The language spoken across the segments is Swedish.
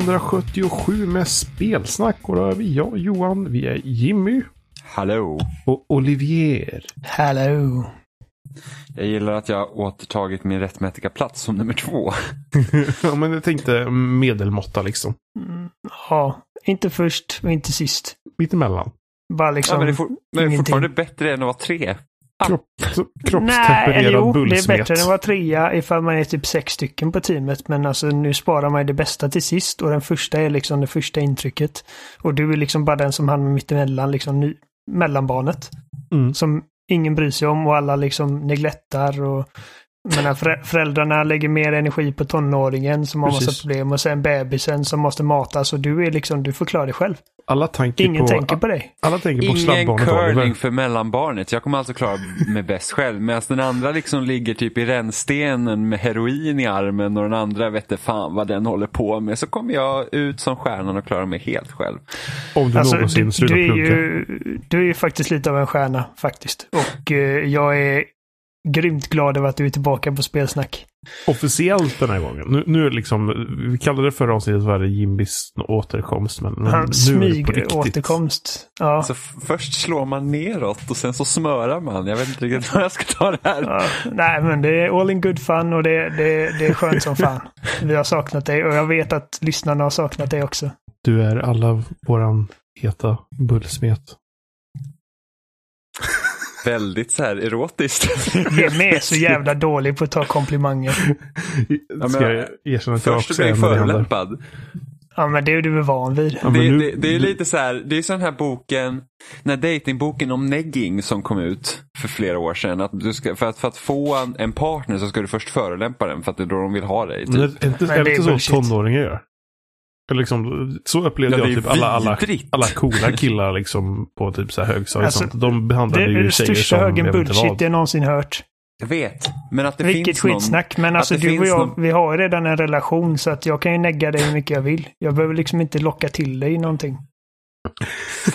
277 med spelsnack. Och då är vi jag, Johan, vi är Jimmy Hallå! och Olivier. Hello. Jag gillar att jag återtagit min rättmätiga plats som nummer två. ja, men jag tänkte medelmåtta liksom. Mm, ja, inte först och inte sist. Mittemellan. Bara liksom... Ja, men det är, for, men det är fortfarande bättre än att vara tre. Kropp, kroppstempererad jo, det är bullsmet. bättre än att vara trea ifall man är typ sex stycken på teamet. Men alltså nu sparar man ju det bästa till sist och den första är liksom det första intrycket. Och du är liksom bara den som hamnar mittemellan, liksom ny, mellanbarnet. Mm. Som ingen bryr sig om och alla liksom neglettar och förä- föräldrarna lägger mer energi på tonåringen som har massa Precis. problem och sen bebisen som måste matas och du är liksom, du får klara dig själv. Alla tänker Ingen på, tänker på dig. Alla tänker på Ingen curling för mellanbarnet. Jag kommer alltså klara mig bäst själv. Medan den andra liksom ligger typ i rännstenen med heroin i armen och den andra vet inte fan vad den håller på med. Så kommer jag ut som stjärnan och klarar mig helt själv. Om du Alltså, någonsin slutar du, är plugga. ju, du är ju faktiskt lite av en stjärna faktiskt. Och eh, jag är grymt glad över att du är tillbaka på spelsnack. Officiellt den här gången. Nu, nu är det liksom, vi kallade det förra avsnittet för Jimbis återkomst. Men nu Han är det på smyg riktigt. återkomst. Ja. Så f- först slår man neråt och sen så smörar man. Jag vet inte riktigt hur jag ska ta det här. Ja, nej, men det är all in good fun och det, det, det är skönt som fan. Vi har saknat dig och jag vet att lyssnarna har saknat dig också. Du är alla våran heta bullsmet. Väldigt så här erotiskt. Jimmy är så jävla dålig på att ta komplimanger. men- Ska jag erkänna att jag Först också blir är jag det händer. förolämpad. Ja, men det är du är van vid. Ja, det, nu- det, det är lite så här, det är sån här boken, den här datingboken om negging som kom ut för flera år sedan. Att du ska, för, att, för att få en, en partner så ska du först förolämpa den för att det är då de vill ha dig. Typ. Men är inte, Men är det är inte så bullshit. tonåringar gör? Eller liksom, så upplevde Ja, det jag är typ alla, alla, alla coola killar liksom på typ så här högstadiet. Alltså, och sånt. De Det behandlade är ju den tjejer största som högen jag vet inte bullshit vad. jag någonsin hört. Jag vet, men att det Vilket finns någon... skitsnack. Men alltså det du och jag, någon- vi har redan en relation så att jag kan ju negga dig hur mycket jag vill. Jag behöver liksom inte locka till dig någonting.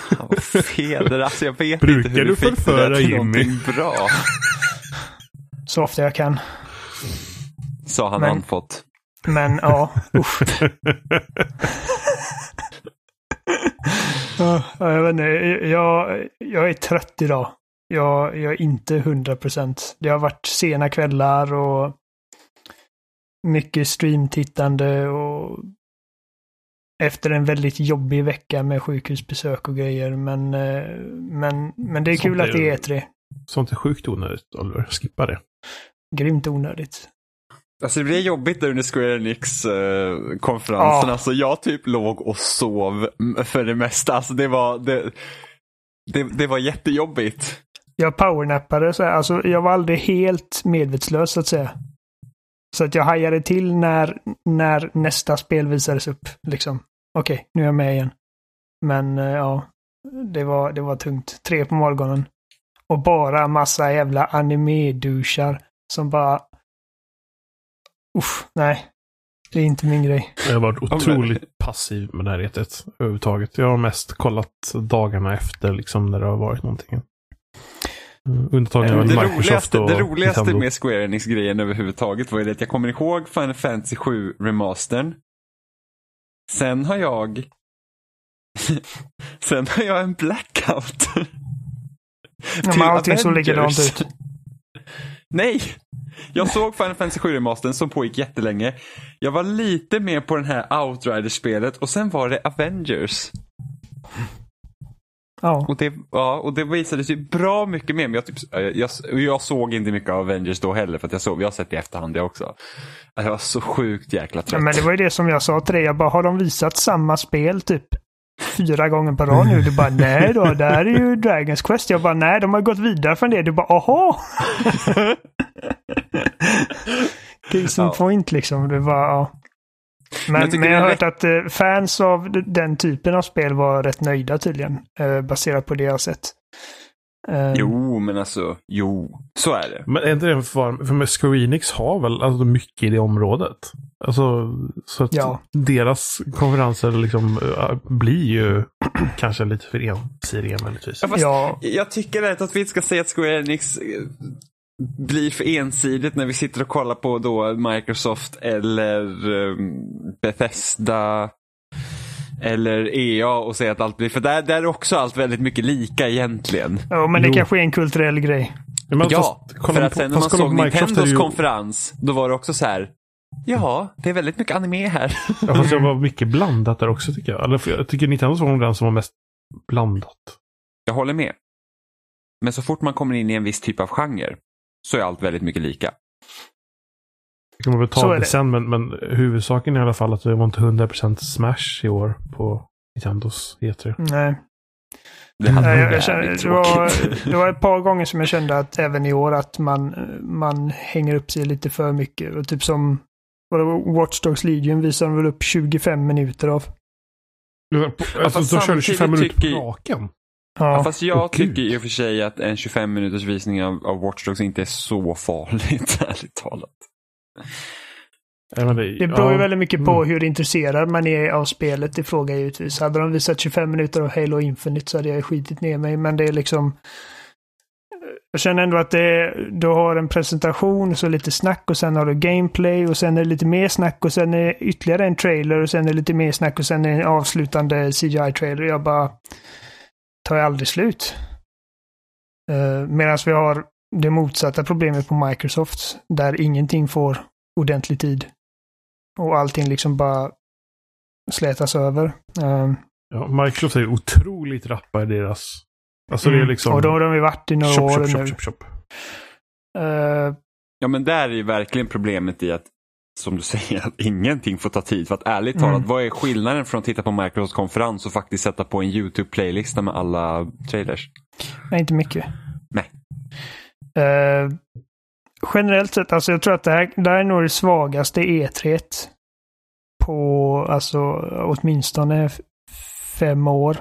Fan, vad fel det är. Alltså, jag vet Brukar inte hur du fick det där till Jimmy? någonting bra. Så ofta jag kan. Sa han Men- andfått. Men ja, usch. Ja, jag vet inte, jag, jag är trött idag. Jag, jag är inte 100 procent. Det har varit sena kvällar och mycket streamtittande och efter en väldigt jobbig vecka med sjukhusbesök och grejer. Men, eh, men, men det är Sånt kul att är det ju- är E3. Sånt är sjukt onödigt, Oliver. Skippa det. Grymt onödigt. Alltså det blev jobbigt där under Square Enix-konferensen. Ja. Alltså jag typ låg och sov för det mesta. Alltså det var, det, det, det var jättejobbigt. Jag powernappade så här, alltså jag var aldrig helt medvetslös så att säga. Så att jag hajade till när, när nästa spel visades upp. Liksom. Okej, nu är jag med igen. Men eh, ja, det var, det var tungt. Tre på morgonen. Och bara massa jävla anime-duschar som bara... Uff, nej. Det är inte min grej. Jag har varit otroligt passiv med det här retet överhuvudtaget. Jag har mest kollat dagarna efter liksom när det har varit någonting. Mm, Undantaget Det av Microsoft roligaste, och det roligaste Nintendo. med Square Enix-grejen överhuvudtaget var ju det att jag kommer ihåg Final Fantasy 7 remastern. Sen har jag Sen har jag en blackout. Ja, men allting såg likadant ut. Nej! Jag såg Final Fantasy 7 remastern som pågick jättelänge. Jag var lite med på den här Outriders-spelet och sen var det Avengers. Ja. Och det, ja, och det visade sig bra mycket mer. Men jag, typ, jag, jag, såg inte mycket av Avengers då heller för att jag, såg, jag har sett det i efterhand jag också. Jag var så sjukt jäkla Ja, trött. men det var ju det som jag sa till dig. Jag bara, har de visat samma spel typ fyra gånger på rad nu? Du bara, nej då, det här är ju Dragons Quest. Jag bara, nej, de har gått vidare från det. Du bara, aha! Case in Ja. point liksom. Det var, ja. Men Men, jag tycker men jag har hört att eh, fans av den typen av spel var rätt nöjda tydligen. eh, baserat på det jag har sett. Eh, Jo, men alltså, jo, så är det. Men är inte det en form, för med Square Enix har väl alltså mycket i det området? Alltså, så att Ja. deras konferenser liksom äh, blir ju kanske lite för ensidiga möjligtvis. Ja, fast Ja, Jag tycker rätt att vi inte ska säga att Square Enix eh, blir för ensidigt när vi sitter och kollar på då Microsoft eller um, Bethesda eller EA och säger att allt blir, för där, där är också allt väldigt mycket lika egentligen. Ja, men det Jo. kanske är en kulturell grej. Men ja, fast, för på- att sen när man såg Nintendos ju- konferens, då var det också så här, ja, det är väldigt mycket anime här. Ja, fast det var mycket blandat där också tycker jag. Eller, jag tycker Nintendos var nog den som var mest blandat. Jag håller med. Men så fort man kommer in i en viss typ av genre så är allt väldigt mycket lika. Det kan man väl ta det det. sen, men, men huvudsaken är i alla fall att det var inte 100% Smash i år på Nintendos E E3. Nej. Det Nej, jag, kände, det, var, det var ett par gånger som jag kände att även i år att man, man hänger upp sig lite för mycket. Och typ som var det Watch Dogs Legion visade de väl upp 25 minuter av. Alltså, fast de körde 25 samtidigt minuter på raken. Ja, Ja, fast jag gud. tycker i och för sig att en 25 minuters visning av, av Watch Dogs inte är så farligt, ärligt talat. Ja, det, det beror ju ja, väldigt mycket på mm. hur intresserad man är av spelet i fråga givetvis. Hade de visat 25 minuter av Halo Infinite så hade jag skitit ner mig. Men det är liksom... Jag känner ändå att det är, du har en presentation, så lite snack och sen har du gameplay och sen är det lite mer snack och sen är det ytterligare en trailer och sen är det lite mer snack och sen är det en avslutande CGI-trailer. Jag bara... tar jag aldrig slut. Uh, Medan vi har det motsatta problemet på Microsoft, där ingenting får ordentlig tid. Och allting liksom bara slätas över. Um, Ja, Microsoft är otroligt rappa i deras... Alltså det är liksom... Och då har de ju varit i några år nu. chop, chop, chop. Eh, Ja, men där är ju verkligen problemet i att, som du säger, att ingenting får ta tid. För att ärligt Mm. talat, vad är skillnaden från att titta på Microsofts konferens och faktiskt sätta på en YouTube-playlista med alla trailers? nej, inte mycket. Eh, generellt sett, alltså jag tror att det här, det här är nog det svagaste E3 på, alltså åtminstone fem år.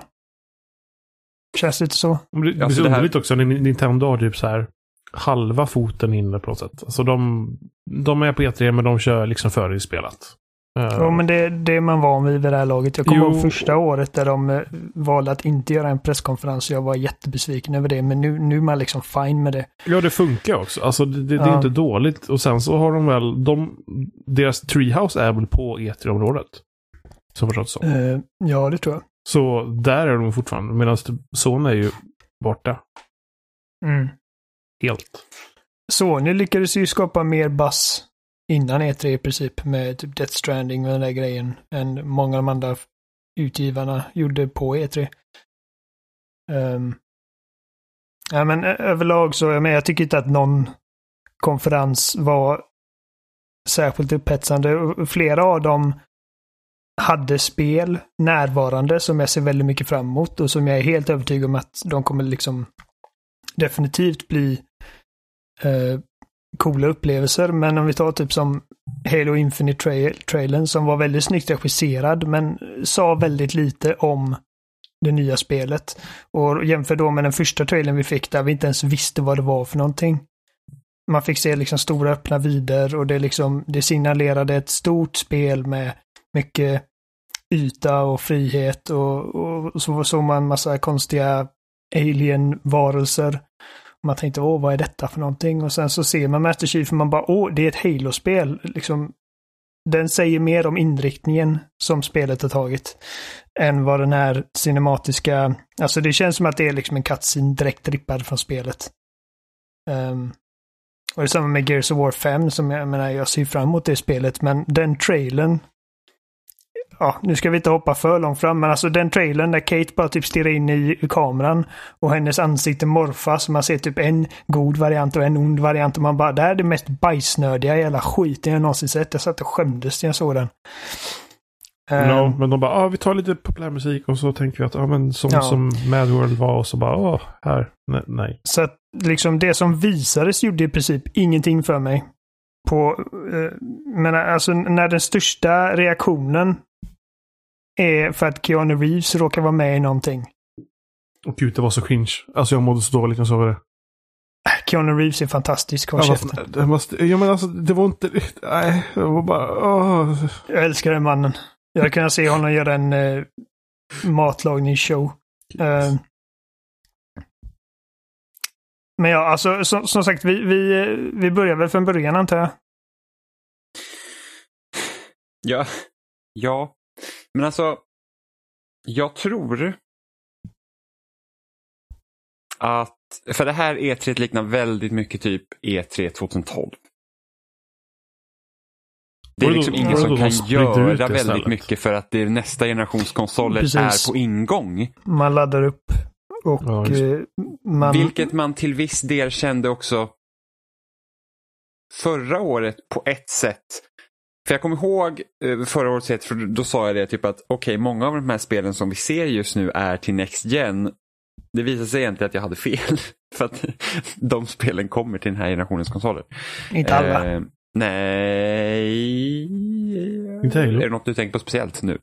Känns det inte så? Men Det, det är Alltså, så det här- underligt också. när Nintendo har typ så här halva foten inne på något sätt. Alltså de, de är på E3 men de kör liksom före Eh, Jo, men det, det är man van vid vid det här laget. Jag kommer ihåg första året där de eh, valde att inte göra en presskonferens. Jag var jättebesviken över det, men nu, nu är man liksom fine med det. Ja, det funkar också. Alltså det, det, det är Ja. inte dåligt. Och sen så har de väl, de, deras treehouse är väl på E3-området. Som förstått så. Eh, ja, det tror jag. Så där är de fortfarande. Medan typ Sony är ju borta. Mm. Helt. Sony lyckades ju skapa mer buzz innan E3 i princip med typ Death Stranding och den där grejen än många av de andra utgivarna gjorde på E3. Um, ehm, ja, men överlag så, jag, menar, jag tycker inte att någon konferens var särskilt upphetsande. Flera av dem hade spel närvarande som jag ser väldigt mycket fram emot och som jag är helt övertygad om att de kommer liksom definitivt bli eh, coola upplevelser. Men om vi tar typ som Halo Infinite-trailern som var väldigt snyggt regisserad men sa väldigt lite om det nya spelet. Och jämför då med den första trailern vi fick där vi inte ens visste vad det var för någonting. Man fick se liksom stora öppna vider och det liksom, det signalerade ett stort spel med mycket yta och frihet och, och så såg man massa konstiga alien-varelser. Man tänkte, åh, vad är detta för någonting? Och sen så ser man Master Chief och man bara, åh, det är ett Halo-spel. Liksom, den säger mer om inriktningen som spelet har tagit än vad den här cinematiska, alltså det känns som att det är liksom en cutscene direkt rippad från spelet. Um, och det är samma med Gears of War 5 som jag menar, jag ser fram emot det spelet, men den trailern Ja, nu ska vi inte hoppa för långt fram, men alltså den trailern där Kate bara typ stirrar in i kameran och hennes ansikte morfas. Man ser typ en god variant och en ond variant och man bara, det här är det mest bajsnödiga jävla skiten jag någonsin sett. Jag satt och skämdes när jag såg den. Ja, men de bara, ah, vi tar lite populärmusik och så tänker vi att, ja men som, Ja. som Mad World var och så bara, åh, här, nej. nej. Så att liksom det som visades gjorde i princip ingenting för mig. På, eh, men alltså när den största reaktionen är för att Keanu Reeves råkar vara med i någonting. Och gud, det var så cringe. Alltså jag mådde så dåligt när jag såg det. Keanu Reeves är fantastisk, håll käften. fast, det måste, ja men alltså det var inte, nej, det var bara, åh. Jag älskar den mannen. Jag hade kunnat se honom göra en eh, matlagningsshow. Eh, Men ja, alltså som, som sagt, vi, vi, vi börjar väl från början antar jag. Ja, ja. Men alltså jag tror att, för det här E3 liknar väldigt mycket typ E3 2012. Det är liksom ingen som kan göra väldigt mycket för att det är nästa generations konsoler Precis. är på ingång. Man laddar upp och Ja, eh, man... Vilket man till viss del kände också förra året på ett sätt. För jag kommer ihåg eh, förra året, för då sa jag det typ att okej, många av de här spelen som vi ser just nu är till Next Gen. Det visade sig egentligen att jag hade fel. För att de spelen kommer till den här generationens konsoler. Inte alla. Eh, nej. Inte Halo. Är det något du tänker på speciellt nu?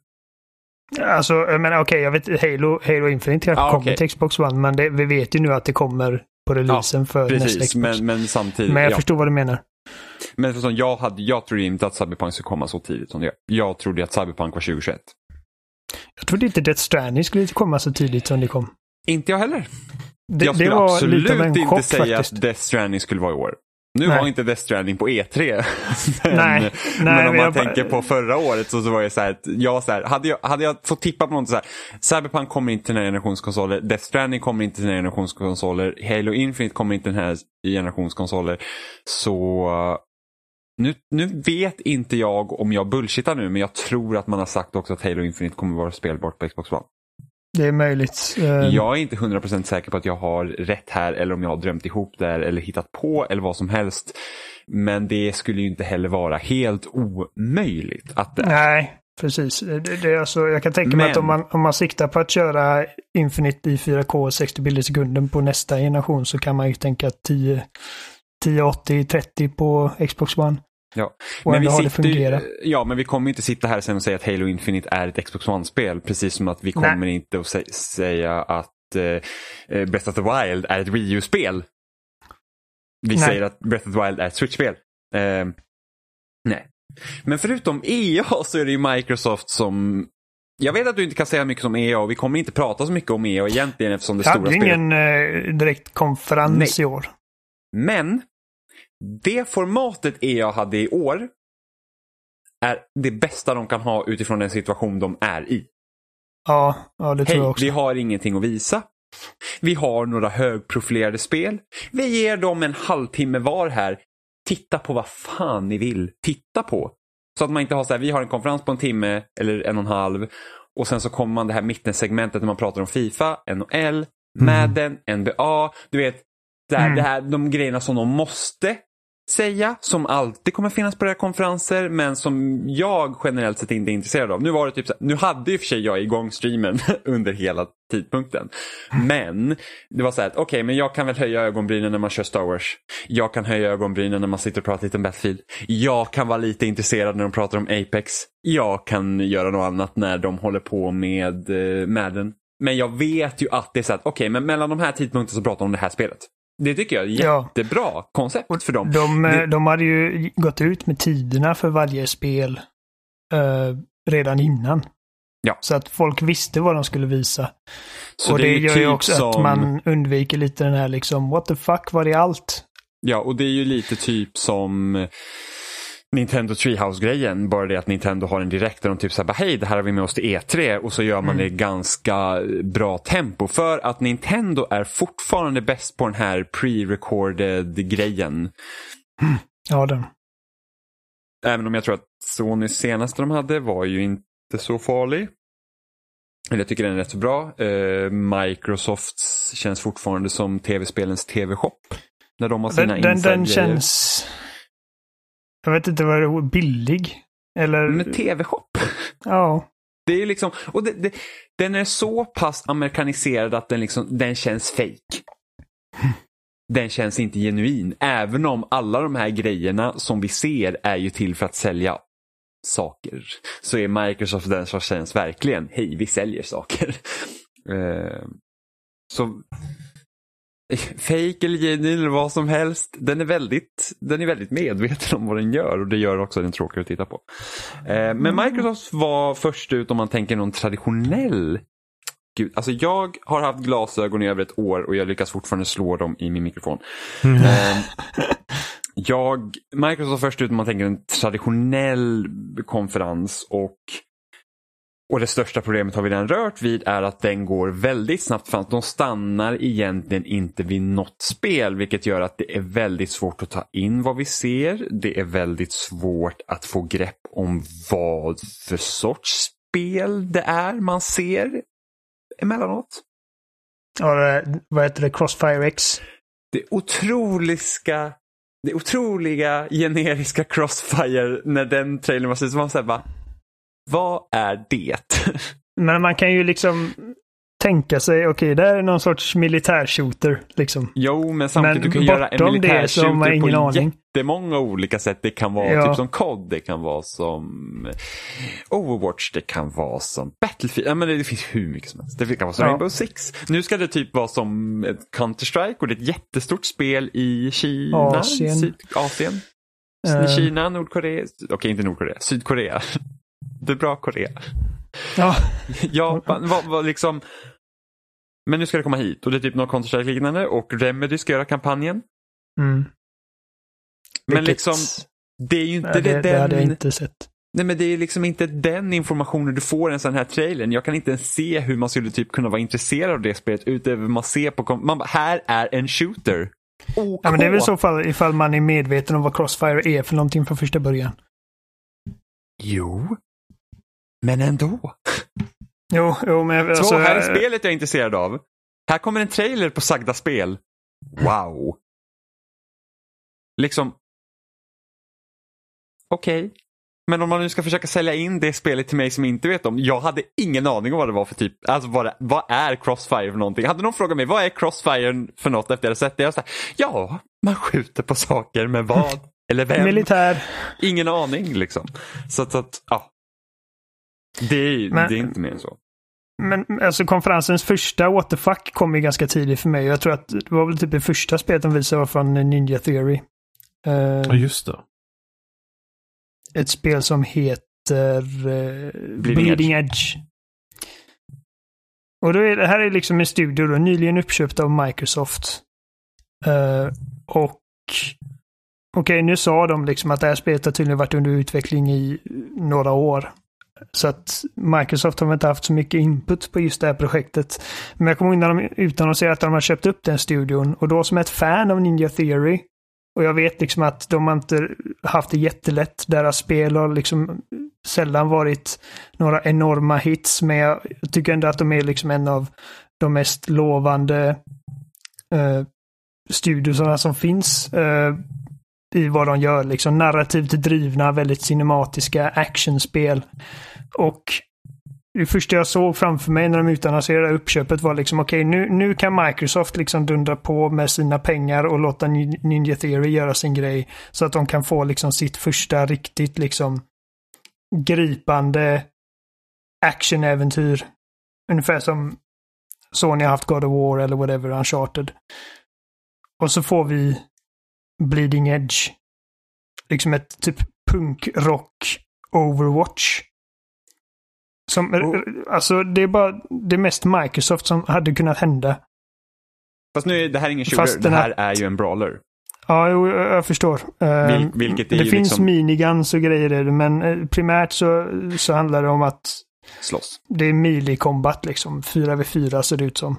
Alltså, jag menar okej, jag vet Halo, Halo Infinite kanske Ja, kommer okej. till Xbox One, men det, vi vet ju nu att det kommer på releasen för nästa Precis, Xbox. men, men samtidigt. Men jag ja. förstår vad du menar. Men för som jag, hade, jag trodde inte att Cyberpunk skulle komma så tidigt som det gör. Jag trodde att Cyberpunk var 2021. Jag trodde inte Death Stranding skulle komma så tidigt som det kom. Inte jag heller. Det, jag det skulle var absolut lite av en inte säga faktiskt. att Death Stranding skulle vara i år. Nu Nej. var inte Death Stranding på E3. men, Nej, men nej, om man jag bara- tänker på förra året så, så var det så här att jag, så här, hade jag, hade jag fått tippa på något så här, Cyberpunk kommer inte till den här generationens konsoler, Death Stranding kommer inte till den här generationens konsoler, Halo Infinite kommer inte till den här generationens konsoler. Så nu, nu vet inte jag om jag bullshittar nu, men jag tror att man har sagt också att Halo Infinite kommer vara spelbart på Xbox One. Det är möjligt. Eh, Jag är inte 100% säker på att jag har rätt här eller om jag har drömt ihop det här eller hittat på eller vad som helst. Men det skulle ju inte heller vara helt omöjligt att det är. Nej, precis. Det, det alltså, jag kan tänka mig Men- att om man, om man siktar på att köra Infinite i 4K 60 bilder i sekunden på nästa generation så kan man ju tänka 10 1080 30 på Xbox One. Ja. Och Men vi det sitter fungerat. ja, men vi kommer inte sitta här sen och säga att Halo Infinite är ett Xbox One-spel. Precis som att vi kommer Nej. inte att sä- säga att eh, eh, Breath of the Wild är ett Wii U-spel. Vi Nej. säger att Breath of the Wild är ett Switch-spel. Eh, nej. Men förutom EA så är det ju Microsoft som jag vet att du inte kan säga mycket om EA och vi kommer inte prata så mycket om EA egentligen eftersom det Jag stora hade ju spelet ingen eh, direkt konferens Nej. i år. Men det formatet EA hade i år är det bästa de kan ha utifrån den situation de är i. Ja, ja det tror jag Hej, också. vi har ingenting att visa. Vi har några högprofilerade spel. Vi ger dem en halvtimme var här. Titta på vad fan ni vill titta på. Så att man inte har så här, vi har en konferens på en timme eller en och en halv och sen så kommer man det här mittensegmentet när man pratar om Fifa, NHL, Madden, NBA. Du vet, det här, Mm. det här, de grejerna som de måste säga, som alltid kommer finnas på deras konferenser, men som jag generellt sett inte är intresserad av. Nu var det typ så här, nu hade ju för sig jag igång streamen under hela tidpunkten. Men det var så här att okej, men jag kan väl höja ögonbrynen när man kör Star Wars. Jag kan höja ögonbrynen när man sitter och pratar lite om Battlefield. Jag kan vara lite intresserad när de pratar om Apex. Jag kan göra något annat när de håller på med eh, Madden. Men jag vet ju att det är så att okej, men mellan de här tidpunkterna så pratar de om det här spelet. Det tycker jag är Ja. jättebra koncept för dem. De, eh, Det- de hade ju gått ut med tiderna för varje spel eh, redan innan. Ja. Så att folk visste vad de skulle visa. Så och det, ju gör ju typ också att som- man undviker lite den här liksom, what the fuck, var det allt? Ja, och det är ju lite typ som Nintendo Treehouse-grejen. Bara det att Nintendo har en direkt där de typ säger hej det här har vi med oss till E3 och så gör man det i ganska bra tempo. För att Nintendo är fortfarande bäst på den här pre-recorded grejen. Ja, den. Även om jag tror att Sonys senaste de hade var ju inte så farlig. Eller jag tycker den är rätt så bra. Eh, Microsofts känns fortfarande som tv-spelens tv-shop. När de har sina Den, den, den känns... Jag vet inte vad det är, billig? Eller... Men tv-shop. ja. Det är liksom, och det, det, den är så pass amerikaniserad att den, liksom, den känns fake. Den känns inte genuin. Även om alla de här grejerna som vi ser är ju till för att sälja saker. Så är Microsoft den som känns verkligen, hej vi säljer saker. Eh, så fake eller genuin eller vad som helst. Den är, väldigt, den är väldigt medveten om vad den gör och det gör också den tråkigare att titta på. Eh, men Microsoft var först ut om man tänker någon traditionell gud. Alltså jag har haft glasögon i över ett år och jag lyckas fortfarande slå dem i min mikrofon. Mm. Ehm, jag, Microsoft först ut om man tänker en traditionell konferens och och det största problemet har vi redan rört vid är att den går väldigt snabbt fram. De stannar egentligen inte vid något spel vilket gör att det är väldigt svårt att ta in vad vi ser. Det är väldigt svårt att få grepp om vad för sorts spel det är man ser emellanåt. Ja, vad heter det? Crossfire X? Det otroliga, det otroliga generiska Crossfire när den trailern var slut. så man såhär bara, vad är det? Men man kan ju liksom tänka sig, okej, det här är någon sorts militärshooter. Liksom. Jo, men samtidigt Men du kan göra en militärshooter på aning. jättemånga olika sätt. Det kan vara Ja. typ som COD, det kan vara som Overwatch, det kan vara som Battlefield. Ja, men det, det finns hur mycket som helst. Det kan vara som Ja. Rainbow Six. Nu ska det typ vara som ett Counter-Strike och det är ett jättestort spel i Kina, Asien. Sydasien. Eh. Kina, Nordkorea, okej inte Nordkorea, Sydkorea. Det är bra Korea. Ja, Japan, vad, vad liksom. Men nu ska det komma hit och det är typ något Counter-Strike liknande och Remedy ska göra kampanjen. mm. Men Vilket- liksom, det är ju inte Nej, det, det, det hade jag den, inte sett. nej men det är liksom inte den informationen du får i en sån här trailern. Jag kan inte ens se hur man skulle typ kunna vara intresserad av det spelet utöver man ser på, man bara, här är en shooter. OK. Ja, men det är väl i så fall ifall man är medveten om vad Crossfire är för någonting från första början. Jo, men ändå. Jo, jo men alltså... Så här är eh, spelet jag är intresserad av. Här kommer en trailer på sagda spel. Wow. Liksom. Okej. Men om man nu ska försöka sälja in det spelet till mig som inte vet om. Jag hade ingen aning om vad det var för typ. Alltså vad, det, vad är Crossfire för någonting? Hade någon frågat mig vad är Crossfire för något efter jag hade sett det? Jag sa ja, man skjuter på saker med vad? Eller vem? Militär. Ingen aning liksom. Så att, så att ja. Det är, Men- det är inte mer än så. Men alltså konferensens första what the fuck kom ju ganska tidigt för mig. Jag tror att det var väl typ det första spelet de visade var från Ninja Theory. Eh, Ja, just det. ett spel som heter eh, Bleeding Bleeding, Edge. Och då är det här är liksom en studio då, nyligen uppköpt av Microsoft. Eh, och okej, nu sa de liksom att det här spelet har tydligen varit under utveckling i några år. Så att Microsoft har väl inte haft så mycket input på just det här projektet. Men jag kommer ihåg när de utannonserade att de har köpt upp den studion och då som ett fan av Ninja Theory och jag vet liksom att de har inte haft det jättelätt. Deras spel har liksom sällan varit några enorma hits, men jag tycker ändå att de är liksom en av de mest lovande eh, studiosarna som finns eh, i vad de gör. Liksom narrativt drivna, väldigt cinematiska actionspel. Och det första jag såg framför mig när de utannonserade uppköpet var liksom okej, nu, nu kan Microsoft liksom dundra på med sina pengar och låta Ninja Theory göra sin grej. Så att de kan få liksom sitt första riktigt liksom gripande actionäventyr. Ungefär som Sony har haft God of War eller whatever, Uncharted. Och så får vi Bleeding Edge. Liksom ett typ punkrock Overwatch. Som, Och- alltså det är bara det mest Microsoft som hade kunnat hända. Fast nu är det här ingen shooter, Fast det här är ju en brawler. Ja, jag förstår. Eh, Vil- vilket är det ju finns liksom- miniguns och grejer i det, men eh, primärt så, så handlar det om att Slåss. det är melee combat liksom. 4v4 ser det ut som.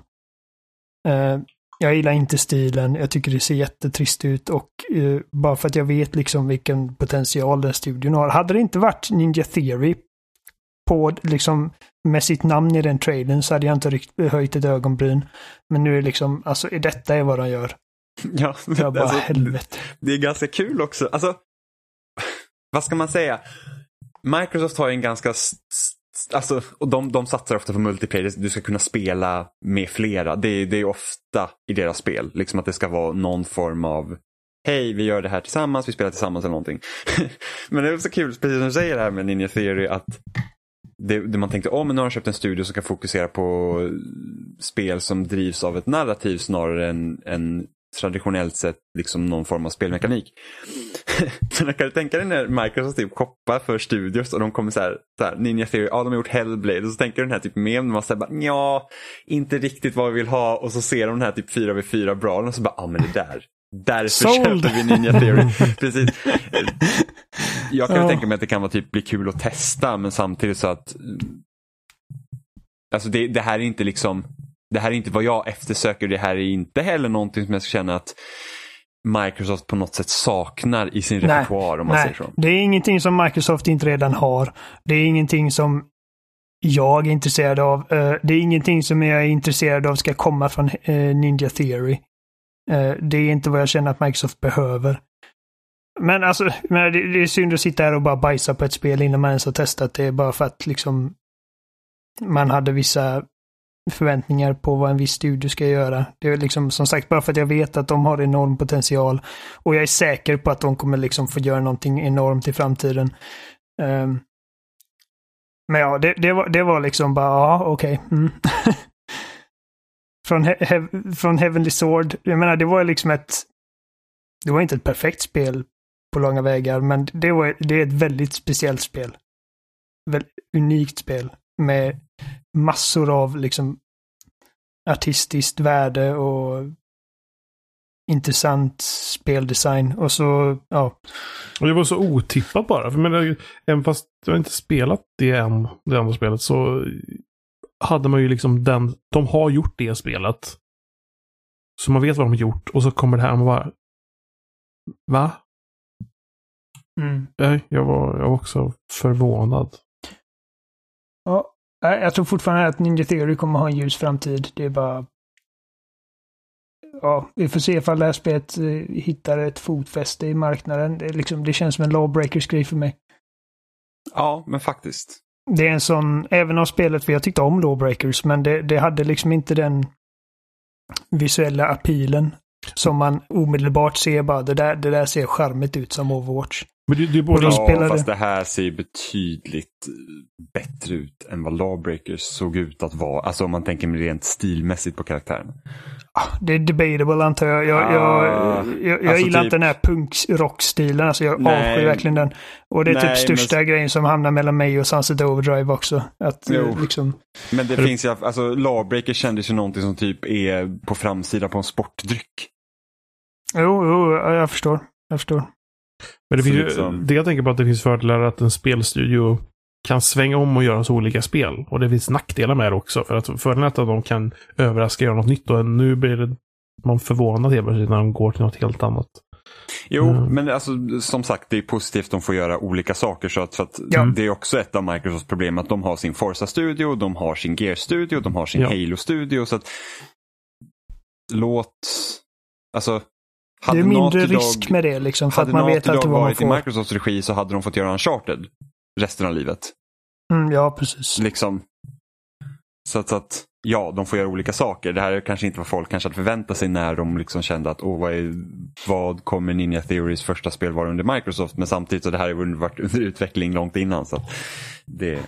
Jag gillar inte stilen, jag tycker det ser jättetrist ut och eh, bara för att jag vet liksom vilken potential den studion har. Hade det inte varit Ninja Theory på liksom med sitt namn i den trailern så hade jag inte ryckt, höjt ett ögonbryn. Men nu är liksom, alltså detta är vad de gör. Ja, Jag bara alltså, helvete. det är ganska kul också. Alltså, vad ska man säga? Microsoft har ju en ganska... Alltså, och de, de satsar ofta på multiplayer. Du ska kunna spela med flera. Det, är- det är ofta i deras spel. Liksom att det ska vara någon form av Hej, vi gör det här tillsammans, vi spelar tillsammans eller någonting. men det är så kul, precis som du säger här med Ninja Theory, att det, det man tänkte, om oh, nu har de köpt en studio som kan fokusera på spel som drivs av ett narrativ snarare än, än traditionellt sett liksom någon form av spelmekanik. så kan du tänka dig när Microsoft typ shoppar för studios och de kommer så här, så här Ninja Theory, ja de har gjort Hellblade och så tänker du den här typ mem när man säger bara ja, inte riktigt vad vi vill ha och så ser de den här typ 4v4 brawlen och så bara, ja ah, men det där, därför Sold. köper vi Ninja Theory. Precis. Jag kan ja. tänka mig att det kan vara typ bli kul att testa men samtidigt så att Alltså det, det här är inte liksom det här är inte vad jag eftersöker. Det här är inte heller någonting som jag känner att Microsoft på något sätt saknar i sin nej, repertoar om man nej. säger så. Det är ingenting som Microsoft inte redan har. Det är ingenting som jag är intresserad av. Eh, det är ingenting som jag är intresserad av ska komma från eh, Ninja Theory. Eh, det är inte vad jag känner att Microsoft behöver. Men alltså, det är synd att sitta här och bara bajsa på ett spel innan man ens har testat det bara för att liksom man hade vissa förväntningar på vad en viss studio ska göra. Det är liksom som sagt bara för att jag vet att de har enorm potential och jag är säker på att de kommer liksom få göra någonting enormt i framtiden. Um, men ja, det, det, var, det var liksom bara, ja, okej. Okay. Mm. från, he, från Heavenly Sword, jag menar det var liksom ett, det var inte ett perfekt spel på långa vägar, men det, var, det är ett väldigt speciellt spel. Väldigt unikt spel med massor av liksom artistiskt värde och intressant speldesign och så, ja. Och det var så otippat bara. För men, även fast jag inte spelat det än, det andra spelet, så hade man ju liksom den, de har gjort det spelet. Så man vet vad de har gjort och så kommer det här och man bara, va? Mm. Jag, var, jag var också förvånad. Ja, jag tror fortfarande att Ninja Theory kommer ha en ljus framtid. Det är bara... Ja, vi får se ifall det här spelet eh, hittar ett fotfäste i marknaden. Det, liksom, det känns som en lawbreakers grej för mig. Ja, men faktiskt. Det är en sån, även om spelet, för jag tyckte om lawbreakers, men det, det hade liksom inte den visuella appealen som man omedelbart ser bara, det där, det där ser charmigt ut som Overwatch. Men det, det både... Ja, spelade... fast det här ser betydligt bättre ut än vad Lawbreakers såg ut att vara. Alltså om man tänker rent stilmässigt på karaktären. Ah, det är debatable antar jag. Jag, ah, jag, jag, jag alltså gillar typ... inte den här punkrockstilen. Alltså jag nej, avskyr verkligen den. Och det är typ nej, typ största men... grejen som hamnar mellan mig och Sunset Overdrive också. Att, jo. Liksom... Men det finns ju, alltså Lawbreakers kändes ju någonting som typ är på framsidan på en sportdryck. Jo, jo, jag förstår. Jag förstår. Men det, finns liksom... det jag tänker på att det finns fördelar att en spelstudio kan svänga om och göra så olika spel. Och det finns nackdelar med det också. För att fördelen är att de kan överraska och göra något nytt. Och nu blir det, man förvånad helt plötsligt när de går till något helt annat. Jo, mm. men alltså, som sagt det är positivt att de får göra olika saker. Så att, för att ja. Det är också ett av Microsofts problem att de har sin Forza-studio, de har sin Gear-studio, de har sin ja. Halo-studio. Så att låt, alltså hade det är mindre Naughty risk med det liksom. För att man vet alltid vad man får. varit i Microsofts regi så hade de fått göra Uncharted resten av livet. Mm, ja, precis. Liksom. Så att, så att, ja, de får göra olika saker. Det här är kanske inte vad folk kanske hade förväntat sig när de liksom kände att oh, vad, är, vad kommer Ninja Theories första spel vara under Microsoft? Men samtidigt så det här har varit under utveckling långt innan. Så det,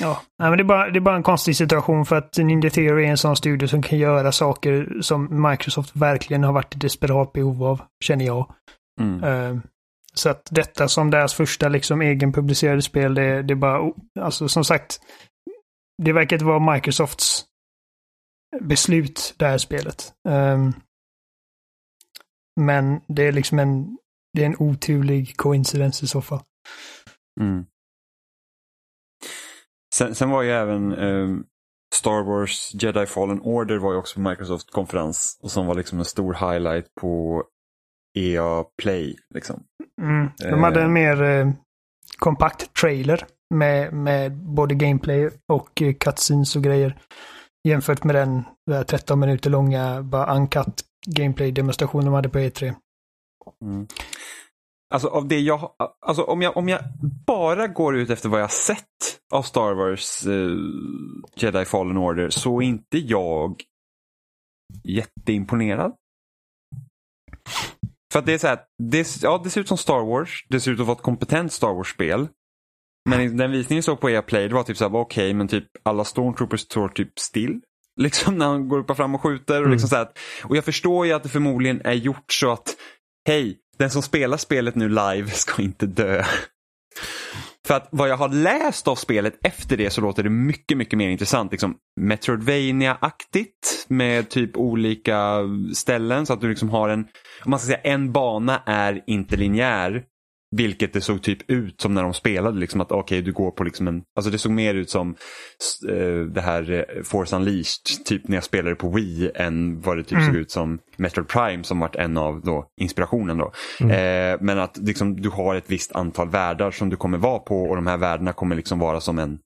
Ja, men det är, bara, det är bara en konstig situation för att Ninja Theory är en sån studio som kan göra saker som Microsoft verkligen har varit i desperat behov av, känner jag. Mm. Uh, så att detta som deras första liksom egenpublicerade spel, det, det är bara, alltså som sagt, det verkar inte vara Microsofts beslut, det här spelet. Um, men det är liksom en, det är en oturlig coincidence i så fall. Mm. Sen, sen var ju även eh, Star Wars Jedi Fallen Order var ju också på Microsoft konferens och som var liksom en stor highlight på EA Play. Liksom. Mm, de hade en eh. mer eh, kompakt trailer med, med både gameplay och eh, cutscenes och grejer. Jämfört med den 13 minuter långa bara uncut gameplay-demonstration de hade på E3. Mm. Alltså av det jag, alltså om jag, om jag bara går ut efter vad jag sett av Star Wars uh, Jedi Fallen Order så är inte jag jätteimponerad. För att det är så här, det, ja, det ser ut som Star Wars, det ser ut att vara ett kompetent Star Wars-spel. Men den visningen såg på EA Play, det var typ så här, okej, okay, men typ alla Stormtroopers står typ still. Liksom när han går upp och fram och skjuter. Och, liksom mm. så här, och jag förstår ju att det förmodligen är gjort så att hej, den som spelar spelet nu live ska inte dö. För att vad jag har läst av spelet efter det så låter det mycket, mycket mer intressant. Liksom Metroidvania-aktigt med typ olika ställen så att du liksom har en, om man ska säga en bana är inte linjär vilket det såg typ ut som när de spelade. Liksom att okej, okay, du går på liksom en... Alltså det såg mer ut som uh, det här uh, Force Unleashed, typ när jag spelade på Wii, än vad det typ mm. såg ut som Metroid Prime som varit en av då, inspirationen. Då. Mm. Uh, men att liksom, du har ett visst antal världar som du kommer vara på och de här värdena kommer liksom vara som en,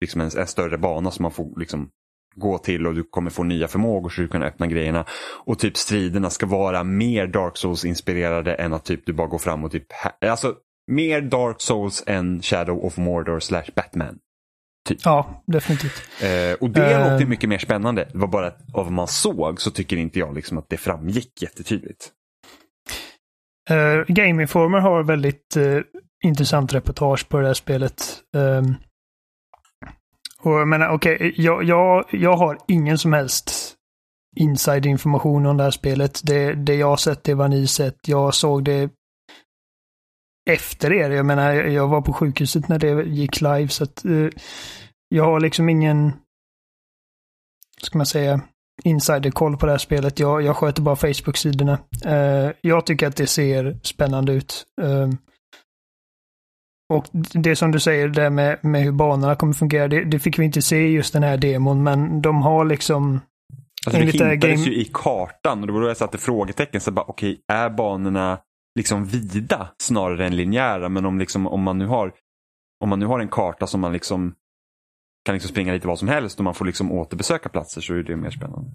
liksom en, en större bana som man får liksom gå till och du kommer få nya förmågor så du kan öppna grejerna. Och typ striderna ska vara mer Dark Souls-inspirerade än att typ du bara går fram och typ... Alltså mer Dark Souls än Shadow of Mordor slash Batman. Typ. Ja, definitivt. Eh, och det uh... låter mycket mer spännande. Det var bara att av vad man såg så tycker inte jag liksom att det framgick jättetydligt. Uh, Game Informer har väldigt uh, intressant reportage på det här spelet. Um, och jag menar, okej, okay, jag, jag, jag har ingen som helst inside-information om det här spelet. Det, det jag har sett, det var ni sett. Jag såg det efter er. Jag menar, jag var på sjukhuset när det gick live, så att eh, jag har liksom ingen, ska man säga, insiderkoll på det här spelet. Jag, jag sköter bara Facebook-sidorna. Eh, jag tycker att det ser spännande ut. Eh, och det som du säger där med, med hur banorna kommer fungera, det, det fick vi inte se i just den här demon, men de har liksom... Alltså det hintades game... ju i kartan och det var då jag satte frågetecken. Så bara, okej, okay, är banorna liksom vida snarare än linjära? Men om, liksom, om, man nu har, om man nu har en karta som man liksom kan liksom springa lite vad som helst och man får liksom återbesöka platser så är det mer spännande.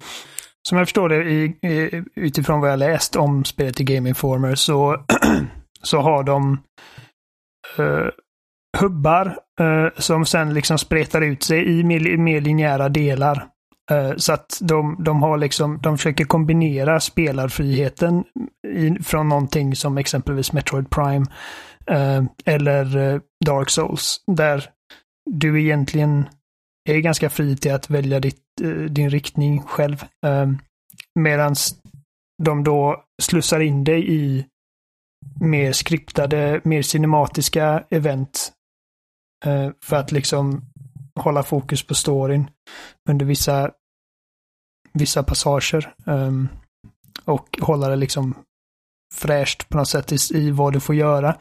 Som jag förstår det i, i, utifrån vad jag läst om spelet i Game Informer så, så har de uh, hubbar uh, som sen liksom spretar ut sig i mer, mer linjära delar. Uh, så att de, de har liksom, de försöker kombinera spelarfriheten i, från någonting som exempelvis Metroid Prime eller Dark Souls. Där du egentligen är ganska fri till att välja ditt, din riktning själv. Medan de då slussar in dig i mer skriptade, mer cinematiska event. Eh, för att liksom hålla fokus på storyn under vissa, vissa passager. Um, och hålla det liksom fräscht på något sätt i, i vad du får göra.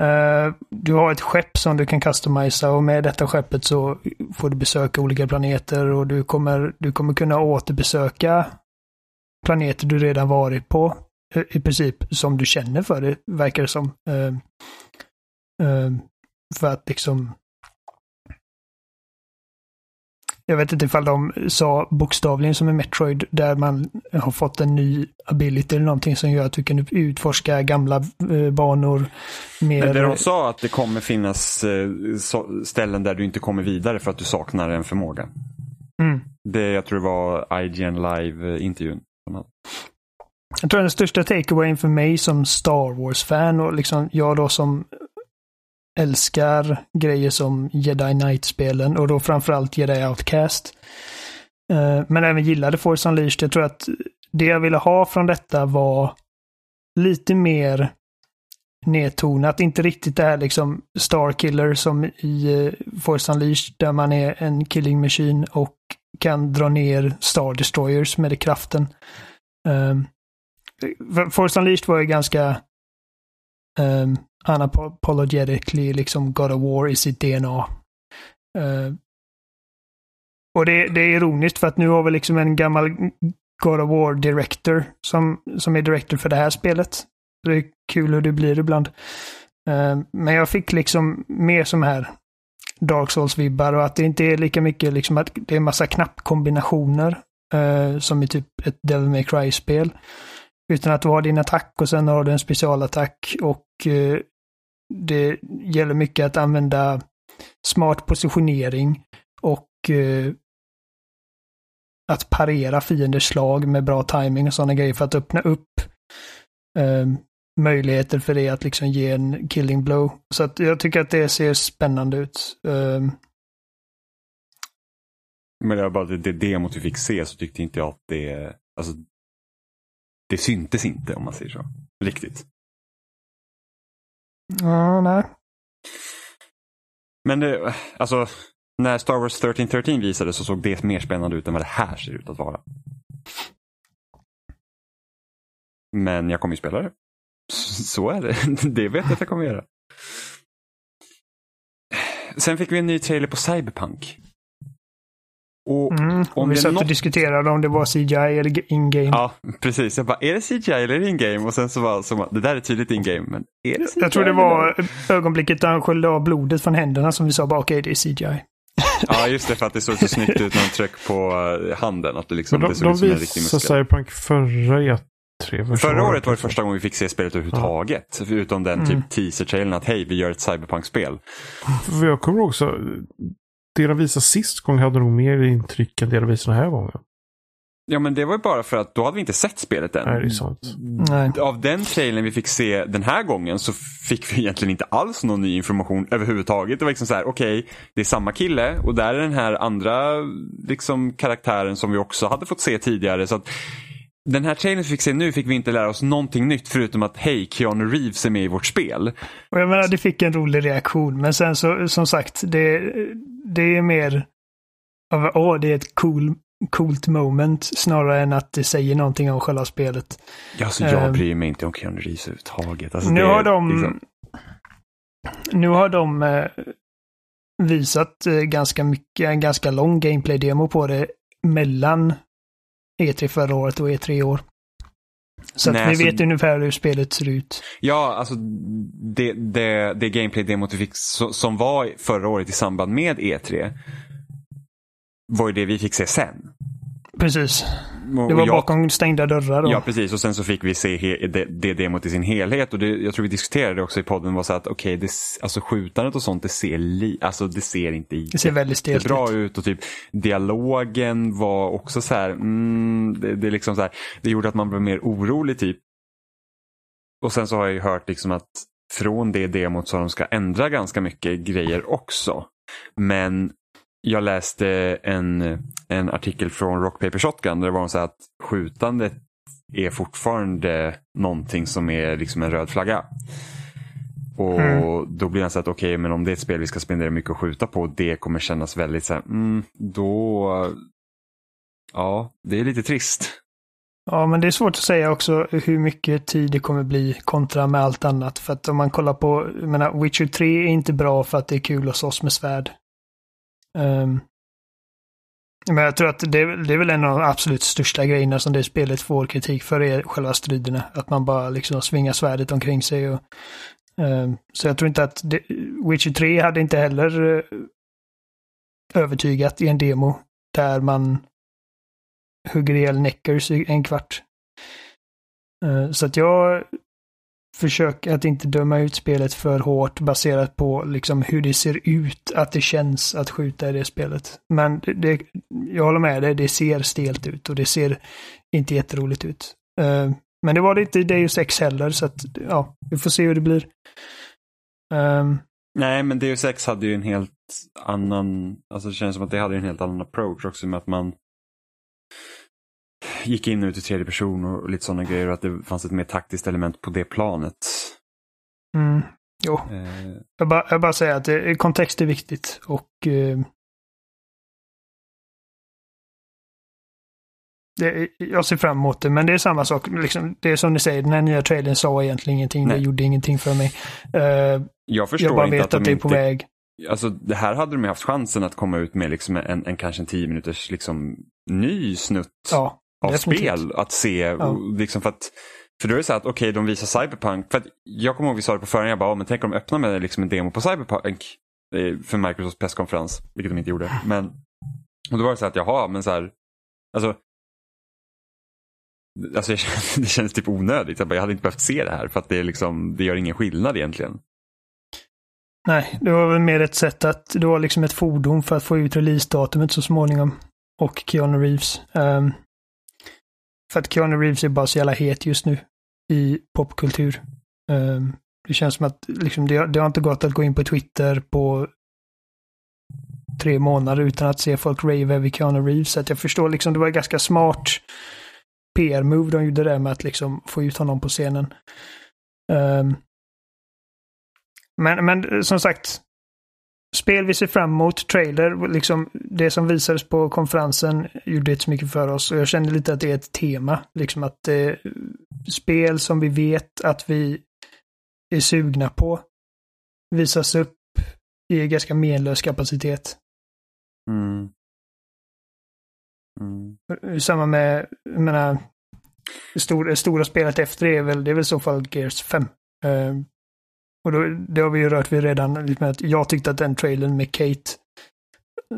Uh, du har ett skepp som du kan customisa och med detta skeppet så får du besöka olika planeter och du kommer, du kommer kunna återbesöka planeter du redan varit på i princip som du känner för det, verkar det som. Uh, uh, för att liksom... Jag vet inte ifall de sa bokstavligen som i Metroid där man har fått en ny ability eller någonting som gör att du kan utforska gamla uh, banor. Mer... Men det de sa att det kommer finnas ställen där du inte kommer vidare för att du saknar en förmåga. Mm. Det jag tror det var IGN Live-intervjun. Jag tror den största takeawayen för mig som Star Wars-fan och liksom jag då som älskar grejer som Jedi Knight-spelen och då framförallt Jedi Outcast. Eh, men även gillade Force Unleashed. Jag tror att det jag ville ha från detta var lite mer nedtonat. Inte riktigt det här liksom Starkiller som i eh, Force Unleashed där man är en killing machine och kan dra ner Star Destroyers med kraften. Um, Eh, Force Unleashed var ju ganska um, unapologetically liksom God of War i sitt DNA. Uh, ehm, och det, det, är ironiskt för att nu har vi liksom en gammal God of War director som, som är director för det här spelet. Det är kul hur det blir ibland. Uh, men jag fick liksom mer som här Dark Souls-vibbar och att det inte är lika mycket liksom att det är massa knappkombinationer uh, som i typ ett Devil May Cry-spel. Utan att du har din attack och sen har du en specialattack och eh, det gäller mycket att använda smart positionering och eh, att parera fienders slag med bra timing och sådana grejer för att öppna upp eh, möjligheter för det att liksom ge en killing blow. Så att jag tycker att det ser spännande ut. Eh, Men det var bara det, det demot vi fick se så tyckte inte jag att det, alltså det syntes inte om man säger så. Riktigt. Ja, nej. Men det, alltså, när Star Wars 1313 visades så såg det mer spännande ut än vad det här ser ut att vara. Men jag kommer ju spela det. Så är det. Det vet jag att jag kommer göra. Sen fick vi en ny trailer på Cyberpunk. Och Mm. om Och vi det satt och något- diskuterade om det var CGI eller in-game. Ja, precis. Jag bara, är det CGI eller in-game? Och sen så var bara, det där är tydligt in-game. Men är det CGI Jag tror det var ögonblicket där han sköljde av blodet från händerna som vi sa bara okej, det är CGI. Ja, just det. För att det såg så snyggt ut när de tryck på eh, handen. Att det, liksom, Men det de, såg de ut som en riktig visade muskel. Cyberpunk förra E3. första Förra året var det första gången vi fick se spelet överhuvudtaget. Förutom den Mm. typ teaser-trailern att hej, vi gör ett cyberpunk-spel. För jag kommer ihåg så. Det de visade sist gång hade nog mer intryck än det de visade den här gången. Ja, men det var ju bara för att då hade vi inte sett spelet än. Nej, det är sant. Nej. Av den trailern vi fick se den här gången så fick vi egentligen inte alls någon ny information överhuvudtaget. Det var liksom så här, okej, det är samma kille och där är den här andra liksom, karaktären som vi också hade fått se tidigare. Så att den här trailern vi fick se nu fick vi inte lära oss någonting nytt förutom att hej, Keanu Reeves är med i vårt spel. Och jag menar, det fick en rolig reaktion. Men sen så, som sagt, det, det är mer av åh, det är ett cool, coolt moment snarare än att det säger någonting om själva spelet. Alltså, jag Ehm. bryr mig inte om Keanu Reeves överhuvudtaget. Alltså, nu, har de, liksom- nu har de eh, visat eh, ganska mycket, en ganska lång gameplay-demo på det mellan E3 förra året och E3 i år. Så Nej, att vi alltså- vet ungefär hur spelet ser ut. Ja, alltså det, det, det gameplay-demot vi fick so- som var förra året i samband med E3 var ju det vi fick se sen. Precis. Det var jag- bakom stängda dörrar då. Ja, precis. Och sen så fick vi se he, det, det demot i sin helhet. Och det, jag tror vi diskuterade också i podden. var så att okej, det s- alltså skjutandet och sånt, det ser, li, alltså, det ser inte Det ser väldigt stelt bra ut. Och typ dialogen var också så här, mm, det, det, är liksom så här, det gjorde att man blev mer orolig typ. Och sen så har jag ju hört liksom att från det demot så de ska ändra ganska mycket grejer också. Men jag läste en, en artikel från Rock Paper Shotgun där det var så att skjutandet är fortfarande någonting som är liksom en röd flagga. Och Mm. då blir han så att okej, men om det är ett spel vi ska spendera mycket att skjuta på, det kommer kännas väldigt så här, mm, då, ja, det är lite trist. Ja, men det är svårt att säga också hur mycket tid det kommer bli kontra med allt annat. För att om man kollar på, jag menar, Witcher 3 är inte bra för att det är kul att slåss med svärd. Um, men jag tror att det, är- det är väl en av de absolut största grejerna som det spelet får kritik för är själva striderna. Att man bara liksom svingar svärdet omkring sig. Och, um, så jag tror inte att det, Witcher 3 hade inte heller uh, övertygat i en demo där man hugger ihjäl Neckers i en kvart. Uh, Så att jag försök att inte döma ut spelet för hårt baserat på liksom hur det ser ut, att det känns att skjuta i det spelet. Men det, jag håller med dig, det ser stelt ut och det ser inte jätteroligt ut. Uh, Men det var det inte i Deus Ex heller, så att ja, vi får se hur det blir. Um, Nej, men Deus Ex hade ju en helt annan, alltså det känns som att det hade en helt annan approach också med att man gick in och ut i tredje person och lite sådana grejer och att det fanns ett mer taktiskt element på det planet. mm, jo, Eh, jag bara, jag bara säger att det, kontext är viktigt och eh, det, jag ser fram emot det, men det är samma sak. Liksom, det är som ni säger, den här nya trailern sa egentligen ingenting. Nej. Det gjorde ingenting för mig. Eh, jag förstår jag bara inte vet att, att, de det är inte på väg. Alltså det här hade de ju haft chansen att komma ut med liksom en, en kanske en tio minuters liksom ny snutt Ja, av definitivt. spel att se. Och liksom för, att, för då är det så att okej, de visar Cyberpunk. För att jag kommer ihåg vi sa det på förhand, jag bara, "Ja, men tänk om de öppnar med liksom en demo på Cyberpunk eh, för Microsofts presskonferens, vilket de inte gjorde. Men, och då var det så att jaha, men så här, alltså Alltså det kändes typ onödigt. Jag, bara, jag hade inte behövt se det här för att det, är liksom, det gör ingen skillnad egentligen. Nej, det var väl mer ett sätt att det var liksom ett fordon för att få ut releasedatumet så småningom. Och Keanu Reeves. Ehm, för att Keanu Reeves är bara så jävla het just nu i popkultur. Um, det känns som att liksom, det, det har inte gått att gå in på Twitter på tre månader utan att se folk rave över Keanu Reeves. Så att jag förstår liksom, det var ett ganska smart PR-move de gjorde där med att liksom få ut honom på scenen. Um, Men, men som sagt, spel vi ser fram emot, trailer, liksom det som visades på konferensen gjorde inte så mycket för oss. Och jag kände lite att det är ett tema. Liksom att eh, spel som vi vet att vi är sugna på visas upp i ganska menlös kapacitet. Mm. Mm. Samma med, jag menar, det stora, stora spelet efter det är väl, det är väl i så fall Gears 5. Uh, och då, det har vi ju rört vid redan, liksom att jag tyckte att den trailern med Kate,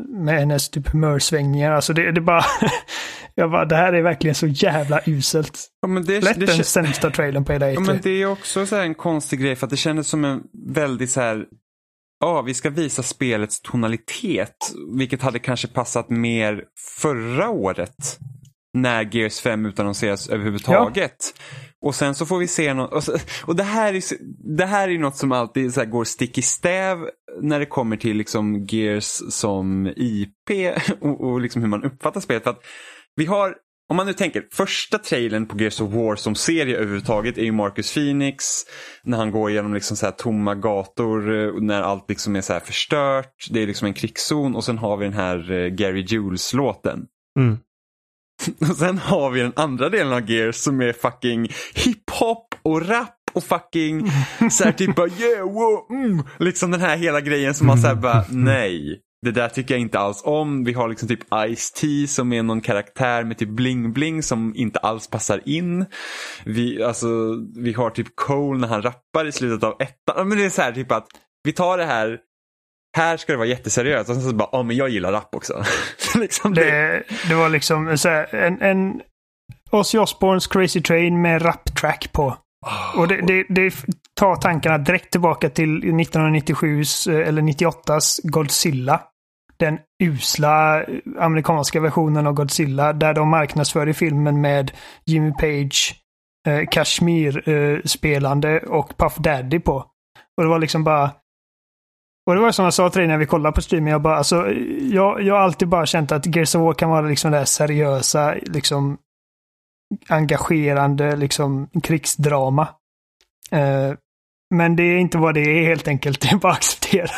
med hennes typ humörsvängningar, alltså det, det bara, jag bara, det här är verkligen så jävla uselt. Ja, men det, Lätt det, den sämsta trailern på hela E3. ja, men det är också så här en konstig grej för att det kändes som en väldigt så här Ja, vi ska visa spelets tonalitet, vilket hade kanske passat mer förra året när Gears 5 utannonseras överhuvudtaget. Och sen så får vi se något, och, så, och det här är det här är något som alltid så går stick i stäv när det kommer till liksom Gears som IP och, och liksom hur man uppfattar spelet. För att vi har om man nu tänker, första trailern på Gears of War som serie överhuvudtaget är ju Marcus Phoenix. När han går genom liksom så här tomma gator, eh, när allt liksom är så här förstört. Det är liksom en krigszon och sen har vi den här eh, Gary Jules-låten. Mm. Och sen har vi den andra delen av Gears som är fucking hiphop och rap och fucking såhär typ bara yeah, wow, mm. Liksom den här hela grejen som man såhär bara nej. Det där tycker jag inte alls om. Vi har liksom typ Ice-T som är någon karaktär med typ bling-bling som inte alls passar in. Vi, alltså, vi har typ Cole när han rappar i slutet av ettan. Men det är så här typ att vi tar det här här ska det vara jätteseriöst och sen så bara, ja men jag gillar rap också. liksom det... det, det var liksom så här, en, en Ozzy Osbournes Crazy Train med rap-track på. Och det, det, det tar tankarna direkt tillbaka till 1997s eller 98s Godzilla. Den usla amerikanska versionen av Godzilla där de marknadsförde filmen med Jimmy Page, eh, Kashmir-spelande eh, och Puff Daddy på. Och det var liksom bara... Och det var som jag sa till dig när vi kollade på streamen, jag bara alltså, jag, jag har alltid bara känt att Gears of War kan vara liksom det här seriösa, liksom engagerande liksom krigsdrama. Uh, men det är inte vad det är helt enkelt. Det är bara att acceptera.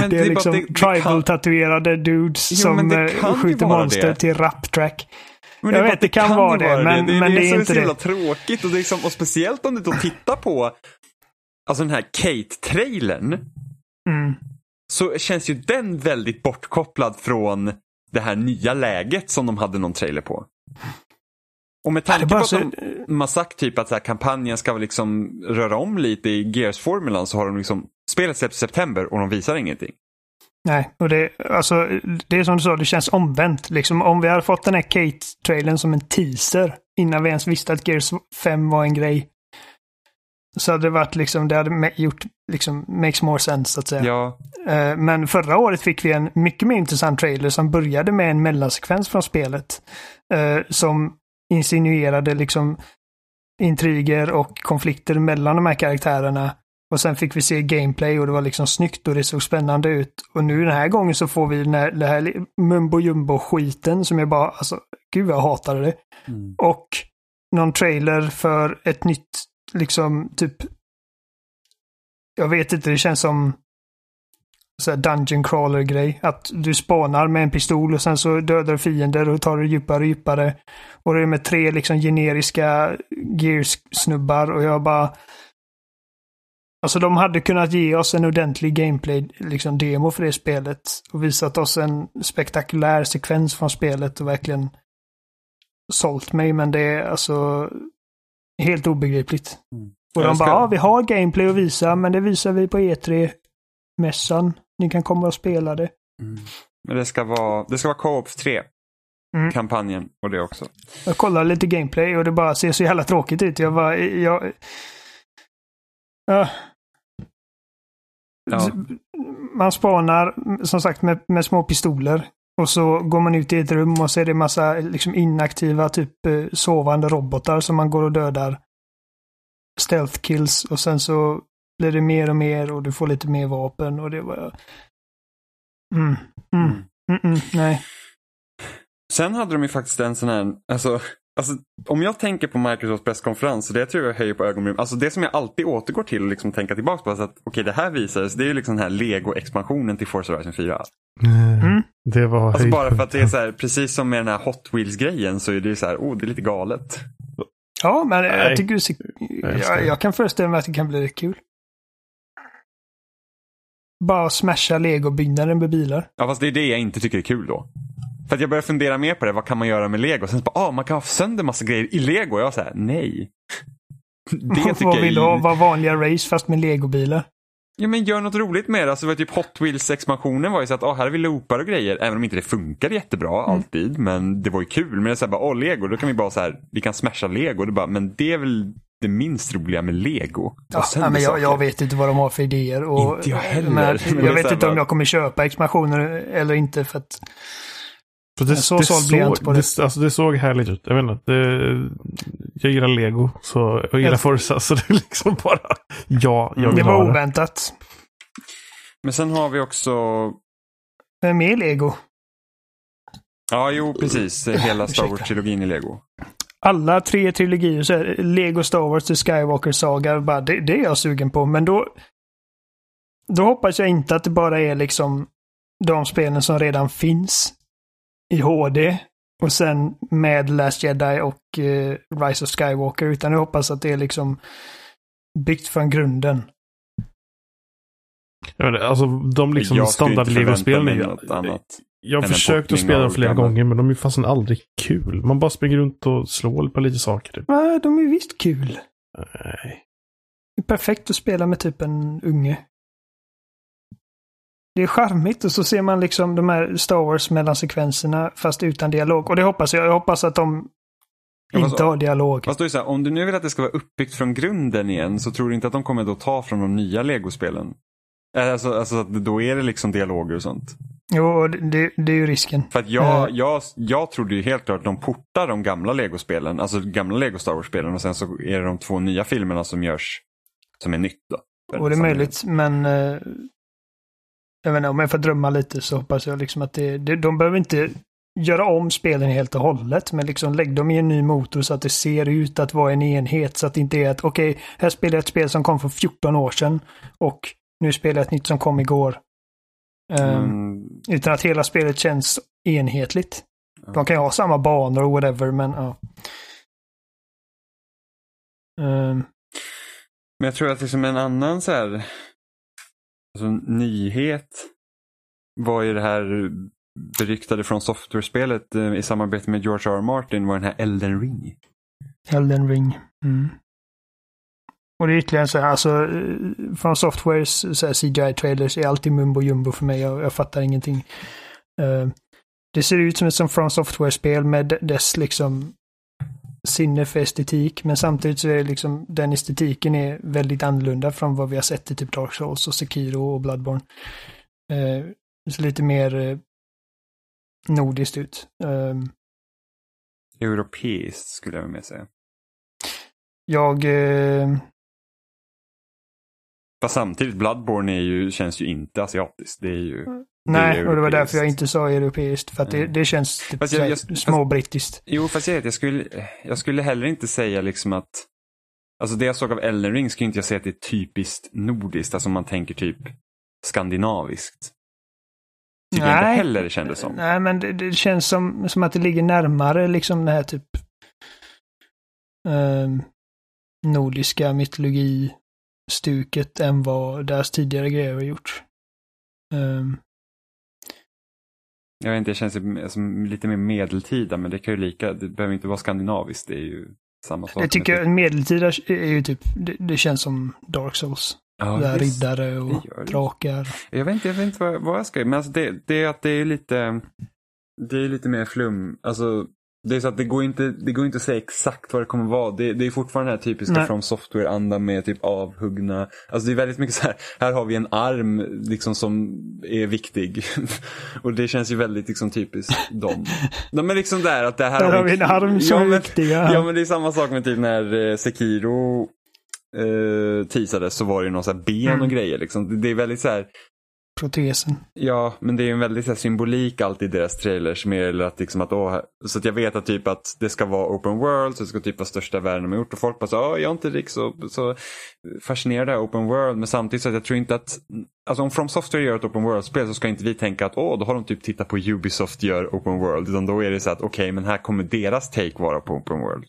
Men det är det är liksom det- det tribal-tatuerade dudes Jo, som det eh, skjuter vara monster det. till rap-track. Men Jag är bara vet, det kan vara ju det, men- det, men det är så, inte så det. jävla tråkigt och, det är liksom, och speciellt om du då tittar på alltså den här Kate-trailern Mm. Så känns ju den väldigt bortkopplad från det här nya läget som de hade någon trailer på. Och med tanke på att de, har sagt typ att så här, kampanjen ska liksom röra om lite i Gears-formulan så har de liksom spelet släpps i september och de visar ingenting. Nej, och det, alltså, det är som du sa, det känns omvänt. Liksom, om vi hade fått den här Kate-trailern som en teaser innan vi ens visste att Gears 5 var en grej. Så hade det varit liksom, det hade gjort, liksom, makes more sense så att säga. Ja, Eh, Men förra året fick vi en mycket mer intressant trailer som började med en mellansekvens från spelet. eh, Som insinuerade liksom intriger och konflikter mellan de här karaktärerna. Och sen fick vi se gameplay och det var liksom snyggt och det såg spännande ut. Och nu den här gången så får vi den här, det här mumbo jumbo skiten som jag bara, alltså, gud jag hatade det. Och någon trailer för ett nytt, liksom typ, jag vet inte, det känns som så här dungeon crawler grej. Att du spanar med en pistol och sen så dödar du fiender och tar det djupare och djupare. Och det är med tre liksom generiska gears-snubbar och jag bara... Alltså de hade kunnat ge oss en ordentlig gameplay, liksom demo för det spelet. Och visat oss en spektakulär sekvens från spelet och verkligen sålt mig. Men det är alltså helt obegripligt. Mm. Och de ska- bara, ja, vi har gameplay att visa, men det visar vi på E3-mässan. Ni kan komma och spela det. men det ska vara, det ska vara Co-op 3. Mm. Kampanjen och det också. Jag kollar lite gameplay och det bara ser så jävla tråkigt ut. Jag bara, jag... Ja. Ja. Man spanar, som sagt, med, med små pistoler. Och så går man ut i ett rum och så är det massa liksom, inaktiva, typ eh, sovande robotar som man går och dödar. Stealth kills och sen så blir det mer och mer och du får lite mer vapen och det var... Mm. Mm. Mm. Mm -mm. Nej. Sen hade de ju faktiskt en sån här, alltså Alltså, om jag tänker på Microsofts presskonferens, så det tror jag höjer på ögonbrynen. Alltså det som jag alltid återgår till och liksom tänka tillbaka på, är att okej okay, det här visades, det är ju liksom den här Lego-expansionen till Forza Horizon 4. Mm. Det var Alltså bara för att det är så här, precis som med den här Hot Wheels-grejen så är det så här, oh det är lite galet. Ja, men Nej. jag tycker jag, jag kan föreställa mig att det kan bli kul. Bara smasha legobyggnaden med bilar. Ja, fast det är det jag inte tycker är kul då. För att jag börjar fundera mer på det, vad kan man göra med lego? Sen så bara, ah, man kan ha sönder massa grejer i lego. Jag säger nej. Det tycker vad vill du ha? Var vanliga race fast med legobilar? Ja men gör något roligt med det. Alltså, typ Hot Wheels-expansionen var ju så att ah, här har vi loopar och grejer. Även om inte det funkar jättebra mm. alltid. Men det var ju kul. Men det är så här, bara, åh lego, då kan vi bara så här, vi kan smasha lego. Det bara, men det är väl det minst roliga med lego. Ja, men jag, jag, vet inte vad de har för idéer. Och, inte jag heller. Men, jag vet inte om jag kommer köpa expansioner eller inte. för att för det, så det, såg, på det. det. Alltså det såg härligt ut. Jag vet inte. Det, jag gillar lego. Så jag gillar Forza. Så det är liksom bara ja, jag vill Det var oväntat. Men sen har vi också... Med mer lego. Ja, jo precis. Hela Star Wars-trilogin i lego. Alla tre trilogier, så här, Lego Star Wars, The Skywalker Saga, bara, det, det är jag sugen på. Men då... Då hoppas jag inte att det bara är liksom de spelen som redan finns i HD. Och sen med Last Jedi och uh, Rise of Skywalker. Utan jag hoppas att det är liksom byggt från grunden. Jag vet, alltså de liksom standard-Lego-spelen är ju... Jag har försökt att spela dem flera gammal. gånger men de är fastän aldrig kul. Man bara springer runt och slår på lite saker. Typ. Nej, de är visst kul. Nej. Det är perfekt att spela med typ en unge. Det är charmigt och så ser man liksom de här Star Wars mellansekvenserna fast utan dialog. Och det hoppas jag. Jag hoppas att de ja, inte har dialog. Fast då så här, om du nu vill att det ska vara uppbyggt från grunden igen så tror du inte att de kommer då ta från de nya legospelen? Eh, alltså, alltså då är det liksom dialoger och sånt? Jo, det, det är ju risken. För att jag, uh. jag, jag trodde ju helt klart att de portar de gamla legospelen, alltså gamla lego Star Wars-spelen och sen så är det de två nya filmerna som görs som är nytt. Då, och det är möjligt, men uh, jag vet inte, om jag får drömma lite så hoppas jag liksom att det, det, de behöver inte göra om spelen helt och hållet, men liksom lägg dem i en ny motor så att det ser ut att vara en enhet så att det inte är att okej, okay, här spelar jag ett spel som kom för 14 år sedan och nu spelar jag ett nytt som kom igår. Um, mm. Utan att hela spelet känns enhetligt. Mm. De kan ju ha samma banor och whatever, men ja. Um. Men jag tror att liksom en annan så här alltså, nyhet var ju det här beryktade från software-spelet eh, i samarbete med George R. R. Martin var den här Elden Ring. Elden Ring. Mm. Och det är ytterligare så här, alltså eh, från Softwares CGI-trailers är alltid mumbo jumbo för mig. Jag, jag fattar ingenting. Uh, det ser ut som ett som från Software-spel med dess liksom sinne för estetik. Men samtidigt så är det liksom den estetiken är väldigt annorlunda från vad vi har sett i typ Dark Souls och Sekiro och Bloodborne. Det ser lite mer uh, nordiskt ut. Uh, Europeiskt skulle jag med säga. Jag Fast samtidigt, Bloodborne är ju, känns ju inte asiatiskt. Det är ju... Nej, och det var därför jag inte sa europeiskt. För att det, mm. det känns typ jag, jag, småbrittiskt. Jo, fast jag, jag, skulle, jag skulle heller inte säga liksom att... Alltså det jag såg av Elden Ring skulle inte jag säga att det är typiskt nordiskt. Alltså om man tänker typ skandinaviskt. Tycker nej, jag inte heller det kändes som. Nej, men det, det, känns som, som att det ligger närmare liksom det här typ... Eh, nordiska mytologi stuket än vad deras tidigare grejer har gjort. Um. Jag vet inte, det känns som lite mer medeltida, men det kan ju lika, det behöver inte vara skandinaviskt, det är ju samma sak. Jag tycker typ... medeltida är ju typ, det, det känns som Dark Souls. Ja, Där riddare och drakar. Jag vet inte, jag vet inte vad, vad jag ska men alltså det, det är att det är lite, det är lite mer flum, alltså det är så att det går inte, det går inte att säga exakt vad det kommer vara. Det, det är fortfarande den här typiska Nej. From Software-andan med typ avhuggna. Alltså det är väldigt mycket så här, här har vi en arm liksom som är viktig. och det känns ju väldigt liksom typiskt dem. De är liksom där att det här där har vi en arm som ja, är viktig. Ja. ja men det är samma sak med typ när eh, Sekiro eh, teasades så var det ju någon så här ben mm. och grejer liksom. Det är väldigt så här protesen. Ja, men det är en väldigt här, symbolik alltid i deras trailers. Mer eller att, liksom att, åh, så att jag vet att, typ att det ska vara open world, så det ska typ vara största världen de har gjort. Och folk bara så, åh, jag är inte riktigt så, så fascinerad av open world. Men samtidigt så att jag tror inte att, alltså om From Software gör ett open world-spel så ska inte vi tänka att, åh, då har de typ tittat på Ubisoft gör open world. Utan då är det så att, okej, okay, men här kommer deras take vara på open world.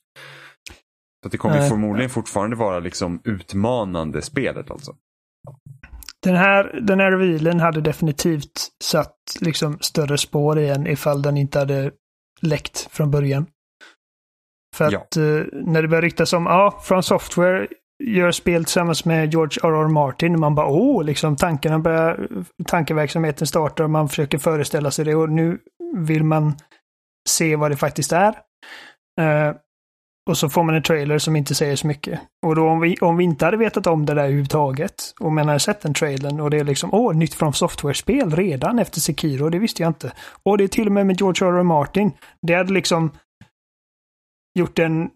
Så det kommer äh, förmodligen fortfarande vara liksom utmanande spelet alltså. Den här, den här revealen hade definitivt satt liksom större spår i en ifall den inte hade läckt från början. För att ja. eh, när det börjar ryktas om, ja, från Software gör spel tillsammans med George R.R. Martin. Man bara, åh, liksom tankarna börjar, tankeverksamheten startar och man försöker föreställa sig det och nu vill man se vad det faktiskt är. Uh, och så får man en trailer som inte säger så mycket. Och då om vi, om vi inte hade vetat om det där överhuvudtaget och man hade sett den trailern och det är liksom åh, nytt från software-spel redan efter Sekiro, det visste jag inte. Och det är till och med med George R. R. Martin. Det hade liksom gjort den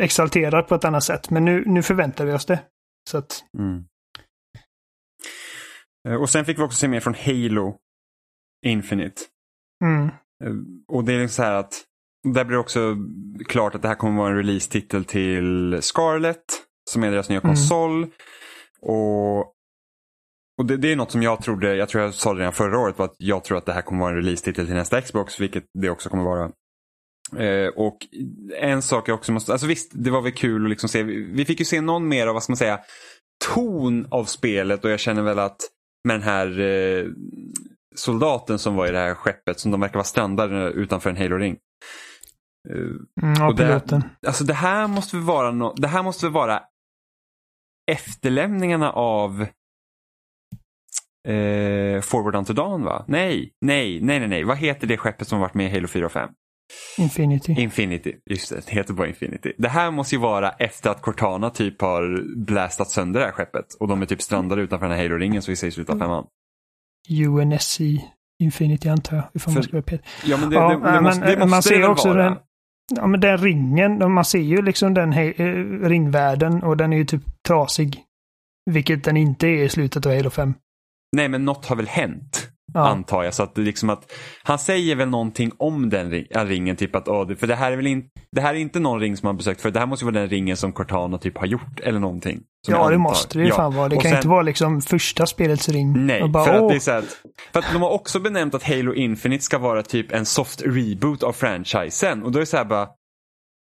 exalterad på ett annat sätt. Men nu, nu förväntar vi oss det. Så att... Mm. Eh, och sen fick vi också se mer från Halo Infinite. Mm. Eh, och det är så här att där blir det också klart att det här kommer vara en release-titel till Scarlet som är deras nya mm. konsol. Och, och det, det, är något som jag trodde, jag tror jag sa det redan förra året, att jag tror att det här kommer vara en release-titel till nästa Xbox, vilket det också kommer vara. Eh, och en sak jag också måste, alltså visst det var väl kul att liksom se, vi fick ju se någon mer av, vad ska man säga, ton av spelet och jag känner väl att med den här eh, soldaten som var i det här skeppet som de verkar vara strandade utanför en Halo-ring. Mm, ja, och det, alltså det här måste vara no, det här måste vara efterlämningarna av eh, Forward Unto Dawn va? Nej, nej, nej, nej, nej. Vad heter det skeppet som varit med i Halo 4 och 5? Infinity. Infinity, just det. Det heter bara Infinity. Det här måste ju vara efter att Cortana typ har blästat sönder det här skeppet och de är typ strandade utanför den här Halo-ringen så vi säger i slutet av femman. UNSC Infinity antar jag, ifall man ska vara. Ja, men det, det, det, det måste, det måste man ser också vara. Den, ja, men den ringen, man ser ju liksom den he, eh, ringvärlden och den är ju typ trasig. Vilket den inte är i slutet av Halo 5. Nej, men något har väl hänt. Ja. Antar jag. Så att, liksom att, han säger väl någonting om den ringen. Typ att, oh, för det här, är väl in, det här är inte någon ring som han besökt för det här måste vara den ringen som Cortana typ har gjort eller någonting. Ja det måste det ju ja. fan vara. Det och kan sen, inte vara liksom första spelets ring. Nej, bara, för, att det är så här, för att de har också benämnt att Halo Infinite ska vara typ en soft reboot av franchisen. Och då är det så här bara,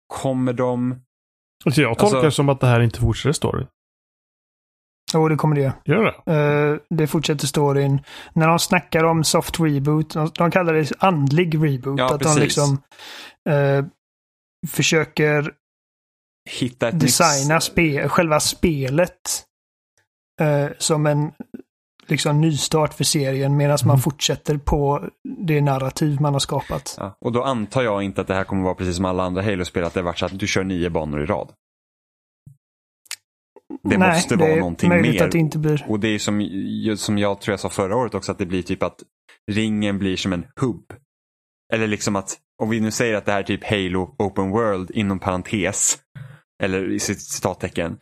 kommer de... Alltså jag tolkar alltså, som att det här inte fortsätter story. Jo, det kommer det Gör det? Uh, det fortsätter storyn. När de snackar om soft reboot, de, de kallar det andlig reboot. Ja, att precis. de liksom uh, försöker Hitta ett designa nytt... spe, själva spelet uh, som en liksom nystart för serien medan mm. man fortsätter på det narrativ man har skapat. Ja, och då antar jag inte att det här kommer vara precis som alla andra Halo-spel, att det har varit så att du kör nio banor i rad. Det Nej, måste vara någonting mer. Att det inte blir. Och det är som, som jag tror jag sa förra året också, att det blir typ att ringen blir som en hubb. Eller liksom att, om vi nu säger att det här är typ Halo Open World inom parentes, eller i citattecken,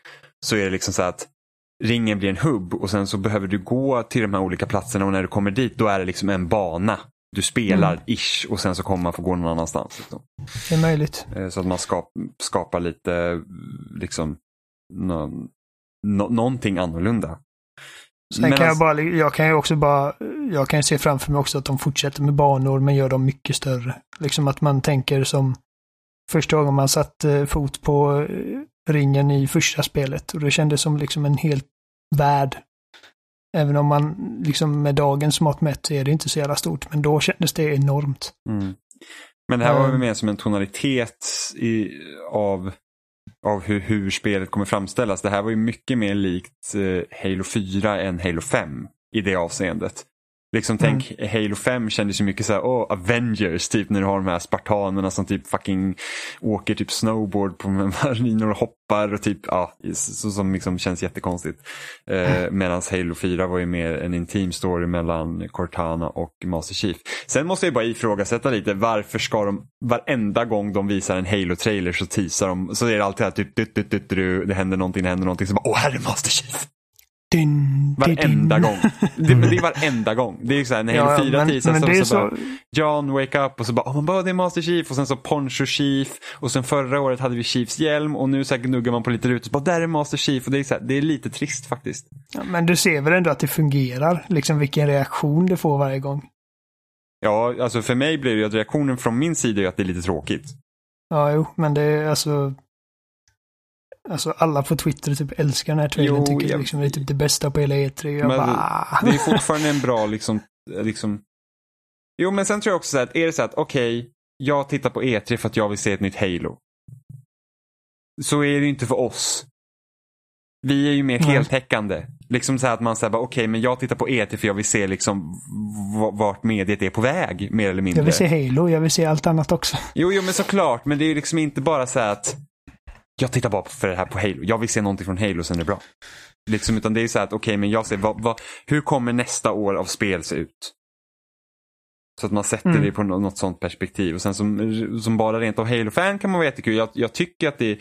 så är det liksom så att ringen blir en hubb och sen så behöver du gå till de här olika platserna och när du kommer dit då är det liksom en bana. Du spelar mm. ish och sen så kommer man få gå någon annanstans. Liksom. Det är möjligt. Eh, så att man skap, skapar lite liksom någon, no, någonting annorlunda. Sen kan jag, bara, jag kan ju också bara, jag kan se framför mig också att de fortsätter med banor men gör dem mycket större. Liksom att man tänker som första gången man satte eh, fot på eh, ringen i första spelet och det kändes som liksom en helt värld. Även om man liksom med dagens mått mätt är det inte så jävla stort, men då kändes det enormt. Mm. Men det här var väl mer som en tonalitet i, av av hur, hur spelet kommer framställas. Det här var ju mycket mer likt eh, Halo 4 än Halo 5 i det avseendet. Liksom mm. tänk Halo 5 kändes ju mycket såhär, åh Avengers typ när du har de här spartanerna som typ fucking åker typ snowboard på marinor och hoppar och typ, ja, så, som liksom känns jättekonstigt. Eh, mm. Medan Halo 4 var ju mer en intim story mellan Cortana och Master Chief. Sen måste jag bara ifrågasätta lite, varför ska de, varenda gång de visar en Halo-trailer så teasar de, så är det alltid här typ, du, du, du, du, det händer någonting, det händer någonting, så bara, åh här är Master Chief. Din, Varenda din. gång. Det, men det är varenda gång. Det är ju så här, när 4 men, teasas men så, så, så... bara John wake up och så bara, oh, man bara det är Master Chief och sen så Poncho Chief och sen förra året hade vi Chiefs hjälm och nu så här gnuggar man på lite rutor och så bara där är Master Chief och det är, så här, det är lite trist faktiskt. Ja, men du ser väl ändå att det fungerar? Liksom vilken reaktion det får varje gång. Ja, alltså för mig blir det ju att reaktionen från min sida är att det är lite tråkigt. Ja, jo, men det är alltså... Alltså alla på Twitter typ älskar den här trailern. Jo, tycker jag- liksom det är typ det bästa på hela E3. Jag Men bara... Det är fortfarande en bra liksom, liksom... Jo men sen tror jag också så här att är det så att okej, jag tittar på E3 för att jag vill se ett nytt Halo. Så är det ju inte för oss. Vi är ju mer heltäckande. Liksom så här att man säger okej men jag tittar på E3 för jag vill se liksom vart mediet är på väg mer eller mindre. Jag vill se Halo, jag vill se allt annat också. Jo, jo men såklart. Men det är ju liksom inte bara så här att jag tittar bara för det här på Halo. Jag vill se någonting från Halo sen är det bra. Liksom, utan det är så här att okej, men jag ser vad, vad, hur kommer nästa år av spel se ut? Så att man sätter Mm. det på nå- något sånt perspektiv. Och sen som, som bara rent av Halo-fan kan man vara jättekul. Jag, jag tycker att det är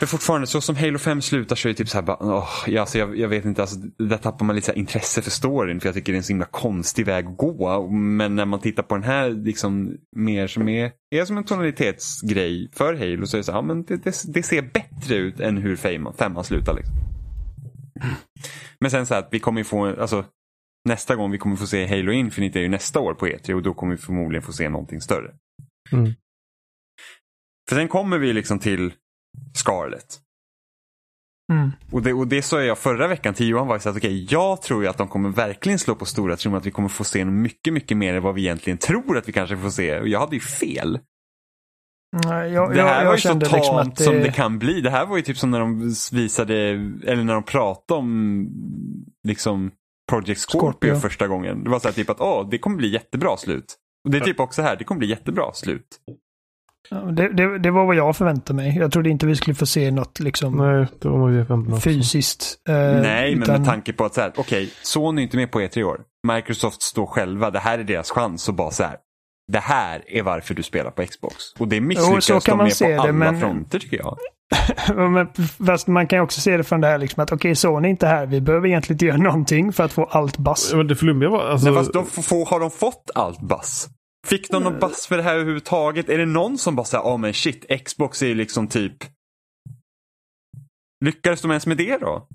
för fortfarande, så som Halo 5 slutar så är det typ så här bara, åh, ja, alltså jag, jag vet inte, alltså, där tappar man lite intresse för storyn för jag tycker det är en så himla konstig väg att gå. Men när man tittar på den här liksom mer som är, är som en tonalitetsgrej för Halo så är det så här, ja, men det, det, det ser bättre ut än hur femman, femman slutar. Liksom. Men sen så här att vi kommer ju få, alltså nästa gång vi kommer få se Halo Infinite är ju nästa år på E3 och då kommer vi förmodligen få se någonting större. Mm. För sen kommer vi liksom till Scarlet. Mm. Och det, och det sa jag förra veckan till Johan var så att okej, jag tror ju att de kommer verkligen slå på stora trumman att vi kommer få se mycket, mycket mer än vad vi egentligen tror att vi kanske får se. Och jag hade ju fel. Nej, Jag, Det här jag, var jag ju så kände tamt liksom att som det... det kan bli. Det här var ju typ som när de visade, eller när de pratade om liksom Project Scorpio, Scorpio. första gången. Det var så här typ att åh, det kommer bli jättebra slut. Och det är typ också här, det kommer bli jättebra slut. Det, det, det var vad jag förväntade mig. Jag trodde inte vi skulle få se något liksom Nej, det var jag förväntade fysiskt. eh, Nej, men utan- med tanke på att så här, okej, Sony är inte med på E3 i år. Microsoft står själva, det här är deras chans att bara så här. Det här är varför du spelar på Xbox. Och det misslyckas de man med se på det, alla men- fronter tycker jag. Men, fast man kan ju också se det från det här liksom att okej, Sony är inte här. Vi behöver egentligen inte göra någonting för att få allt bass. Men det flummiga var, alltså, Men fast de får, har de fått allt bass? Fick de någon bass för det här överhuvudtaget? Är det någon som bara säger, ja men shit, Xbox är liksom typ... Lyckades de ens med det då?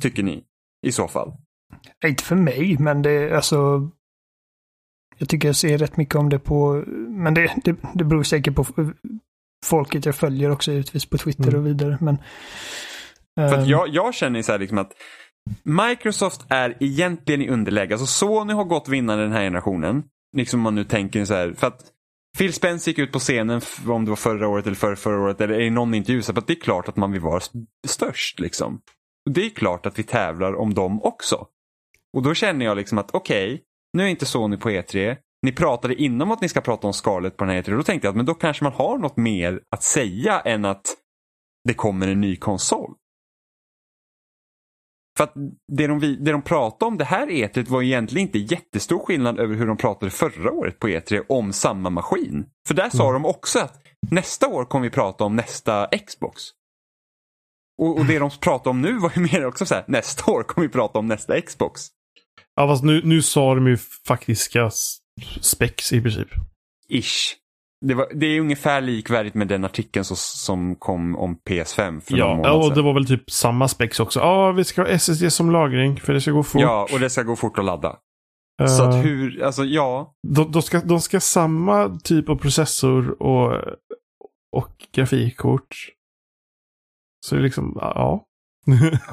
Tycker ni? I så fall. Inte för mig, men det är alltså... Jag tycker jag ser rätt mycket om det på... Men det, det, det beror säkert på folket jag följer också givetvis på Twitter Mm. och vidare. Men, För ehm, jag, jag känner så här liksom att Microsoft är egentligen i underläge. Alltså Sony har gått vinnande den här generationen. Liksom om man nu tänker så här. För att Phil Spence gick ut på scenen, om det var förra året eller förra, förra året, eller i någon intervju, så att det är klart att man vill vara störst. Liksom. Det är klart att vi tävlar om dem också. Och då känner jag liksom att okej, nu är inte Sony på E3. Ni pratade innan om att ni ska prata om Scarlett på den här E3. Då tänkte jag att men då kanske man har något mer att säga än att det kommer en ny konsol. För att det de, det de pratade om det här E3 var egentligen inte jättestor skillnad över hur de pratade förra året på E3 om samma maskin. För där sa de också att nästa år kommer vi prata om nästa Xbox. Och, och det de pratade om nu var ju mer också så här, nästa år kommer vi prata om nästa Xbox. ja, fast nu, nu sa de ju faktiska s- specs i princip. Ish. Det, var, det är ungefär likvärdigt med den artikeln så, som kom om PS5 för Ja, månad och det var väl typ samma specs också. Ja, vi ska ha SSD som lagring för det ska gå fort. Ja, och det ska gå fort att ladda. Eh, Så att hur, alltså ja, de, de, ska, de ska samma typ av processor och, och grafikkort. Så det är liksom, ja.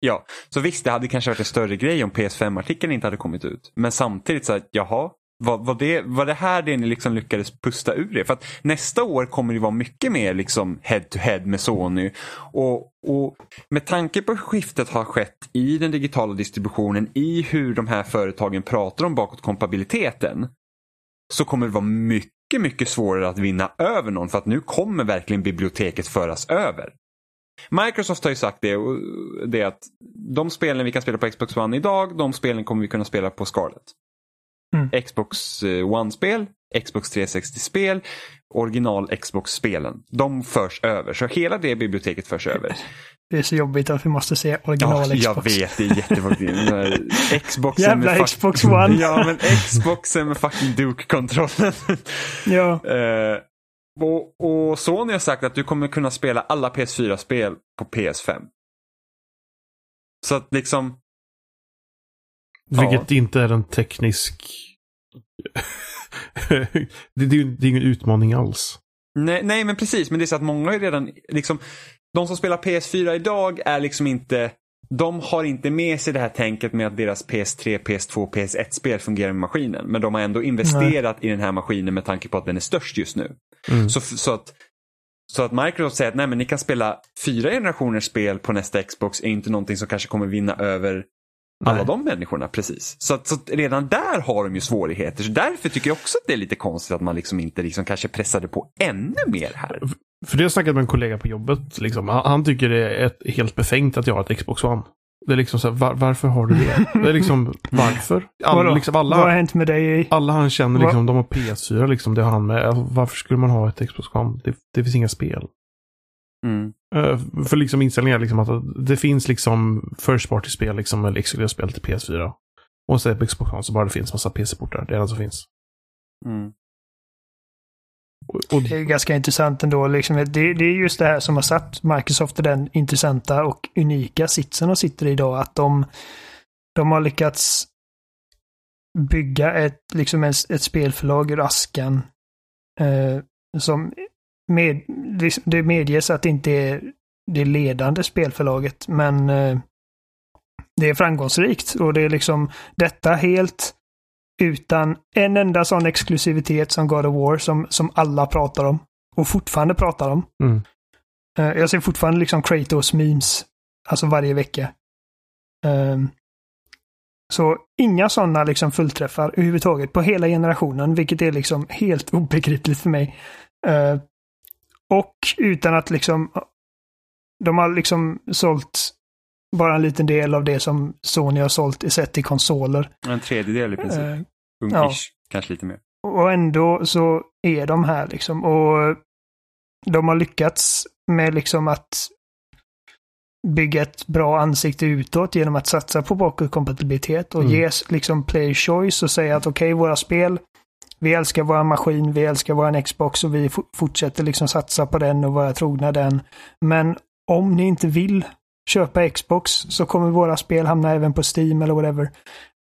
Ja, så visst det hade kanske varit en större grej om PS5-artikeln inte hade kommit ut. Men samtidigt så att jaha, var, var, det, var det här det ni liksom lyckades pusta ur er? För att nästa år kommer det vara mycket mer liksom head to head med Sony. Och, och med tanke på hur skiftet har skett i den digitala distributionen, i hur de här företagen pratar om bakåtkompatibiliteten. Så kommer det vara mycket, mycket svårare att vinna över någon för att nu kommer verkligen biblioteket föras över. Microsoft har ju sagt det, det att de spelen vi kan spela på Xbox One idag, de spelen kommer vi kunna spela på Scarlett. Mm. Xbox eh, One-spel, Xbox 360-spel, original Xbox-spelen. De förs över, så hela det biblioteket förs över. Det är så jobbigt att vi måste se original Ja, Xbox. jag vet, det är jättejobbigt. Xboxen Jävla med Xbox One. Ja, men Xboxen med fucking Duke-kontrollen. Ja, Eh, och, och Sony har sagt att du kommer kunna spela alla PS4-spel på PS5. Så att liksom, Vilket inte är en teknisk... det, det, är det är ingen utmaning alls. nej, nej men precis, men det är så att många ju redan, liksom, de som spelar PS4 idag är liksom inte, de har inte med sig det här tänket med att deras PS3, PS2, PS1-spel fungerar med maskinen. Men de har ändå investerat i den här maskinen med tanke på att den är störst just nu. Mm. Så, så, att, så att Microsoft säger att nej, men ni kan spela fyra generationers spel på nästa Xbox är inte någonting som kanske kommer vinna över alla Nej. de människorna. precis. Så, så redan där har de ju svårigheter. Så därför tycker jag också att det är lite konstigt att man liksom inte liksom kanske pressade på ännu mer här. För det har jag snackat med en kollega på jobbet. Liksom. Han, han tycker det är ett, helt befängt att jag har ett Xbox One. Det är liksom så här, var, varför har du det? Det är liksom, varför? Alla, vadå? liksom, Vad har alla, hänt med dig? alla han känner, Vad- liksom, de har PS4, liksom, det har han med. Alltså, varför skulle man ha ett Xbox One? Det, det finns inga spel. Mm. Eh, för liksom inställningar, liksom, att det finns liksom first party-spel, liksom, eller exklusiva spel till PS4. Och så är det på Xbox One så bara det finns massa PC-portar. Det är det som finns. Mm. Och, och, Det är ganska intressant ändå. Liksom. Det, det är just det här som har satt Microsoft i den intressanta och unika sitsen de sitter i idag. Att de, de har lyckats bygga ett, liksom ett, ett spelförlag ur askan. Eh, som med, det, det medges att det inte är det ledande spelförlaget, men eh, det är framgångsrikt. Och det är liksom detta helt utan en enda sån exklusivitet som God of War som, som alla pratar om. Och fortfarande pratar om. Mm. Eh, jag ser fortfarande liksom Kratos memes. Alltså varje vecka. Ehm, så inga sådana liksom fullträffar överhuvudtaget på hela generationen, vilket är liksom helt obegripligt för mig. Eh, och utan att liksom de har liksom sålt bara en liten del av det som Sony har sålt i sett i konsoler. En tredjedel i princip. Eh, Ung ja. kanske lite mer. och ändå så är de här liksom. Och de har lyckats med liksom att bygga ett bra ansikte utåt genom att satsa på bakåtkompatibilitet och Mm. ge liksom player choice och säga att okej, våra spel, vi älskar vår maskin, vi älskar vår Xbox och vi fortsätter liksom satsa på den och vara trogna den. Men om ni inte vill köpa Xbox så kommer våra spel hamna även på Steam eller whatever.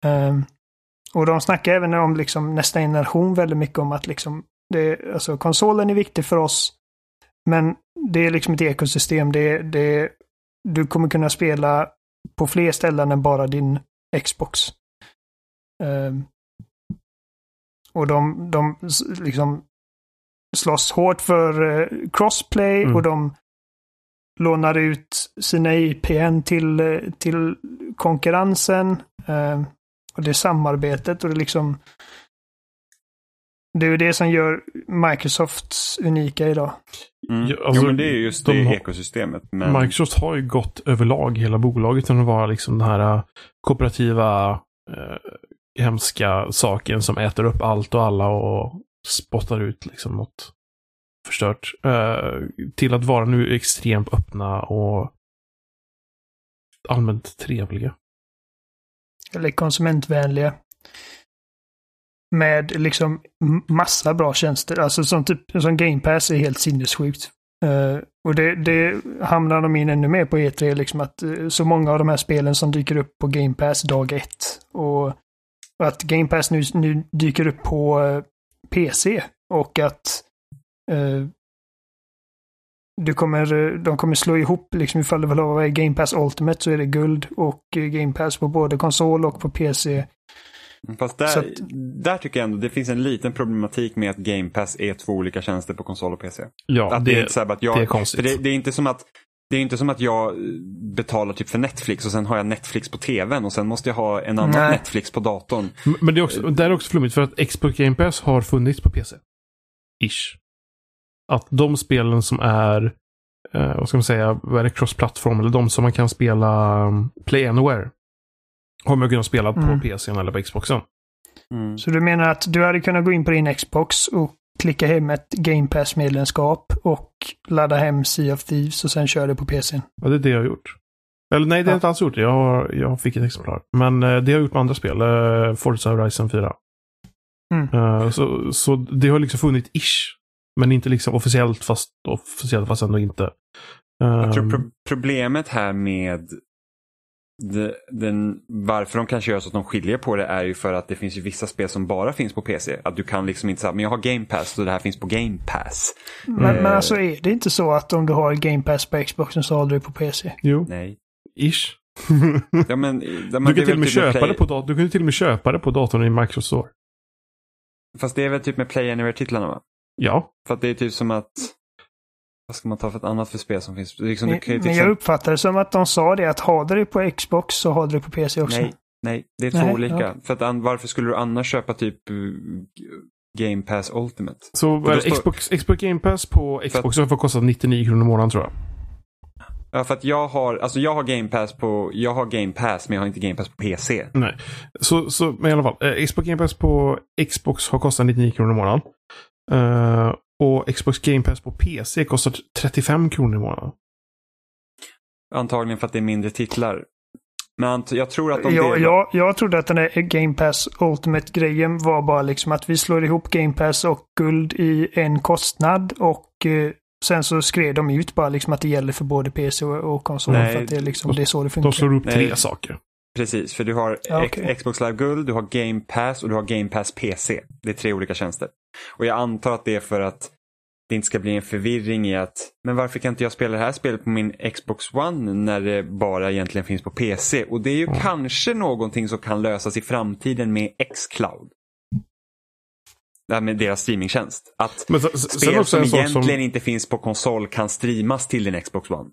Um, och de snackar även om liksom nästa generation väldigt mycket om att liksom det, alltså konsolen är viktig för oss. Men det är liksom ett ekosystem. Det, det, du kommer kunna spela på fler ställen än bara din Xbox. Um, och de, de liksom slåss hårt för eh, crossplay Mm. och de lånar ut sina IPN till, eh, till konkurrensen. Ehm, och det samarbetet och det liksom det är ju det som gör Microsoft unika idag. Mm. Ja, alltså, jo, men det är ju just de det ekosystemet. Men... Microsoft har ju gått överlag hela bolaget till att vara liksom den här kooperativa eh, hemska saken som äter upp allt och alla och spottar ut liksom något förstört. Eh, till att vara nu extremt öppna och allmänt trevliga. Eller konsumentvänliga. Med liksom massa bra tjänster. Alltså som typ som Game Pass är helt sinnessjukt. Uh, och det, det hamnar de in ännu mer på E3, liksom att uh, så många av de här spelen som dyker upp på Game Pass dag ett. Och, och att Game Pass nu, nu dyker upp på eh, PC. Och att eh, du kommer, eh, de kommer slå ihop, liksom ifall du vill ha Game Pass Ultimate så är det guld och eh, Game Pass på både konsol och på PC. Fast där, Så att- där tycker jag ändå det finns en liten problematik med att Game Pass är två olika tjänster på konsol och PC. Ja, att det, det, är inte så här att jag, det är konstigt. Det är inte som att det är inte som att jag betalar typ för Netflix och sen har jag Netflix på tvn och sen måste jag ha en annan Nej. Netflix på datorn. Men det är, också, det är också flummigt för att Xbox Game Pass har funnits på PC. Ish. Att de spelen som är, eh, vad ska man säga, vad är det, cross-plattform, eller de som man kan spela um, Play Anywhere. Har man kunnat spela på Mm. PC eller på Xboxen. Mm. Så du menar att du hade kunnat gå in på din Xbox och klicka hem ett Game Pass-medlemskap och ladda hem Sea of Thieves och sen köra det på PCn. Ja, det är det jag har gjort. Eller nej, det har jag inte alls gjort. Jag, har, jag fick ett exemplar. Men eh, det har jag gjort med andra spel. Eh, Forza Horizon 4. Mm. Eh, så, så det har liksom funnits ish. Men inte liksom officiellt fast officiellt fast ändå inte. Jag tror Um, pro problemet här med de, den, varför de kanske gör så att de skiljer på det är ju för att det finns ju vissa spel som bara finns på PC. Att du kan liksom inte säga, men jag har Game Pass så det här finns på Game Pass. Men, Eh. men alltså är det inte så att om du har Game Pass på Xboxen så har du det på PC? jo, Nej. ish. Ja, men, ja, men du det kan till och med typ med köpa Play, det på datorn. Du kan till och med köpa det på datorn i Microsoft Store. Fast det är väl typ med Play Anywhere-titlarna va? Ja. För att det är typ som att, vad ska man ta för ett annat för spel som finns? Liksom, du kan ju till Men jag exempel- uppfattar det som att de sa det att har du det på Xbox så har du det på PC också. Nej, nej, det är två Nej, olika. ja. För att an, varför skulle du annars köpa typ uh, Game Pass Ultimate? Så står- Xbox, Xbox Game Pass på Xbox får kosta 99 kronor i månaden tror jag. Ja, för att jag har, alltså jag har Game Pass på, jag har Game Pass men jag har inte Game Pass på PC. Nej. Så, så men i alla fall. Eh, Xbox Game Pass på Xbox har kostat 99 kronor i månaden. Eh, och Xbox Game Pass på PC kostar 35 kronor i månaden. Antagligen för att det är mindre titlar. Men jag tror att de Jag, delar- jag, jag trodde att den här Game Pass Ultimate-grejen var bara liksom att vi slår ihop Game Pass och guld i en kostnad och eh, sen så skrev de ut bara liksom att det gäller för både PC och, och konsol. Nej, för att det är, liksom, det är så det De funkar. slår upp Nej. tre saker. Precis, för du har Ja, okej. Xbox Live Guld, du har Game Pass och du har Game Pass PC. Det är tre olika tjänster. Och jag antar att det är för att det inte ska bli en förvirring i att men varför kan inte jag spela det här spelet på min Xbox One när det bara egentligen finns på PC? Och det är ju kanske någonting som kan lösas i framtiden med Xcloud. Det här med deras streamingtjänst. Att Men så- så- sen spel också som egentligen som, inte finns på konsol kan streamas till din Xbox One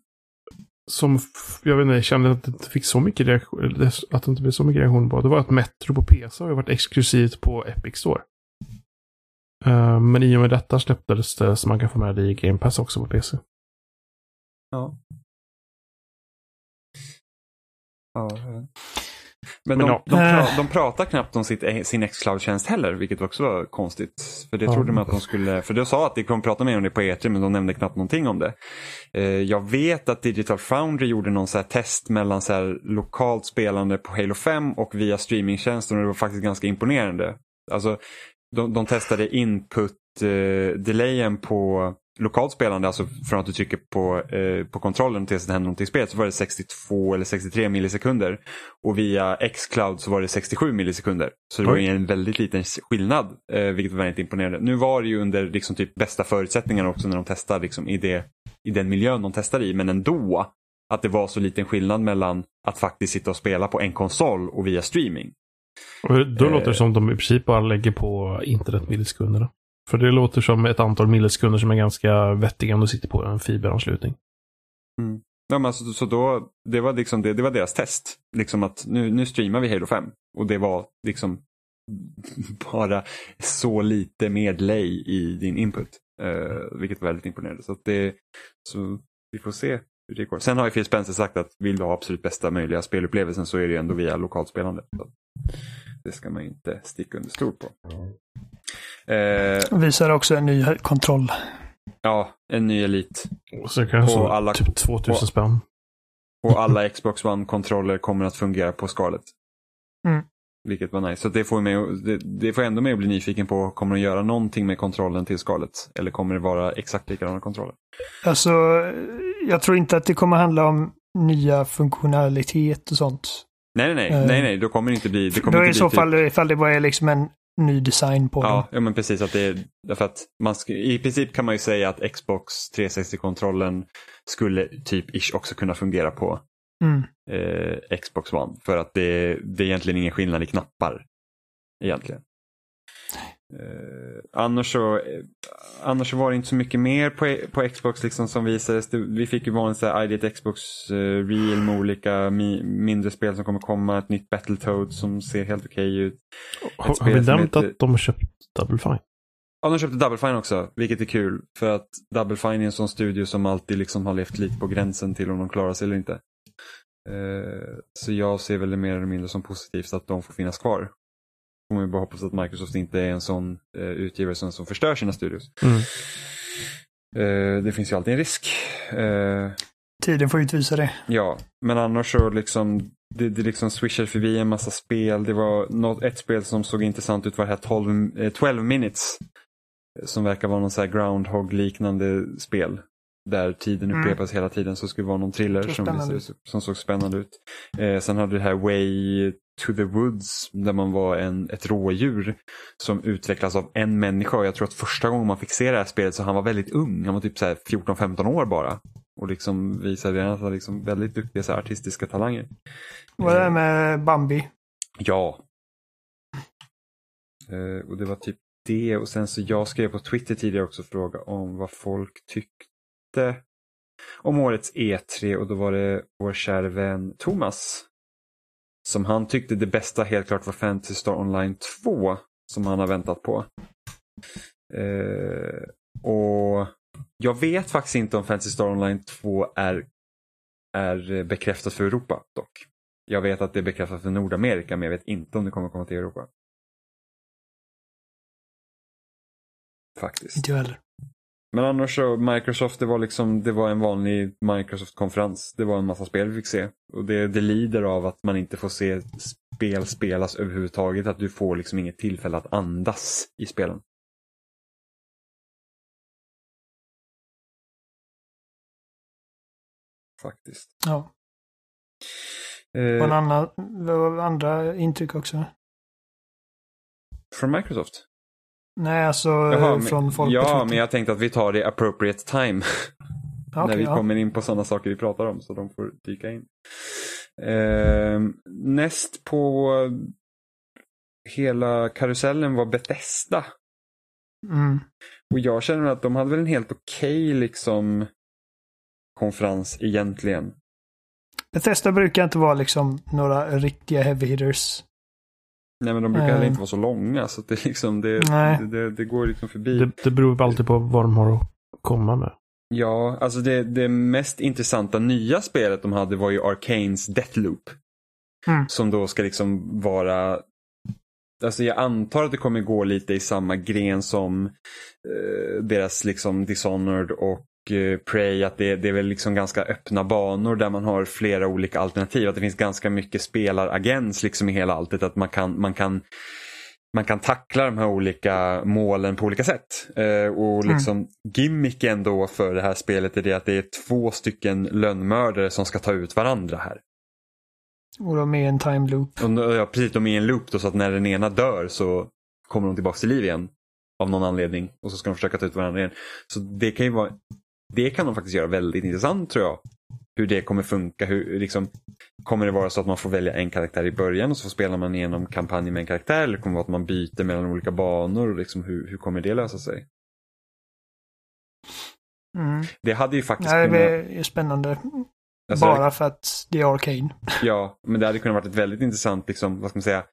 som, jag vet inte, jag kände att det inte fick så mycket reaktion, att det inte blev så mycket reaktion på. Det var att Metro på PC har varit exklusivt på Epic Store. Uh, men i och med detta släpptes det så man kan få med det i Game Pass också på PC. Ja. Ja men, Men de, de, pra, Äh. de pratar knappt om sitt, eh, sin Xcloud-tjänst heller, vilket också var konstigt. För det Ja. trodde man att de skulle, för de sa att de kommer prata mer om det på E3, men de nämnde knappt någonting om det. Eh, jag vet att Digital Foundry gjorde någon så här test mellan så här lokalt spelande på Halo 5 och via streamingtjänsten och det var faktiskt ganska imponerande. Alltså, de, de testade input-delayen på lokalt spelande, alltså från att du trycker på, eh, på kontrollen tills det händer någonting i spelet, så var det 62 eller 63 millisekunder. Och via Xcloud så var det 67 millisekunder. Så det var ju en väldigt liten skillnad, eh, vilket var väldigt imponerande. Nu var det ju under liksom typ bästa förutsättningarna också när de testade liksom, i, det, i den miljön de testade i, men ändå att det var så liten skillnad mellan att faktiskt sitta och spela på en konsol och via streaming. Och då Eh. låter det som att de i princip bara lägger på internetmillisekunderna. För det låter som ett antal millisekunder som är ganska vettiga om du sitter på en fiberanslutning. Mm. Ja, men alltså, så då, det, var liksom det, det var deras test. Liksom att nu, nu streamar vi Halo 5. Och det var liksom bara så lite medlay i din input. Eh, vilket var väldigt imponerande. Så, att det, så vi får se hur det går. Sen har ju Phil Spencer sagt att vill du ha absolut bästa möjliga spelupplevelsen så är det ju ändå via lokalt spelande. Så det ska man ju inte sticka under stol på. Eh, Visar också en ny kontroll. ja, en ny Elite. Och så kanske Och så alla- typ 2000 och- spänn. Och alla Xbox One-kontroller kommer att fungera på skalet. Mm. Vilket var nice. Så det får, mig, det, det får ändå mig att bli nyfiken på, kommer de göra någonting med kontrollen till skalet? Eller kommer det vara exakt likadana kontroller? Alltså, jag tror inte att det kommer handla om nya funktionalitet och sånt. Nej, nej, nej. Eh. nej, nej då kommer det inte bli... Det kommer Då i inte så bli fall ifall det bara är liksom en ny design på Ja, ja, men precis. Att det är, därför att man I princip kan man ju säga att Xbox 360-kontrollen skulle typ ish också kunna fungera på. Mm. eh, Xbox One. För att det, det är egentligen ingen skillnad i knappar. Egentligen. Eh, annars, så, eh, annars så var det inte så mycket mer på, på Xbox liksom som visades. Vi fick ju vanligt så här ID Xbox eh, Real med olika mi, mindre spel som kommer komma. Ett nytt Battletoads som ser helt okej ut. Har, har vi nämnt att de har köpt Double Fine? Ja, de köpte Double Fine också, vilket är kul. För att Double Fine är en sån studio som alltid liksom har levt lite på gränsen till om de klarar sig eller inte. Eh, så jag ser väl det mer eller mindre som positivt att de får finnas kvar. Får man ju bara hoppas att Microsoft inte är en sån eh, utgivare som, som förstör sina studios. Mm. Eh, det finns ju alltid en risk. Eh, Tiden får utvisa det. ja, men annars så liksom det, det liksom swishade förbi en massa spel. Det var något, ett spel som såg intressant ut var det här 12, eh, 12 minutes. eh, Som verkar vara någon så här groundhog-liknande spel. Där tiden Mm. upprepas hela tiden så det skulle vara någon thriller som, som såg spännande ut. Eh, sen hade det här Way to the Woods där man var en, ett rådjur som utvecklas av en människa. Och jag tror att första gången man fick se det här spelet så han var väldigt ung. Han var typ så här 14-15 år bara. Och liksom visade redan att han liksom väldigt duktiga så artistiska talanger. Vad är det med Bambi? Ja. Eh, och det var typ det och sen så jag skrev på Twitter tidigare också fråga om vad folk tyckte om årets E3 och då var det vår kära vän Thomas. Som han tyckte det bästa helt klart var Fantasy Star Online 2 som han har väntat på. Eh, och jag vet faktiskt inte om Fantasy Star Online 2 är, är bekräftat för Europa dock. Jag vet att det är bekräftat för Nordamerika men jag vet inte om det kommer komma till Europa. Faktiskt. Inte jag heller. Men annars så, Microsoft, det var liksom, det var en vanlig Microsoft-konferens. Det var en massa spel vi fick se. Och det, det lider av att man inte får se spel spelas överhuvudtaget. Att du får liksom inget tillfälle att andas i spelen. Faktiskt. Ja. Eh, Och en annan, andra intryck också? från Microsoft? Nej, alltså Jaha, från folk på ja, Twitter. men jag tänkte att vi tar det appropriate time. Ja, när vi ja. kommer in på sådana saker vi pratar om så de får dyka in. Ehm, näst på hela karusellen var Bethesda. Mm. Och jag känner att de hade väl en helt okej liksom konferens egentligen. Bethesda brukar inte vara liksom några riktiga heavy hitters. Nej men de brukar Eh. heller inte vara så långa så det liksom det, Nej. det, det, det går liksom förbi. Det, det beror alltid på vad de har att komma med. Ja, alltså det, det mest intressanta nya spelet de hade var ju Arcanes Deathloop. Mm. Som då ska liksom vara Alltså jag antar att det kommer gå lite i samma gren som eh, deras liksom Dishonored och eh, Prey. Att det, det är väl liksom ganska öppna banor där man har flera olika alternativ. Att det finns ganska mycket spelaragens liksom i hela alltet. Att man kan, man kan man kan tackla de här olika målen på olika sätt. Eh, och liksom gimmicken då för det här spelet är det att det är två stycken lönnmördare som ska ta ut varandra här. Och de är i en time loop. Och, ja, precis, de är i en loop då så att när den ena dör så kommer de tillbaka till liv igen. Av någon anledning. Och så ska de försöka ta ut varandra igen. Så det kan ju vara Det kan de faktiskt göra väldigt intressant tror jag. Hur det kommer funka. Hur, liksom, kommer det vara så att man får välja en karaktär i början och så spelar man igenom kampanjen med en karaktär. Eller kommer det vara att man byter mellan olika banor? Och liksom, hur, hur kommer det lösa sig? Mm. Det hade ju faktiskt Ja, det kunnat... blir spännande. Alltså, Bara för att det är Arcane. Ja, men det hade kunnat varit ett väldigt intressant, liksom, vad ska man säga,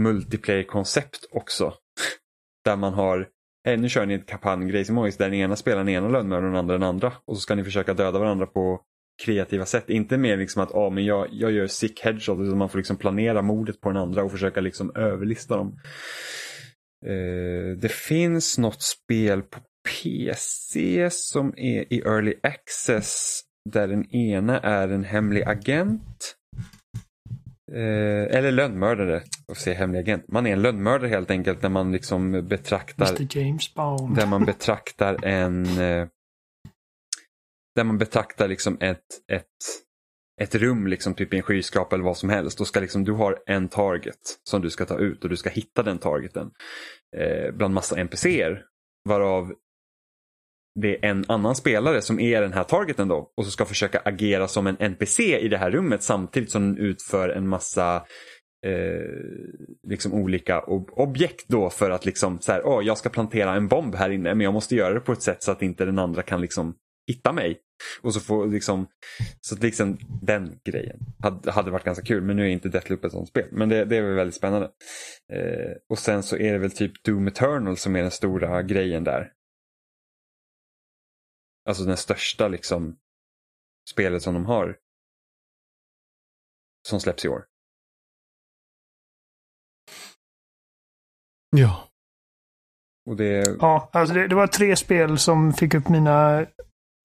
multiplayer-koncept också. Där man har, hey, nu kör ni ett kampanjgrej som där den ena spelar den ena lönnmördaren och den andra den andra. Och så ska ni försöka döda varandra på kreativa sätt. Inte mer liksom att ah, men jag, jag gör sick headshot, utan man får liksom planera mordet på den andra och försöka liksom överlista dem. Eh, det finns något spel på PC som är i early access där den ena är en hemlig agent. Eh, eller lönnmördare. Och säga hemlig agent. Man är en lönnmördare helt enkelt när man liksom betraktar Mr James Bond. där man betraktar en eh, där man betraktar liksom ett, ett, ett rum, liksom typ i en skyskrapa eller vad som helst. Då ska liksom, du har en target som du ska ta ut och du ska hitta den targeten eh, bland massa NPCer. Varav det är en annan spelare som är den här targeten då och så ska försöka agera som en NPC i det här rummet samtidigt som den utför en massa eh, liksom olika ob objekt då för att liksom så här, oh, jag ska plantera en bomb här inne men jag måste göra det på ett sätt så att inte den andra kan liksom hitta mig. Och så får liksom, så att liksom den grejen hade, hade varit ganska kul men nu är inte Deathloop ett sånt spel. Men det, det är väl väldigt spännande. Eh, och sen så är det väl typ Doom Eternal som är den stora grejen där. Alltså den största liksom spelet som de har. Som släpps i år. Ja. Och det, Ja, alltså det, det var tre spel som fick upp mina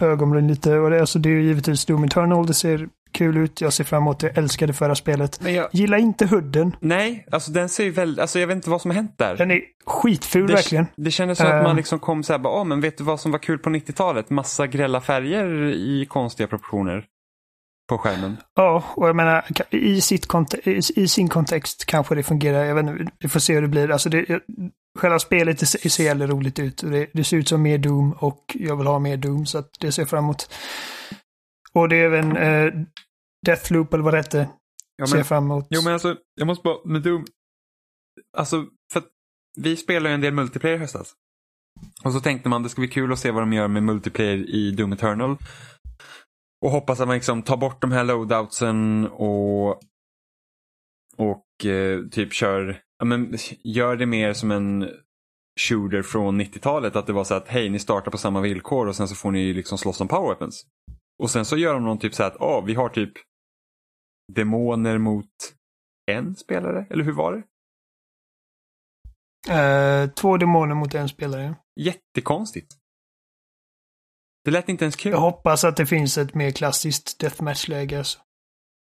ögonbryn lite. Och det, alltså det är ju givetvis Doom Eternal. Det ser kul ut. Jag ser fram emot det. Jag älskade förra spelet. jag, Gillar inte hudden. nej, alltså den ser ju väldigt, alltså jag vet inte vad som har hänt där. Den är skitful det, verkligen. det kändes som att Eh. man liksom kom så här, bara, "Åh, men vet du vad som var kul på 90-talet? Massa grälla färger i konstiga proportioner på skärmen. Ja, och jag menar i, sitt i, sin kontext kanske det fungerar. Jag vet inte, vi får se hur det blir. Alltså det, själva spelet det ser, jävligt roligt ut. Det, det ser ut som mer Doom och jag vill ha mer Doom så att det ser jag fram emot. Och det är även eh, Deathloop eller vad det hette. Ja, ser men, jag fram emot. jo men alltså, jag måste bara, med Doom, alltså för att vi spelar ju en del multiplayer i höstas. Och så tänkte man det ska bli kul att se vad de gör med multiplayer i Doom Eternal. Och hoppas att man liksom tar bort de här loadoutsen och, och eh, typ kör, ja, men, gör det mer som en shooter från 90-talet. Att det var så att hej, ni startar på samma villkor och sen så får ni liksom slåss som power weapons. Och sen så gör de någon typ så här att ah, vi har typ demoner mot en spelare, eller hur var det? Eh, två demoner mot en spelare. Jättekonstigt. Det lät inte ens kul. Jag hoppas att det finns ett mer klassiskt deathmatch-läge. Alltså.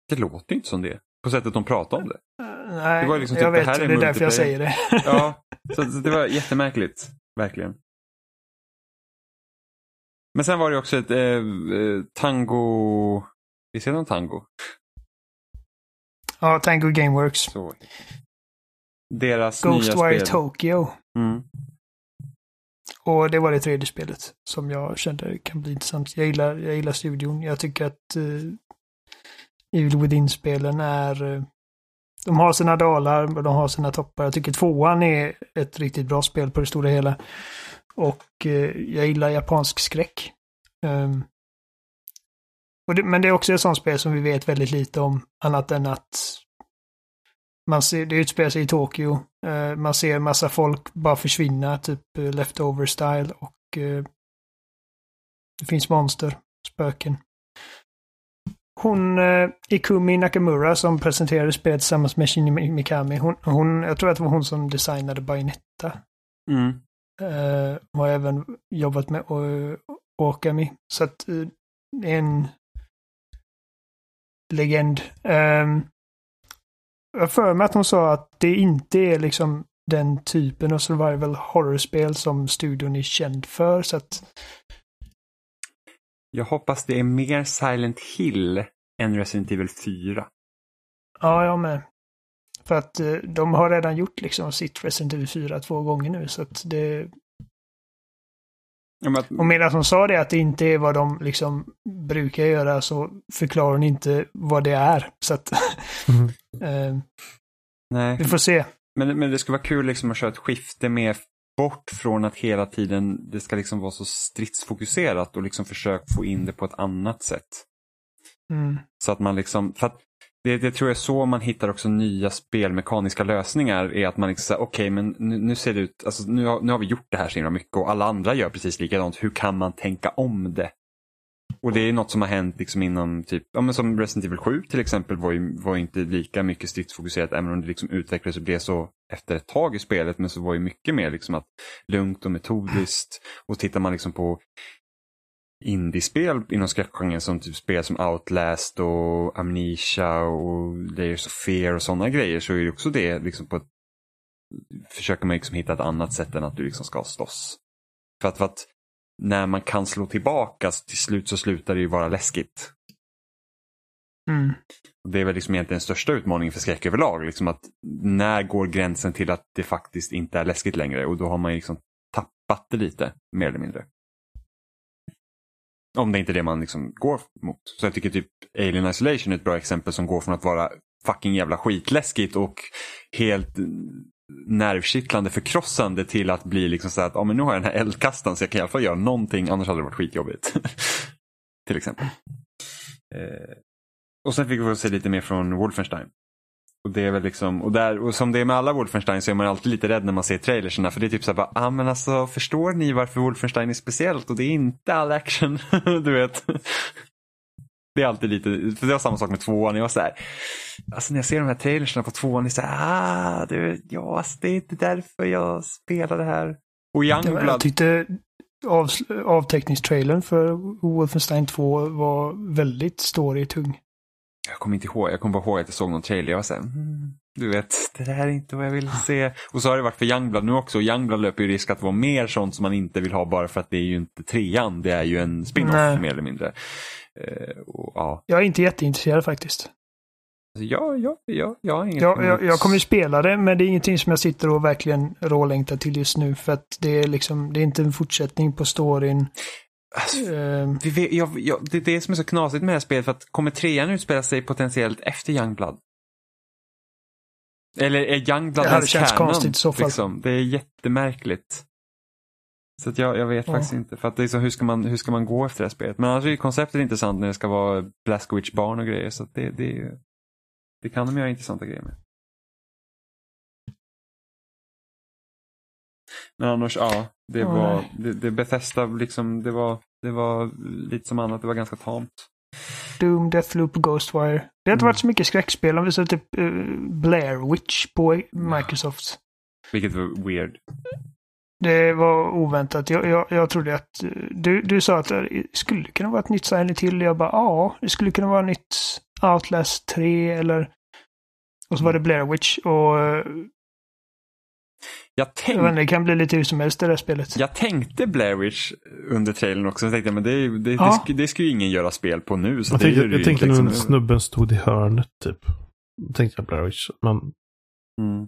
Det låter inte som det. På sättet de pratar om det. Eh, nej, Det var liksom jag typ, det vet. här är det är därför jag säger det. Ja, så så det var jättemärkligt. Verkligen. Men sen var det också ett eh, eh, tango... Visst heter de tango? Ja, Tango Gameworks. Så. Deras nya Ghostwire spel. Tokyo. Mm. Och det var det tredje spelet som jag kände kan bli intressant. Jag gillar, jag gillar studion. Jag tycker att uh, Evil Within-spelen är... eh, de har sina dalar, men de har sina toppar. Jag tycker tvåan är ett riktigt bra spel på det stora hela. Och eh, jag gillar japansk skräck. Och det, men det är också ett sånt spel som vi vet väldigt lite om, annat än att man ser, det utspelar sig i Tokyo. Eh, man ser massa folk bara försvinna, typ uh, leftover style och eh, det finns monster, spöken. Hon, uh, Ikumi Nakamura som presenterade spelet tillsammans med Shinji Mikami, hon, hon, jag tror att det var hon som designade Bayonetta. Mm. Uh, har även jobbat med uh, Okami. Så att är en legend. Um, jag för mig att hon sa att det inte är liksom den typen av survival horror-spel som studion är känd för. Så att, Jag hoppas det är mer Silent Hill än Resident Evil 4. ja, jag med. För att eh, de har redan gjort liksom sitt Resident Evil 4 två gånger nu. Så att det, men och medan hon sa det att det inte är vad de liksom brukar göra så förklarar hon inte vad det är. Så att Mm. eh, nej. vi får se. Men, men det skulle vara kul liksom att köra ett skifte med bort från att hela tiden det ska liksom vara så stridsfokuserat och liksom försök få in det på ett annat sätt. Mm. Så att man liksom, för att det, det tror jag är så man hittar också nya spelmekaniska lösningar är att man liksom säger okej men nu, nu ser det ut, alltså nu har, nu har vi gjort det här så himla mycket och alla andra gör precis likadant. Hur kan man tänka om det? Och det är något som har hänt liksom inom typ, ja men som Resident Evil 7 till exempel var ju var inte lika mycket stridsfokuserat även om det liksom utvecklades och blev så efter ett tag i spelet men så var ju mycket mer liksom att lugnt och metodiskt och tittar man liksom på indiespel inom skräckgenren som typ spel som Outlast och Amnesia och Layers of Fear och sådana grejer så är det också det liksom på ett, försöker man liksom hitta ett annat sätt än att du liksom ska slåss. För att, för att när man kan slå tillbaka så till slut så slutar det ju vara läskigt. Mm. Det är väl liksom egentligen den största utmaningen för skräck överlag. Liksom att när går gränsen till att det faktiskt inte är läskigt längre och då har man liksom tappat det lite mer eller mindre. Om det inte är det man liksom går mot. Så jag tycker typ Alien Isolation är ett bra exempel som går från att vara fucking jävla skitläskigt och helt nervkittlande förkrossande till att bli liksom så att ah, men nu har jag den här eldkastaren så jag kan i alla fall göra någonting annars hade det varit skitjobbigt. till exempel. Eh, och sen fick vi se lite mer från Wolfenstein. Och det är väl liksom, och, där, och som det är med alla Wolfenstein så är man alltid lite rädd när man ser trailerserna för det är typ så här bara, ah, men alltså förstår ni varför Wolfenstein är speciellt och det är inte all action, du vet. Det är alltid lite, för det var samma sak med tvåan. Jag var så här, alltså när jag ser de här trailersna på tvåan, det är så här, ah, det, ja, alltså, det är inte därför jag spelar det här. Och Youngblood. Jag tyckte av, avteckningstrailern för Wolfenstein 2 var väldigt story-tung. Jag kommer inte ihåg, jag kommer bara ihåg att jag såg någon trailer. Jag var såhär, mm, du vet, det där är inte vad jag vill se. Och så har det varit för Youngblood nu också. Youngblood löper ju risk att vara mer sånt som man inte vill ha bara för att det är ju inte trean. Det är ju en spin-off mer eller mindre. Uh, och, ja. Jag är inte jätteintresserad faktiskt. Alltså, ja, ja, ja, jag har inget jag, jag, jag kommer ju spela det, men det är ingenting som jag sitter och verkligen rålängtar till just nu. För att det är liksom, det är inte en fortsättning på storyn. Alltså, uh, vet, jag, jag, det är det som är så knasigt med det här spelet, för att kommer trean utspela sig potentiellt efter Youngblood? Eller är Youngblood det ens känns canon? konstigt i så fall. Liksom? Det är jättemärkligt. Så att jag, jag vet ja. faktiskt inte. För att det är så, hur, ska man, hur ska man gå efter det här spelet? Men annars är konceptet intressant när det ska vara Blaskowicz barn och grejer. Så det, det, det kan de göra intressanta grejer med. Men annars, ja. Det var, det, det Bethesda liksom, det var, det var lite som annat, det var ganska tamt. Doom, Deathloop, Ghostwire. Det har inte mm. varit så mycket skräckspel. Om vi säger typ uh, Blair Witch på Microsoft. Vilket var weird. Det var oväntat. Jag, jag, jag trodde att... Eh, du, du sa att det skulle kunna vara ett nytt Silent Hill. Jag bara ja, det skulle kunna vara nytt Outlast 3 eller... Och så var det Blair Witch och eh, jag tänkte... Inte, det kan bli lite hur som helst det där spelet. Jag tänkte Blair Witch under trailern också. Jag tänkte men det, det, ja. det, det, ska ju ingen göra spel på nu. Så jag det tänkte, jag tänkte liksom... när snubben stod i hörnet typ. Då tänkte jag Blair Witch. Men... Mm.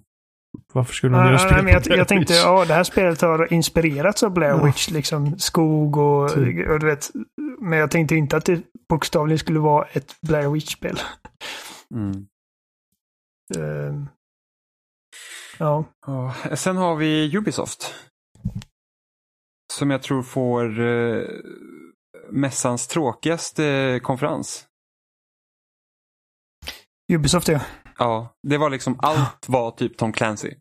Varför skulle man uh, göra spel nej, jag, jag tänkte, ja det här spelet har inspirerats av Blair Witch. Liksom skog och, typ. och du vet. Men jag tänkte inte att det bokstavligen skulle vara ett Blair Witch-spel. Mm. Ja. Sen har vi Ubisoft. Som jag tror får eh, mässans tråkigaste konferens. Ubisoft ja. Ja, det var liksom allt var typ Tom Clancy.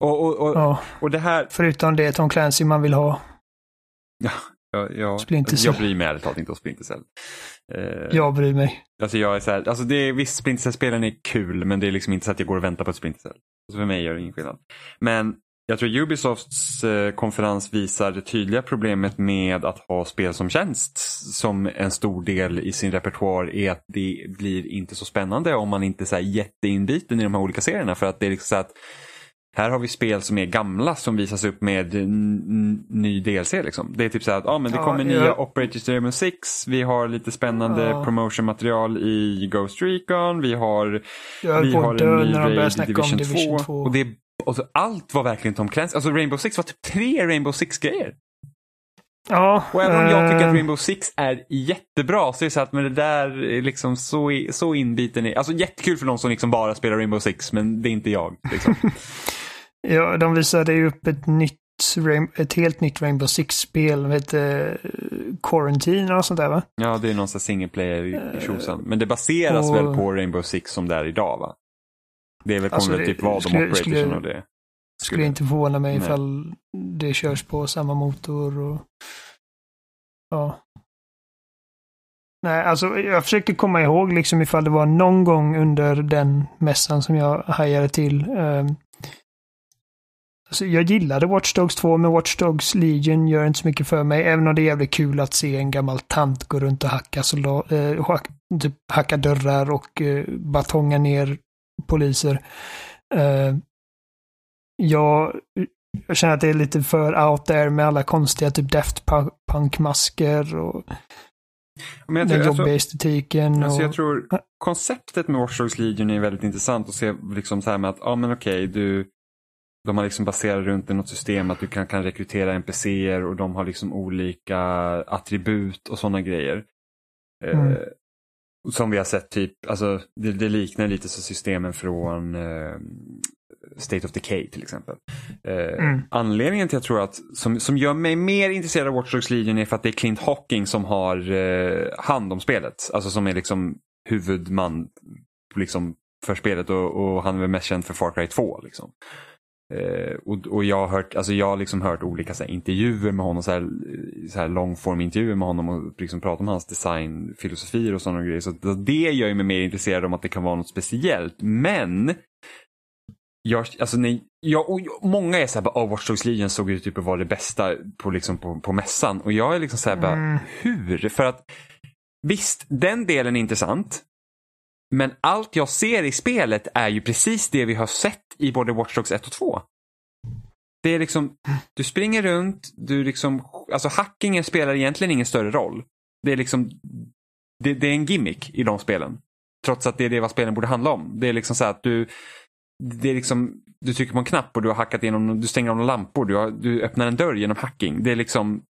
Och, och, och, ja. och det här... Förutom det Tom Clancy man vill ha. Ja, ja, ja. jag bryr mig ärligt talat inte om Splinter Cell. Uh, jag bryr mig. Alltså jag är så här, alltså det är, visst Splinter Cell-spelen är kul men det är liksom inte så att jag går och väntar på ett Splinter Cell. För mig gör det ingen skillnad. Men jag tror Ubisofts eh, konferens visar det tydliga problemet med att ha spel som tjänst som en stor del i sin repertoar är att det blir inte så spännande om man inte är jätteinbiten i de här olika serierna. För att det är liksom så att här har vi spel som är gamla som visas upp med ny DLC. Liksom. Det är typ så att ah, men det ja, kommer ja. nya Operator Rainbow 6. Vi har lite spännande ja. promotionmaterial i Ghost Recon. Vi har, vi har en ny Raid i Division, Division 2. 2. Och, det, och så allt var verkligen Tom Clancy. Alltså Rainbow Six var typ tre Rainbow Six-grejer. Ja, och även om jag tycker att eh, Rainbow Six är jättebra så är det så att med det där är liksom så, så inbiten i, alltså jättekul för någon som liksom bara spelar Rainbow Six men det är inte jag. Liksom. Ja, de visade ju upp ett nytt ett helt nytt Rainbow Six-spel. Vad heter Quarantine och sånt där va? Ja, det är någon sån single player i tjosan. Men det baseras och... väl på Rainbow Six som det är idag va? Det är väl alltså, kommer typ vara de operatorsen och det. Skulle, skulle inte förvåna mig Nej. ifall det körs på samma motor och... Ja. Nej, alltså jag försöker komma ihåg liksom ifall det var någon gång under den mässan som jag hajade till. Um, Alltså, jag gillade Watch Dogs 2, men Watch Dogs Legion gör inte så mycket för mig. Även om det är jävligt kul att se en gammal tant gå runt och hacka, soldat, eh, hack, typ hacka dörrar och eh, batonga ner poliser. Eh, jag, jag känner att det är lite för out there med alla konstiga typ Deft Punk-masker och men den jobbiga alltså, estetiken. Alltså och... jag tror konceptet med Watch Dogs Legion är väldigt intressant att se liksom så här med att, ja men okej, okay, du de har liksom baserat runt i något system att du kan, kan rekrytera NPCer och de har liksom olika attribut och sådana grejer. Eh, mm. Eh, som vi har sett typ, alltså det, det liknar lite så systemen från eh, State of Decay till exempel. Eh, mm. Anledningen till att jag tror att, som, som gör mig mer intresserad av Watch Dogs Legion är för att det är Clint Hawking som har eh, hand om spelet. Alltså som är liksom huvudman liksom, för spelet och, och han är väl mest känd för Far Cry 2. Liksom. Eh, och, och, jag har hört, alltså jag har liksom hört olika så här, intervjuer med honom så här, så här långform intervjuer med honom och liksom prata om hans designfilosofier och sådana grejer. Så det gör mig mer intresserad om att det kan vara något speciellt. Men jag, alltså, nej, jag, och många är såhär, oh, Watch Dogs Legion såg ut typ att vara det bästa på, liksom, på, på mässan. Och jag är liksom såhär, mm. bara, hur? För att visst, den delen är intressant. Men allt jag ser i spelet är ju precis det vi har sett i både Watch Dogs 1 och 2. Det är liksom, du springer runt, du liksom, alltså hackingen spelar egentligen ingen större roll. Det är liksom, det, det är en gimmick i de spelen. Trots att det är det vad spelen borde handla om. Det är liksom så att du, det är liksom, du trycker på en knapp och du har hackat igenom, du stänger av några lampor, du, har, du öppnar en dörr genom hacking. Det är liksom,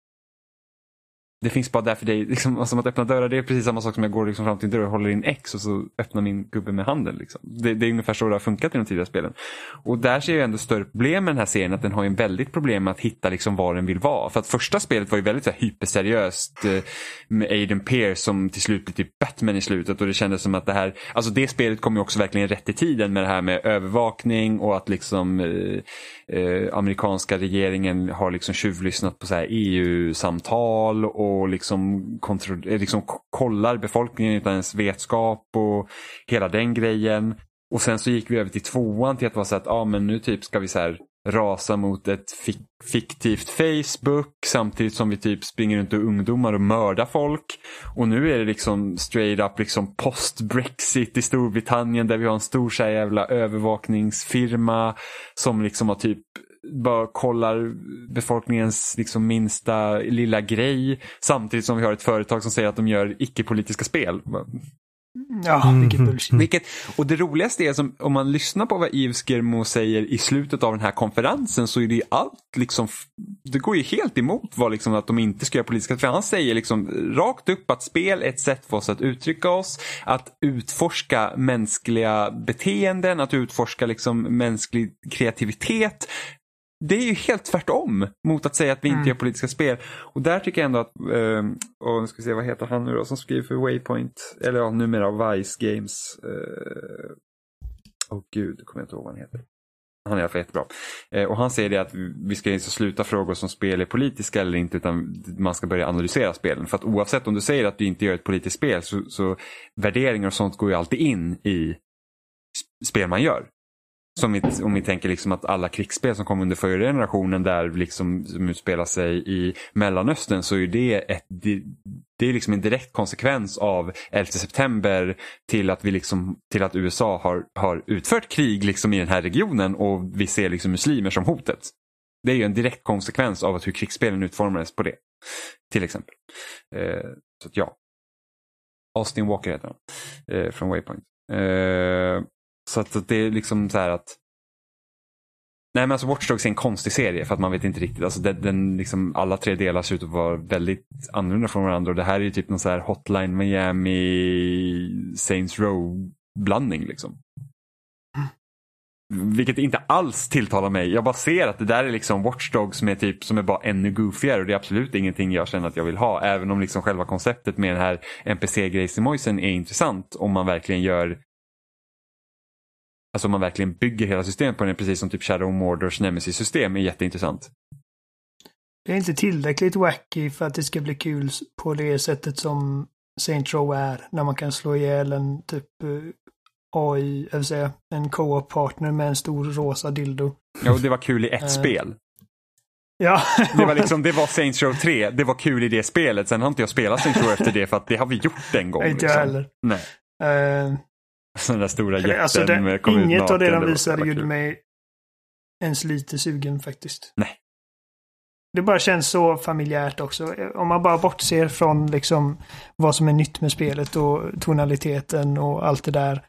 det finns bara där för dig. Liksom, alltså, som att öppna dörrar det är precis samma sak som jag går liksom fram till en dörr och håller in X och så öppnar min gubbe med handen. Liksom. Det, det, är ungefär så det har funkat i de tidigare spelen. Och där ser jag ändå större problem med den här serien. Att den har en väldigt problem med att hitta liksom var den vill vara. För att första spelet var ju väldigt så här, hyperseriöst eh, med Aiden Pierce som till slut blir typ Batman i slutet. Och det kändes som att det här, alltså det spelet kom ju också verkligen rätt i tiden med det här med övervakning och att liksom eh, eh, amerikanska regeringen har liksom tjuvlyssnat på EU-samtal och liksom, eh, liksom kollar befolkningen utan ens vetskap och hela den grejen. Och sen så gick vi över till tvåan till att vara så att ah, men nu typ ska vi så här rasa mot ett fik fiktivt Facebook samtidigt som vi typ springer runt och ungdomar och mördar folk. Och nu är det liksom straight up liksom post-Brexit i Storbritannien där vi har en stor så jävla övervakningsfirma som liksom har typ bara kollar befolkningens liksom minsta lilla grej samtidigt som vi har ett företag som säger att de gör icke-politiska spel. Ja, mm. vilket bullshit. Vilket, och det roligaste är som om man lyssnar på vad Yves Germo säger i slutet av den här konferensen så är det allt liksom, det går ju helt emot vad liksom att de inte ska göra politiska, för han säger liksom rakt upp att spel är ett sätt för oss att uttrycka oss, att utforska mänskliga beteenden, att utforska liksom mänsklig kreativitet det är ju helt tvärtom mot att säga att vi inte mm. gör politiska spel. Och där tycker jag ändå att, eh, och nu ska vi se vad heter han nu då som skriver för Waypoint, eller ja numera Vice Games. Åh eh, oh, gud, kommer jag inte ihåg vad han heter. Han är i alla fall jättebra. Eh, och han säger det att vi ska inte sluta fråga oss om spel är politiska eller inte utan man ska börja analysera spelen. För att oavsett om du säger att du inte gör ett politiskt spel så, så värderingar och sånt går ju alltid in i spel man gör. Som vi, om vi tänker liksom att alla krigsspel som kom under förra generationen där liksom, som utspelar sig i Mellanöstern så är det, ett, det, det är liksom en direkt konsekvens av 11 september till att, vi liksom, till att USA har, har utfört krig liksom i den här regionen och vi ser liksom muslimer som hotet. Det är ju en direkt konsekvens av att hur krigsspelen utformades på det. Till exempel. Eh, så att ja. Austin Walker heter han. Eh, från Waypoint. Eh, så att det är liksom så här att Nej men alltså Watch Dogs är en konstig serie för att man vet inte riktigt. Alltså den, den liksom, alla tre delar ser ut att vara väldigt annorlunda från varandra och det här är ju typ någon så här Hotline Miami Saints Row blandning liksom. Vilket inte alls tilltalar mig. Jag bara ser att det där är liksom Watch Dogs som är, typ, som är bara ännu goofigare och det är absolut ingenting jag känner att jag vill ha. Även om liksom själva konceptet med den här NPC-grejsimojsen är intressant om man verkligen gör Alltså man verkligen bygger hela systemet på den, precis som typ Shadow Mordors Nemesis-system är jätteintressant. Det är inte tillräckligt wacky för att det ska bli kul på det sättet som Saint Row är. När man kan slå ihjäl en typ eh, AI, jag vill säga, en co-op-partner med en stor rosa dildo. Ja, och det var kul i ett uh, spel. Ja. det, var liksom, det var Saints Row 3, det var kul i det spelet. Sen har inte jag spelat Saints Row efter det för att det har vi gjort en gång. Inte liksom. jag heller. Nej. Uh, Den där stora jätten alltså det, med Inget av det de visade gjorde mig ens lite sugen faktiskt. Nej. Det bara känns så familjärt också. Om man bara bortser från liksom vad som är nytt med spelet och tonaliteten och allt det där.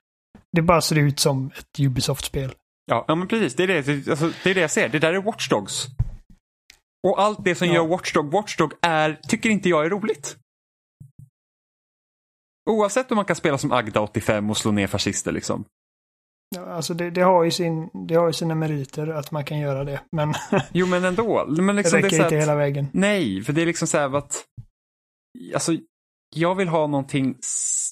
Det bara ser ut som ett Ubisoft-spel. Ja, ja men precis. Det är det, alltså, det är det jag ser. Det där är Watchdogs. Och allt det som ja. gör Watchdog Watchdog är, tycker inte jag är roligt. Oavsett om man kan spela som Agda 85 och slå ner fascister liksom. Ja, alltså det, det, har ju sin, det har ju sina meriter att man kan göra det. Men jo men ändå. Men liksom det räcker det inte hela vägen. Nej, för det är liksom så här att Alltså jag vill ha någonting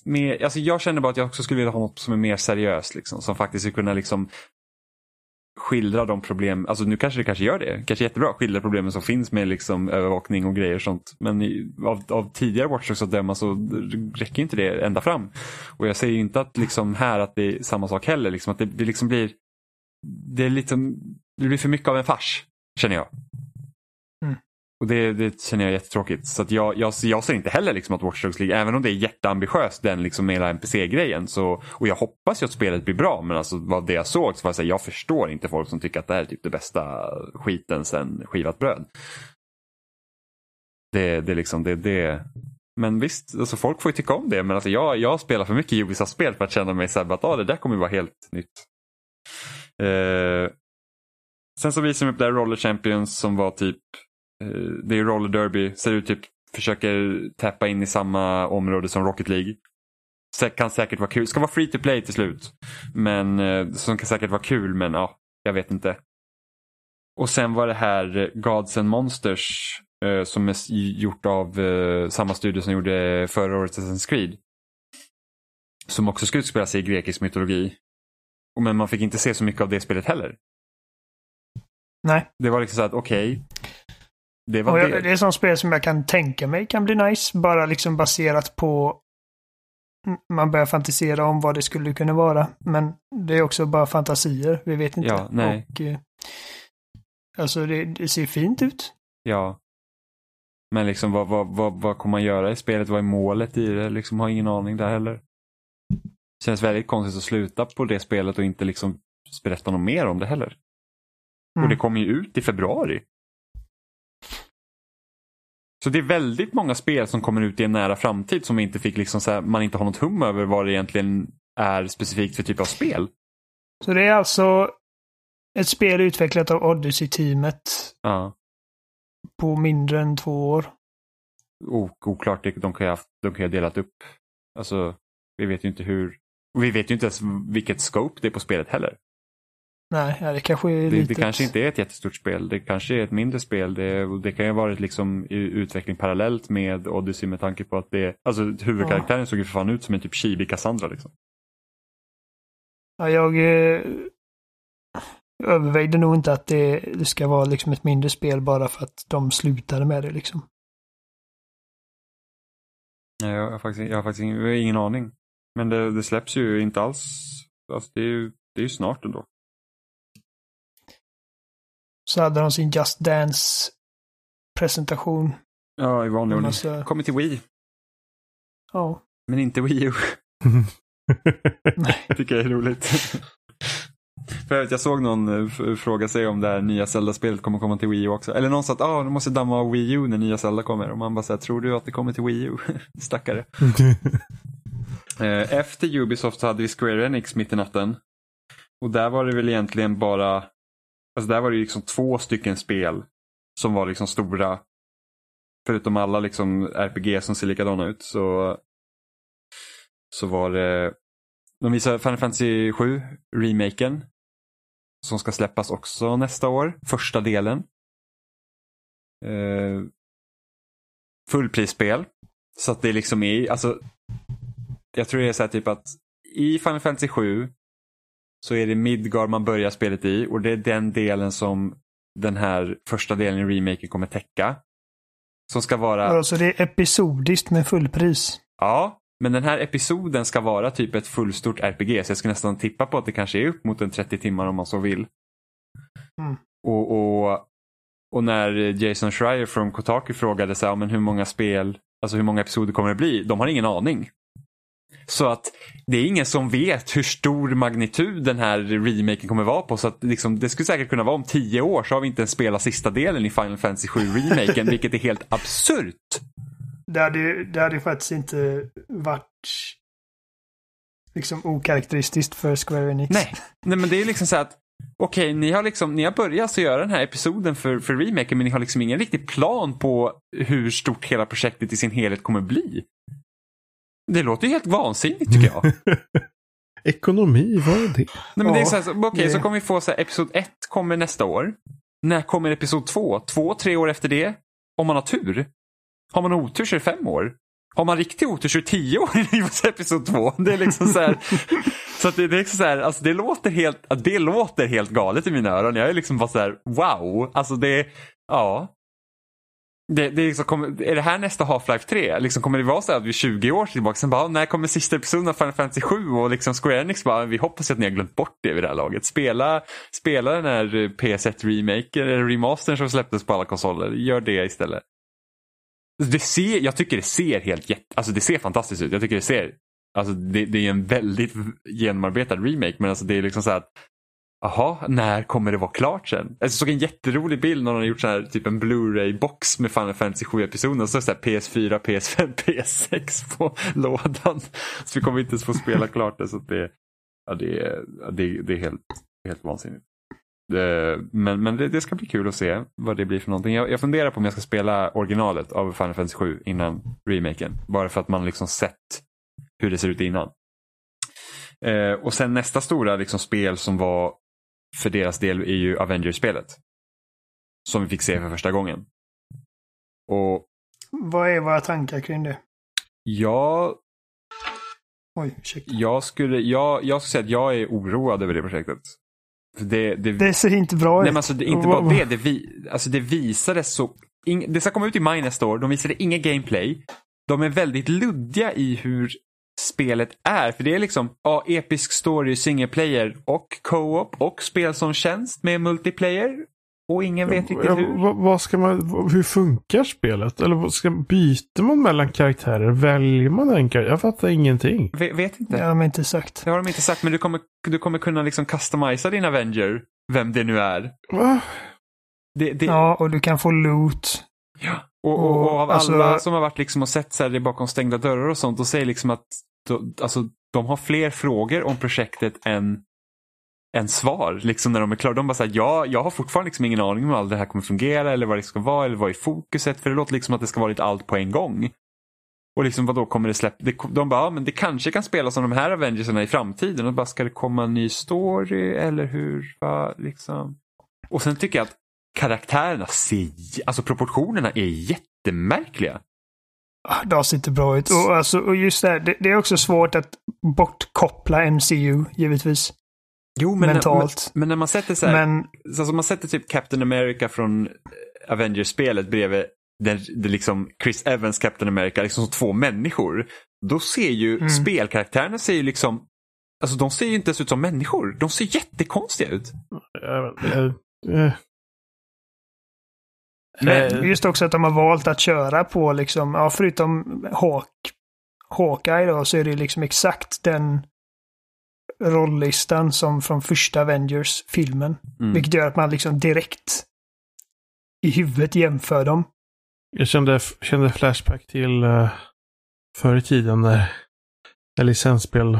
mer, alltså jag känner bara att jag också skulle vilja ha något som är mer seriöst liksom. Som faktiskt skulle kunna liksom skildra de problem, alltså nu kanske det kanske gör det, kanske jättebra, skildra problemen som finns med liksom övervakning och grejer och sånt. Men i, av, av tidigare Watchdogs att döma så räcker inte det ända fram. Och jag säger ju inte att liksom här att det är samma sak heller, liksom att det, det liksom blir det, är liksom, det blir för mycket av en fars, känner jag. Och det, det känner jag är jättetråkigt. Så att jag, jag, jag ser inte heller liksom att Watch Dogs League, även om det är jätteambitiöst den liksom hela NPC-grejen. Och jag hoppas ju att spelet blir bra men alltså vad det jag såg så var att jag förstår inte folk som tycker att det här är typ det bästa skiten sen skivat bröd. Det, det liksom, det, det. Men visst, alltså folk får ju tycka om det men alltså jag, jag spelar för mycket Ubisoft-spel för att känna mig såhär att ah, det där kommer vara helt nytt. Eh, sen så visade de upp där Roller Champions som var typ det är roller derby, ser ut typ försöker tappa in i samma område som Rocket League. Kan säkert vara kul, ska vara free to play till slut. Men eh, som kan säkert vara kul men ja, jag vet inte. Och sen var det här Gods and Monsters eh, som är gjort av samma studio som gjorde förra årets Assassin's Creed. Som också ska utspela sig i grekisk mytologi. Men man fick inte se så mycket av det spelet heller. Nej. Det var liksom så att okej, okay, det, var jag, det. det är sånt spel som jag kan tänka mig kan bli nice. Bara liksom baserat på man börjar fantisera om vad det skulle kunna vara. Men det är också bara fantasier. Vi vet inte. Ja, nej. Och, eh, alltså det, det, ser fint ut. Ja. Men liksom vad, vad, vad, vad kommer man göra i spelet? Vad är målet i det? Liksom har ingen aning där heller. Känns väldigt konstigt att sluta på det spelet och inte liksom berätta något mer om det heller. Mm. Och det kommer ju ut i februari. Så det är väldigt många spel som kommer ut i en nära framtid som inte fick liksom så här, man inte har något hum över vad det egentligen är specifikt för typ av spel. Så det är alltså ett spel utvecklat av Odyssey-teamet. Ja. På mindre än två år. oklart, de kan ju ha delat upp. Alltså, vi vet ju inte hur. Vi vet ju inte ens vilket scope det är på spelet heller. Nej, ja, det kanske är det, det kanske inte är ett jättestort spel. Det kanske är ett mindre spel. Det, det kan ju ha varit liksom i utveckling parallellt med Odyssey med tanke på att det, alltså huvudkaraktären ja. såg ju för fan ut som en typ chibi Cassandra liksom. Ja, jag eh, övervägde nog inte att det, det ska vara liksom ett mindre spel bara för att de slutade med det liksom. Nej, jag har faktiskt, jag har faktiskt ingen, ingen aning. Men det, det, släpps ju inte alls. Alltså det är ju, det är ju snart ändå så hade de sin Just Dance-presentation. Ja, i vanlig ordning. Massa... Kommer till Wii. Ja. Men inte Wii U. Tycker jag är roligt. För jag såg någon eh, fråga sig om det här nya Zelda-spelet kommer komma till Wii U också. Eller någon sa att ah, du måste damma av Wii U när nya Zelda kommer. Och man bara säger, tror du att det kommer till Wii U? Stackare. Eh, efter Ubisoft så hade vi Square Enix mitt i natten. Och där var det väl egentligen bara Alltså där var det liksom två stycken spel som var liksom stora. Förutom alla liksom RPG som ser likadana ut så, så var det de visar Final Fantasy 7, remaken. Som ska släppas också nästa år, första delen. Eh, fullprisspel. Så att det liksom är, alltså jag tror det är så här typ att i Final Fantasy 7 så är det Midgard man börjar spelet i och det är den delen som den här första delen i remaken kommer täcka. Som ska vara... Alltså det är episodiskt med fullpris? Ja, men den här episoden ska vara typ ett fullstort RPG så jag skulle nästan tippa på att det kanske är upp mot en 30 timmar om man så vill. Mm. Och, och, och när Jason Schreier från Kotaku frågade så här, men hur många spel, alltså hur många episoder kommer det bli? De har ingen aning. Så att det är ingen som vet hur stor magnitud den här remaken kommer vara på. Så att liksom, det skulle säkert kunna vara om tio år så har vi inte ens spelat sista delen i Final Fantasy 7 remaken, vilket är helt absurt. Det hade, det hade faktiskt inte varit liksom okaraktäristiskt för Square Enix. Nej, Nej men det är liksom så att Okej, okay, ni har liksom, ni har börjat så göra den här episoden för, för remaken men ni har liksom ingen riktig plan på hur stort hela projektet i sin helhet kommer bli. Det låter helt vansinnigt tycker jag. Ekonomi, vad är det? Nej, men ja, det är så här, okej, okay, så kommer vi få så här, episod 1 kommer nästa år. När kommer episod 2? Två, tre år efter det? Om man har tur. Har man otur så är det fem år. har man riktig otur så är det tio år innan episod två. Det är liksom så här, så att det, det är liksom så här, alltså det låter helt, det låter helt galet i mina öron. Jag är liksom bara så här, wow, alltså det, ja. Det, det är, liksom, är det här nästa Half-Life 3? Liksom, kommer det vara så att vi är 20 år tillbaka, sen bara, ah, när kommer sista episoden av Final Fantasy 7? Och liksom Square Enix bara, vi hoppas att ni har glömt bort det vid det här laget. Spela, spela den här eh, PS1 remaken, eller remastern som släpptes på alla konsoler. Gör det istället. Det ser, jag tycker det ser helt jätte, alltså det ser fantastiskt ut. Jag tycker det ser, alltså det, det är en väldigt genomarbetad remake men alltså det är liksom så att Jaha, när kommer det vara klart sen? Alltså, jag såg en jätterolig bild när de har gjort så här, typ en Blu-ray-box med Final Fantasy 7-episoden. Så står det PS4, PS5, PS6 på lådan. Så vi kommer inte ens få spela klart det. Så det, ja, det, är, det, det är helt, helt vansinnigt. Men, men det, det, ska bli kul att se vad det blir för någonting. Jag, jag funderar på om jag ska spela originalet av Final Fantasy 7 innan remaken. Bara för att man liksom sett hur det ser ut innan. Eh, och sen nästa stora liksom, spel som var för deras del är ju Avengers-spelet. Som vi fick se för första gången. Och Vad är våra tankar kring det? Ja, Oj, ursäkta. jag skulle, jag, jag skulle säga att jag är oroad över det projektet. Det, det, Det ser inte bra ut. Nej, men alltså, det, inte bara det, det, vi, alltså, det visades så... In, det ska komma ut i maj nästa år, de visade inga gameplay. De är väldigt luddiga i hur spelet är. För det är liksom ja, episk story, single player och co-op och spel som tjänst med multiplayer. Och ingen vet riktigt Ja, hur. vad, vad ska man, hur funkar spelet? Eller vad ska, byter man mellan karaktärer? Väljer man en karaktär? Jag fattar ingenting. Vet, vet inte. Det har de inte sagt. Det har de inte sagt, men du kommer, du kommer kunna liksom customisa din Avenger, vem det nu är. Va? Det, det, Ja, och du kan få loot. Ja. Och, och, och av Alltså- alla som har varit liksom och sett så här, bakom stängda dörrar och sånt, och säger liksom att alltså, de har fler frågor om projektet än, än svar liksom när de är klara. De bara säger ja, jag har fortfarande liksom ingen aning om hur allt det här kommer fungera eller vad det ska vara eller vad är fokuset. För det låter liksom att det ska vara lite allt på en gång. Och liksom vad då kommer det släppa? De bara, ja, men det kanske kan spelas som de här Avengerserna i framtiden. Och bara, ska det komma en ny story eller hur? Va, liksom? Och sen tycker jag att karaktärerna ser, alltså proportionerna är jättemärkliga. Ah, Det ser inte bra ut. Och, alltså, och just det, här, det, det är också svårt att bortkoppla MCU, givetvis. Jo, men, Mentalt. Men, men när man sätter så här, Men alltså man sätter typ Captain America från Avengers-spelet bredvid den, det liksom Chris Evans Captain America liksom som två människor. Då ser ju Mm. spelkaraktärerna ser ju liksom, alltså de ser ju inte ens ut som människor. De ser jättekonstiga ut. Jag Men, just också att de har valt att köra på liksom, ja förutom Hawk, Hawkeye då, så är det liksom exakt den rolllistan som från första Avengers-filmen. mm. Vilket gör att man liksom direkt i huvudet jämför dem. Jag kände, kände flashback till uh, förr i tiden när, när licensspel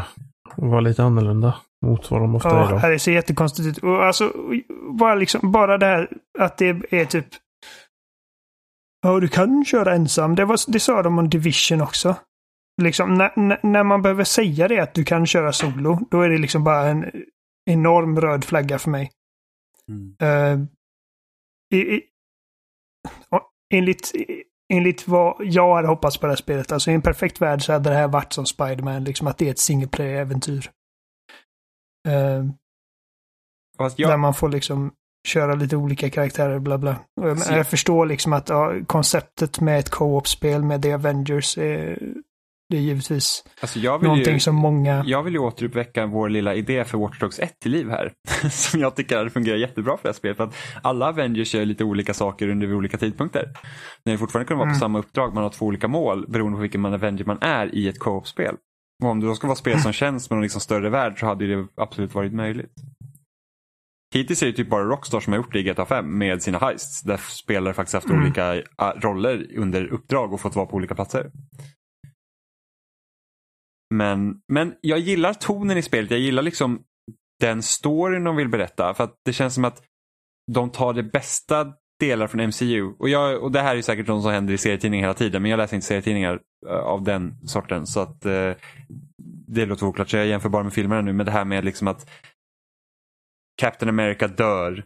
var lite annorlunda mot vad de ofta är Ja, idag. det ser jättekonstigt ut. Och alltså, bara, liksom, bara det här att det är typ... Ja, du kan köra ensam. Det, var, det sa de om Division också. Liksom, när, man behöver säga det att du kan köra solo, då är det liksom bara en enorm röd flagga för mig. Mm. Eh, i, i, enligt, enligt vad jag hade hoppats på det här spelet, alltså i en perfekt värld så hade det här varit som Spiderman, liksom att det är ett single player-äventyr. Eh, Fast Där man får liksom köra lite olika karaktärer, bla bla. Jag, jag förstår liksom att ja, konceptet med ett co-op-spel med The Avengers är, det är givetvis alltså någonting ju, som många... jag vill ju återuppväcka vår lilla idé för Watch Dogs 1 till liv här. som jag tycker hade fungerat jättebra för det här spelet. För att alla Avengers gör lite olika saker under olika tidpunkter. När det fortfarande kunde vara på Mm. samma uppdrag, man har två olika mål beroende på vilken man Avenger man är i ett co-op-spel. Och om det då ska vara spel som känns med en liksom större värld så hade det absolut varit möjligt. Hittills är det typ bara Rockstar som har gjort det i GTA 5 med sina heists. Där spelare faktiskt haft Mm. olika äh, roller under uppdrag och fått vara på olika platser. Men, men jag gillar tonen i spelet. Jag gillar liksom den storyn de vill berätta. För att det känns som att de tar det bästa delar från MCU. Och, jag, och det här är ju säkert något som händer i serietidningar hela tiden. Men jag läser inte serietidningar eh, av den sorten. Så att eh, det låter oklart. Så jag jämför bara med filmerna nu. Men det här med liksom att Captain America dör.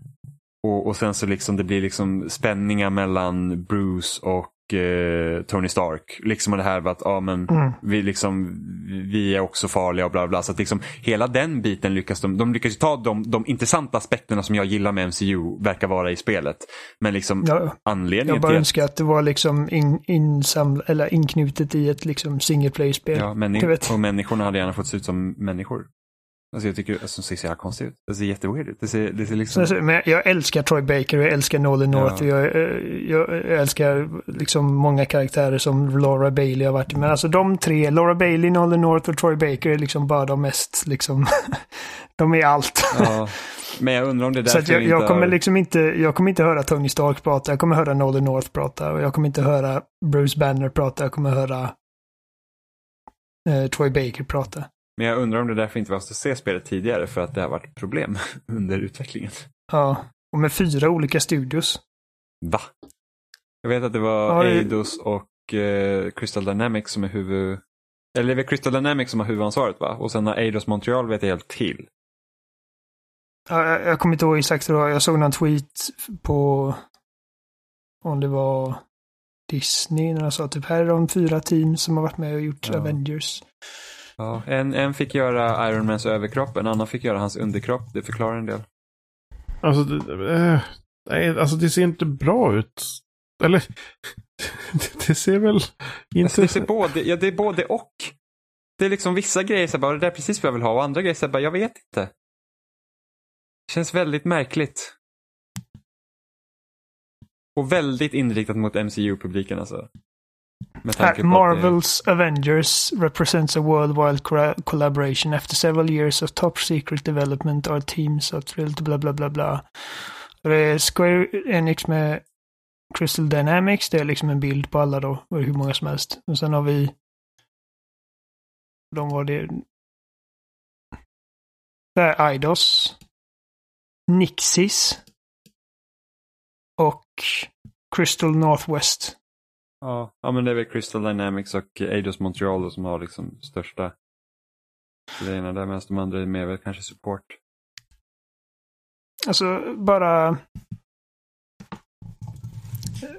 Och, och sen så liksom det blir liksom spänningar mellan Bruce och eh, Tony Stark. Liksom det här med att ja, men Mm. vi, liksom, vi är också farliga och bla bla. Så att liksom, hela den biten lyckas de, de lyckas ju ta de, de intressanta aspekterna som jag gillar med MCU verkar vara i spelet. Men liksom Ja, anledningen jag bara till önskar att det var liksom in, insaml eller inknutet i ett liksom single player-spel. ja, männi- och människorna hade gärna fått se ut som människor. Alltså jag tycker alltså, det ser så jävla konstigt ut. Det ser jätteweird ut. Det ser, det ser liksom... Så- Men jag älskar Troy Baker och jag älskar Nolan North. Ja. Och jag, eh, jag älskar liksom många karaktärer som Laura Bailey har varit i. Men alltså de tre, Laura Bailey, Nolan North och Troy Baker är liksom bara de mest liksom... de är allt. Ja, men jag undrar om det är Så därför att jag, jag kommer har- liksom inte, jag kommer inte höra Tony Stark prata, jag kommer höra Nolan North prata och jag kommer inte höra Bruce Banner prata, jag kommer höra eh, Troy Baker prata. Men jag undrar om det därför inte var att se spelet tidigare för att det har varit problem under utvecklingen. Ja, och med fyra olika studios. Va? Jag vet att det var Ja, det- Eidos och eh, Crystal Dynamics som är huvud... Eller det är Crystal Dynamics som har huvudansvaret va? Och sen har Eidos Montreal vet jag helt till. Ja, jag, jag kommer inte ihåg exakt hur. Jag såg någon tweet på om det var Disney när de sa typ här är de fyra team som har varit med och gjort Ja. Avengers. Ja, en, en fick göra Iron Mans överkropp, en annan fick göra hans underkropp. Det förklarar en del. Alltså, det, eh, nej, alltså det ser inte bra ut. Eller, det, det ser väl inte... Alltså, det, ser både, ja, det är både och. Det är liksom vissa grejer så bara, det där är precis vad jag vill ha och andra grejer så bara, jag vet inte. Det känns väldigt märkligt. Och väldigt inriktat mot MCU-publiken alltså. Här, Marvels Avengers represents a worldwide collaboration. After several years of top secret development our teams are thrilled bla bla bla bla. Det är Square Enix med Crystal Dynamics. Det är liksom en bild på alla då. Hur många som helst. Och sen har vi de var det det är Eidos. Nixis. Och Crystal Northwest. Ja, ja, men det är väl Crystal Dynamics och Eidos Montreal då, som har liksom största grejerna där medan de andra är med väl kanske support. Alltså bara...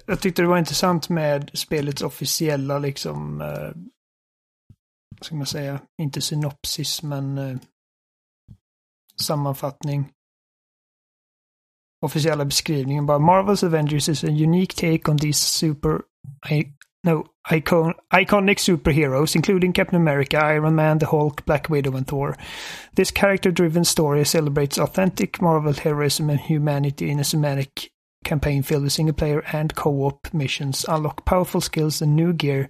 Jag tyckte det var intressant med spelets officiella liksom... Eh, vad ska man säga? Inte synopsis men eh, sammanfattning. Officiella beskrivningen bara Marvel's Avengers is a unique take on these super... I, no, icon, iconic superheroes including Captain America, Iron Man, the Hulk, Black Widow and Thor. This character-driven story celebrates authentic Marvel heroism and humanity in a cinematic campaign filled with single-player and co-op missions. Unlock powerful skills and new gear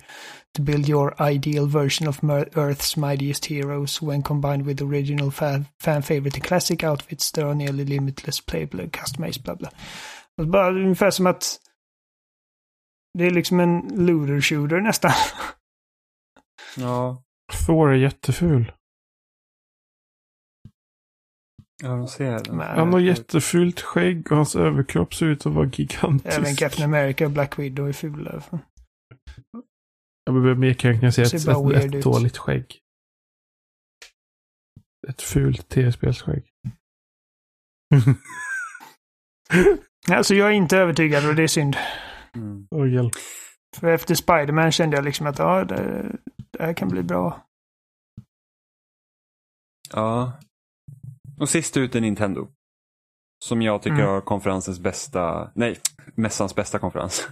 to build your ideal version of Earth's mightiest heroes. When combined with original fan, fan favorite and classic outfits, there are nearly limitless playable customized blah blah. Bara ungefär som att det är liksom en looter shooter nästan. Ja, Thor är jätteful. ja de ser den. Han har jättefult skägg och hans överkropp ser ut att vara gigantisk. Även Captain America och Black Widow är fula. Jag behöver mer kan jag säga Ser ett, ett, ett dåligt skägg. Ett fult tv-spelsskägg. Alltså jag är inte övertygad och det är synd. Mm. Hjälp. För efter Spider-Man kände jag liksom att ja, det, det här kan bli bra. Ja. Och sist ut är Nintendo. Som jag tycker Mm. har konferensens bästa, nej, mässans bästa konferens.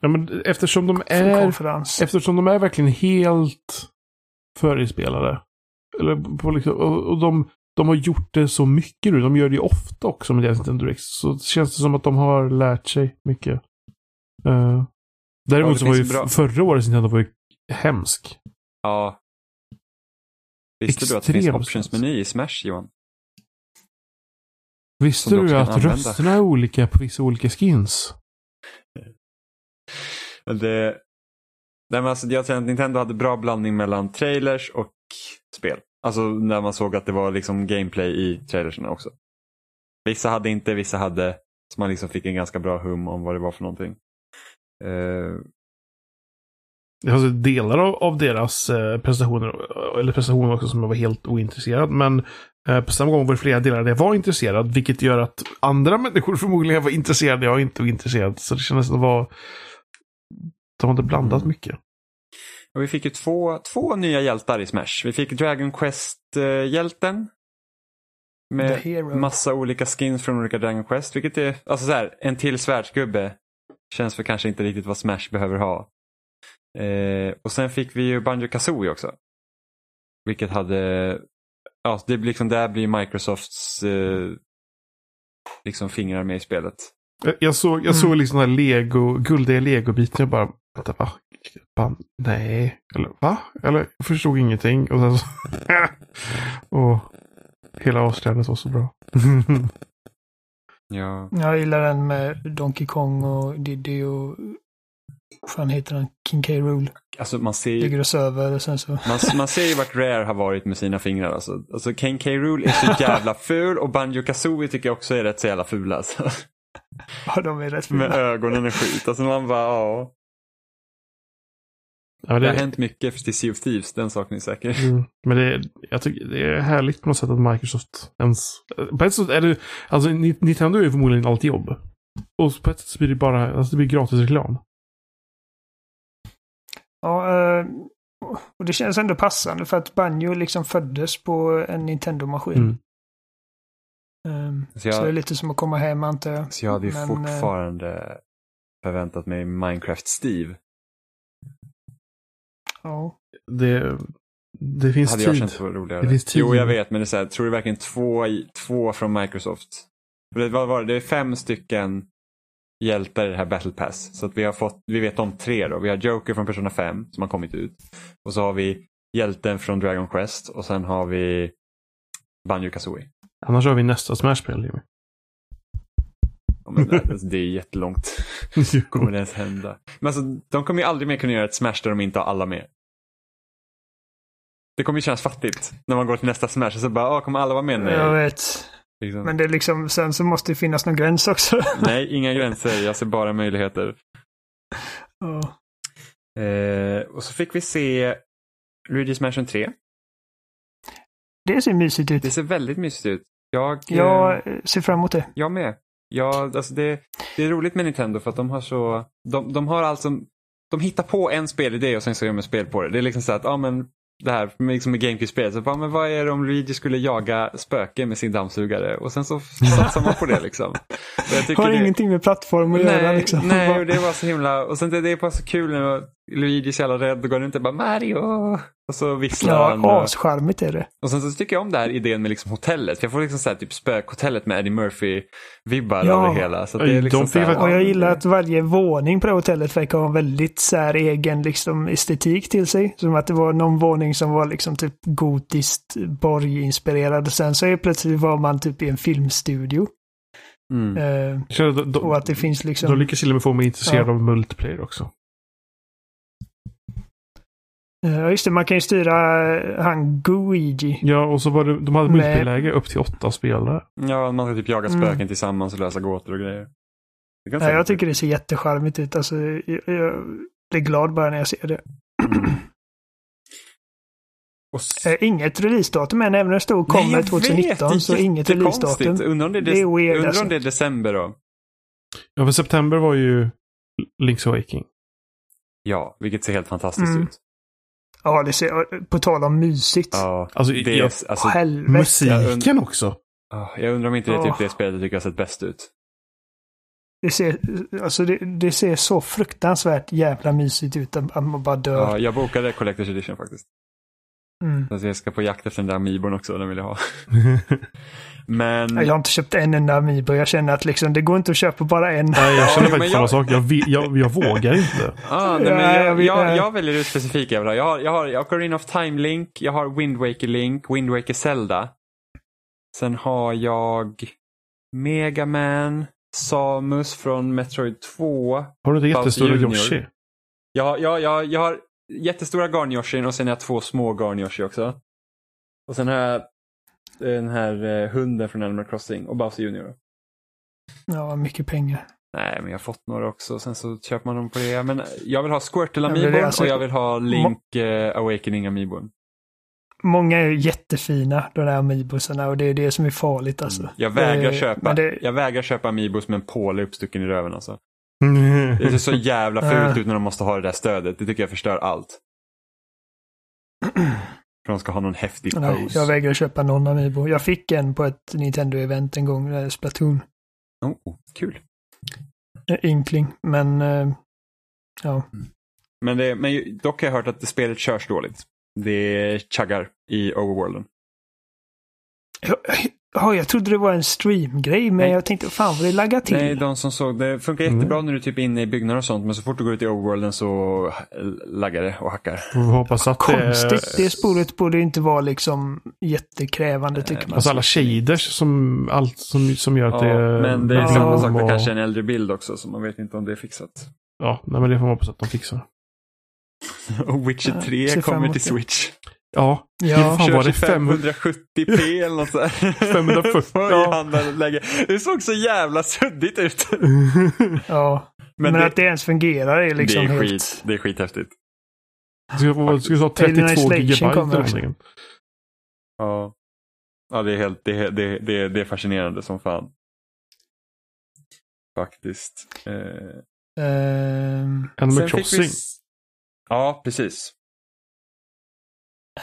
Ja, men eftersom de är konferens. Eftersom de är verkligen helt förinspelade. Eller på liksom, och, och de, de har gjort det så mycket nu. De gör det ju ofta också med deras Nintendo Direct. Så känns det som att de har lärt sig mycket. Uh, Ja, däremot det så var ju bra- förra årets Nintendo var ju hemsk. Ja. Visste du att det finns Extremt optionsmeny i Smash, Johan? Visste du du att använda. rösterna är olika på vissa olika skins? Det, nej, men alltså, jag tror att Nintendo hade bra blandning mellan trailers och spel. Alltså när man såg att det var liksom gameplay i trailerserna också. Vissa hade inte, vissa hade. Så man liksom fick en ganska bra hum om vad det var för någonting. Eh, Alltså delar av, av deras eh, prestationer, eller prestationer också som jag var helt ointresserad. Men Eh, På samma gång var det flera delar där jag var intresserad, vilket gör att andra människor förmodligen var intresserade, jag inte var intresserad. Så det kändes som att det var... De hade blandat Mm. mycket. Och vi fick ju två, två nya hjältar i Smash. Vi fick Dragon Quest-hjälten. Med massa olika skins från olika Dragon Quest. Vilket är, alltså så här, en till svärdsgubbe. Känns för kanske inte riktigt vad Smash behöver ha. Eh, och sen fick vi ju Banjo Kazooie också. Vilket hade, ja det blir liksom, där blir Microsofts eh, liksom fingrar med i spelet. Jag- Jag såg, jag Mm. såg liksom den här lego, guldiga legobiten. Jag bara, vänta, va? Ban, nej, eller va? Eller jag förstod ingenting. Och sen så... och hela avslöjandet var så bra. Ja, Jag gillar den med Donkey Kong och Diddy och... Vad fan heter den? King K. Rool. alltså man ser ju Ligger och söver och sen så... Man, man ser ju vart Rare har varit med sina fingrar. Alltså, alltså Ken K. Rool är så jävla ful och Banjo Kazooie tycker jag också är rätt så jävla fula. Alltså. Ja, de är rätt Med fina. ögonen och skit. Alltså man bara, ja. Ja, men Det har det, hänt mycket till Sea of Thieves, den saken är säker. mm, men det, jag tycker det är härligt på något sätt att Microsoft ens... På ett sätt är det... Alltså Ni- Nintendo är ju förmodligen allt jobb. Och på ett sätt så blir det bara... Alltså det blir gratis reklam. Ja, eh, och det känns ändå passande för att Banjo liksom föddes på en Nintendo-maskin. Mm. Ehm, Så Så, jag- det är lite som att komma hem antar jag. Så jag hade ju Men, eh, fortfarande förväntat mig Minecraft Steve. Ja. Det, det finns hade jag tid. känt var roligare. Det finns tid. Jo, jag vet, men det är så här, tror du verkligen två, två från Microsoft? Det, vad var det? det är fem stycken hjältar i det här Battle Pass. Så att vi har fått, vi vet om tre då. Vi har Joker från Persona 5 som har kommit ut. Och så har vi hjälten från Dragon Quest och sen har vi Banjo Kazooie. Annars har vi nästa Smash-spel. Jimmy. Men det, det är jättelångt. Kommer det ens hända? Men alltså, de kommer ju aldrig mer kunna göra ett Smash där de inte har alla med. Det kommer ju kännas fattigt när man går till nästa Smash och så bara, ah, kommer alla vara med? Nej. Jag vet. Liksom. Men det är liksom, sen så måste det finnas någon gräns också. Nej, inga gränser. Jag ser bara möjligheter. Ja. Eh, och så fick vi se Luigi's Mansion 3. Det ser mysigt ut. Det ser väldigt mysigt ut. Jag, Jag eh, ser fram emot det. jag med. Jag, alltså det, det är roligt med Nintendo för att de har så, de, de har alltså, de hittar på en spelidé och sen så gör de spel på det. Det är liksom så att, ja men det här med, liksom med GameCube-spel, så bara, men vad är det om Luigi skulle jaga spöken med sin dammsugare? Och sen så satsar man på det liksom. Har det- ingenting med plattform att göra Nej, liksom. nej och det var så himla, och sen det, det är bara så kul när Luigi är så jävla rädd och går runt och bara Mario. Och så visslar han. Ja, och- ascharmigt är det. Och sen så tycker jag om den här idén med liksom hotellet. För jag får liksom så här, typ spökhotellet med Eddie Murphy-vibbar Ja. över hela. Så att det är liksom de så här, Och jag ja, gillar att varje våning på det hotellet verkar ha en väldigt så här egen liksom, estetik till sig. Som att det var någon våning som var liksom typ gotiskt borginspirerad. Och sen så är plötsligt var man typ i en filmstudio. Mm. Eh, de, och att det finns de liksom... lyckas till och med få mig intresserad Ja. av multiplayer också. Eh, Ja, just det. Man kan ju styra eh, han Guigi. Ja, och så var det, de hade Nej. multiplayer-läge upp till åtta spelare. Ja, man ska typ jaga Mm. spöken tillsammans och lösa gåtor och grejer. Ja, jag tycker det ser jättecharmigt ut. Alltså, jag, jag blir glad bara när jag ser det. Mm. Och s- Eh, inget releasedatum än, även om det stod Nej, kommer jag 2019. vet, så inget releasedatum. Undrar om det är, Det är weird, undrar alltså. om det är december då? Ja, för september var ju Link's Awakening. Ja, vilket ser helt fantastiskt Mm. ut. Ja, det ser, på tal om mysigt. Ja, Alltså, det jag, alltså, Helvete. musiken också. jag undrar om inte det är typ det spelet jag tycker har sett bäst ut. Det ser, alltså det, det ser så fruktansvärt jävla mysigt ut att att man bara dör. Ja, jag bokade Collector's Edition faktiskt. Mm. Så jag ska på jakt efter den där Amiibon också, den vill jag ha. Men... Jag har inte köpt en enda Amiibo. Jag känner att liksom, det går inte att köpa bara en. Nej, jag Ja, känner faktiskt samma sak. Jag, jag, jag vågar inte. Ah, nej, Ja, men jag jag, väljer ut specifika jag vill ha. Jag har, jag har, Ocarina of Time Link, jag har Wind Waker Link, Wind Waker Zelda. Sen har jag Mega Man, Samus från Metroid 2. Har du inte jättestora. Yoshi? Jag, har- jag, jag, jag har jättestora Garn-Yoshin och sen har jag två små Garn-Yoshi också. Och sen har jag den här eh, hunden från Animal Crossing och Bowser Junior. Ja, mycket pengar. Nej, men jag har fått några också. Sen så köper man dem på det. Men jag vill ha Squirtle Amiibon alltså- och jag vill ha Link eh, Awakening Amiibon. många är jättefina, de där Amiibosarna, och det är det som är farligt alltså. Jag vägrar Eh, köpa, det- jag vägrar köpa Amiibos med en påle uppstucken i röven alltså. Mm. Det ser så jävla fult ut när de måste ha det där stödet. Det tycker jag förstör allt. För de ska ha någon häftig Nej, pose. jag vägrar köpa någon Amiibo. Jag fick en på ett Nintendo-event en gång, eh, Splatoon. Oh, kul. Eh, Ynkling, men eh, ja. Men, det, men dock har jag hört att det spelet körs dåligt. Det chuggar i overworlden. Ja, jag trodde det var en streamgrej, men Nej. jag tänkte fan vad det laggar till. Nej, de som såg det funkar Mm. jättebra när du är typ inne i byggnader och sånt. Men så fort du går ut i overworlden så laggar det och hackar. Vi hoppas att Konstigt. det... Det sporet borde inte vara liksom jättekrävande tycker man. Alltså alla shaders som, allt som, som gör att det... Ja, men det är Ja. samma sak med kanske en äldre bild också. Så man vet inte om det är fixat. Ja, nej, men det får man hoppas att de fixar. Och Witcher Ja, 3 ser fram kommer till det. Switch. Ja, Ja, fan var det? Körs i 570p eller något sånt. 540, Oj, ja. han där lägger- Det såg så jävla suddigt ut. ja. Men, det- att det ens fungerar är liksom det är helt... skit. Det är skithäftigt. det ska, vara- det ska ta Alien 32 Isolation gigabyte. Ja. Ja, det är helt, det är, det det är, det är fascinerande som fan. Faktiskt. Eh, Ehm, Animal vi Crossing. s- Ja, precis.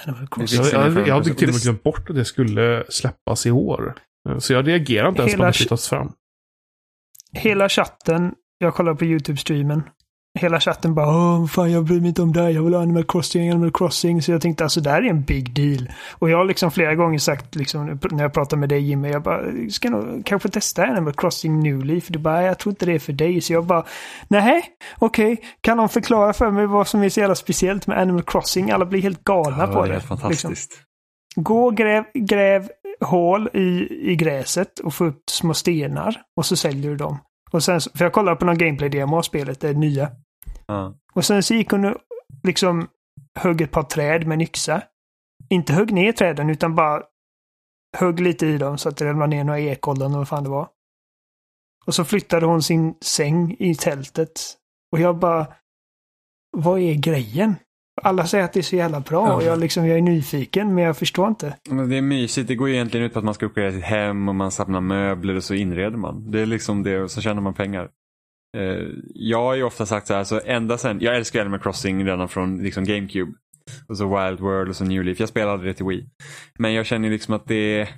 Jag, jag, jag hade till och med glömt bort att det skulle släppas i år. Så jag reagerar inte ens på att det flyttas fram. Hela chatten, jag kollar på YouTube-streamen. Hela chatten bara Åh, fan jag bryr mig inte om det här, jag vill ha Animal Crossing, Animal Crossing. Så jag tänkte alltså det här är en big deal. Och jag har liksom flera gånger sagt liksom, när jag pratar med dig Jimmy, jag bara ska nog kanske testa Animal Crossing New Leaf. Du bara jag tror inte det är för dig. Så jag bara nej, okej, kan någon förklara för mig vad som är så jävla speciellt med Animal Crossing? Alla blir helt galna Ja, på det det. är helt fantastiskt. Liksom. Gå och gräv, gräv hål i, i gräset och få upp små stenar och så säljer du dem. Och sen, för jag kollade på någon gameplay-demo av spelet, det nya. Ja. Och sen så gick hon och liksom högg ett par träd med en yxa. Inte högg ner träden utan bara högg lite i dem så att det ramlade ner några ekollon och vad fan det var. Och så flyttade hon sin säng i tältet. Och jag bara, vad är grejen? Alla säger att det är så jävla bra och jag, liksom, jag är nyfiken men jag förstår inte. Men det är mysigt. Det går egentligen ut på att man ska uppgradera sitt hem och man samlar möbler och så inreder man. Det är liksom det och så tjänar man pengar. Eh, jag har ju ofta sagt så här, så ända sen, jag älskar Animal Crossing redan från liksom GameCube. Och så Wild World och så New Leaf. Jag spelade aldrig det till Wii. Men jag känner liksom att det,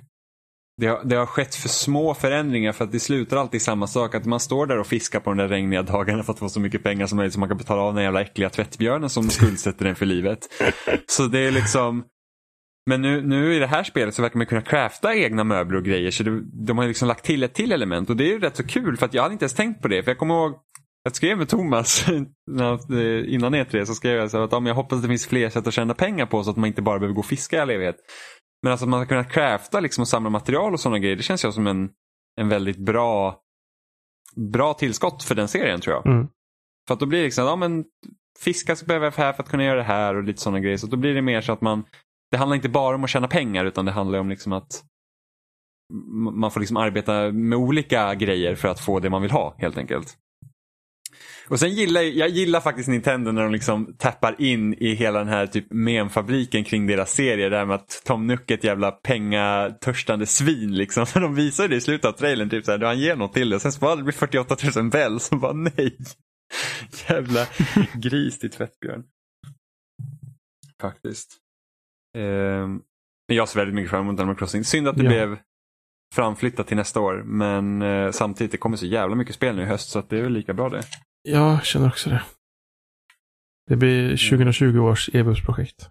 det, har, det har skett för små förändringar för att det slutar alltid i samma sak. Att man står där och fiskar på de där regniga dagarna för att få så mycket pengar som möjligt så man kan betala av den jävla äckliga tvättbjörnen som skuldsätter den för livet. Så det är liksom men nu, nu i det här spelet så verkar man kunna crafta egna möbler och grejer. Så det, de har liksom lagt till ett till element och det är ju rätt så kul för att jag hade inte ens tänkt på det. För jag kommer ihåg jag skrev med Thomas eh, innan E3 så skrev jag så att ja, jag hoppas att det finns fler sätt att tjäna pengar på så att man inte bara behöver gå och fiska i all evighet. Men alltså att man ska kunna crafta liksom och samla material och sådana grejer. Det känns ju som en, en väldigt bra, bra tillskott för den serien tror jag. Mm. För att då blir det liksom, ja men fiska så behöver jag här för att kunna göra det här och lite sådana grejer. Så då blir det mer så att man, det handlar inte bara om att tjäna pengar utan det handlar om liksom att man får liksom arbeta med olika grejer för att få det man vill ha helt enkelt. Och sen gillar jag, gillar faktiskt Nintendo när de liksom tappar in i hela den här typ memfabriken kring deras serier. Det här med att Tom Nook är ett jävla pengatörstande svin liksom. För de visar det i slutet av trailern, typ såhär, då han ger något till det. Sen så bara det blir 48 000 bell, så bara nej. Jävla gris till tvättbjörn. Faktiskt. Ehm, men jag ser väldigt mycket fram emot Animal Crossing. Synd att det Ja. blev framflyttat till nästa år. Men eh, samtidigt, det kommer så jävla mycket spel nu i höst så att det är väl lika bra det. Jag känner också det. Det blir 2020 års EBUS-projekt.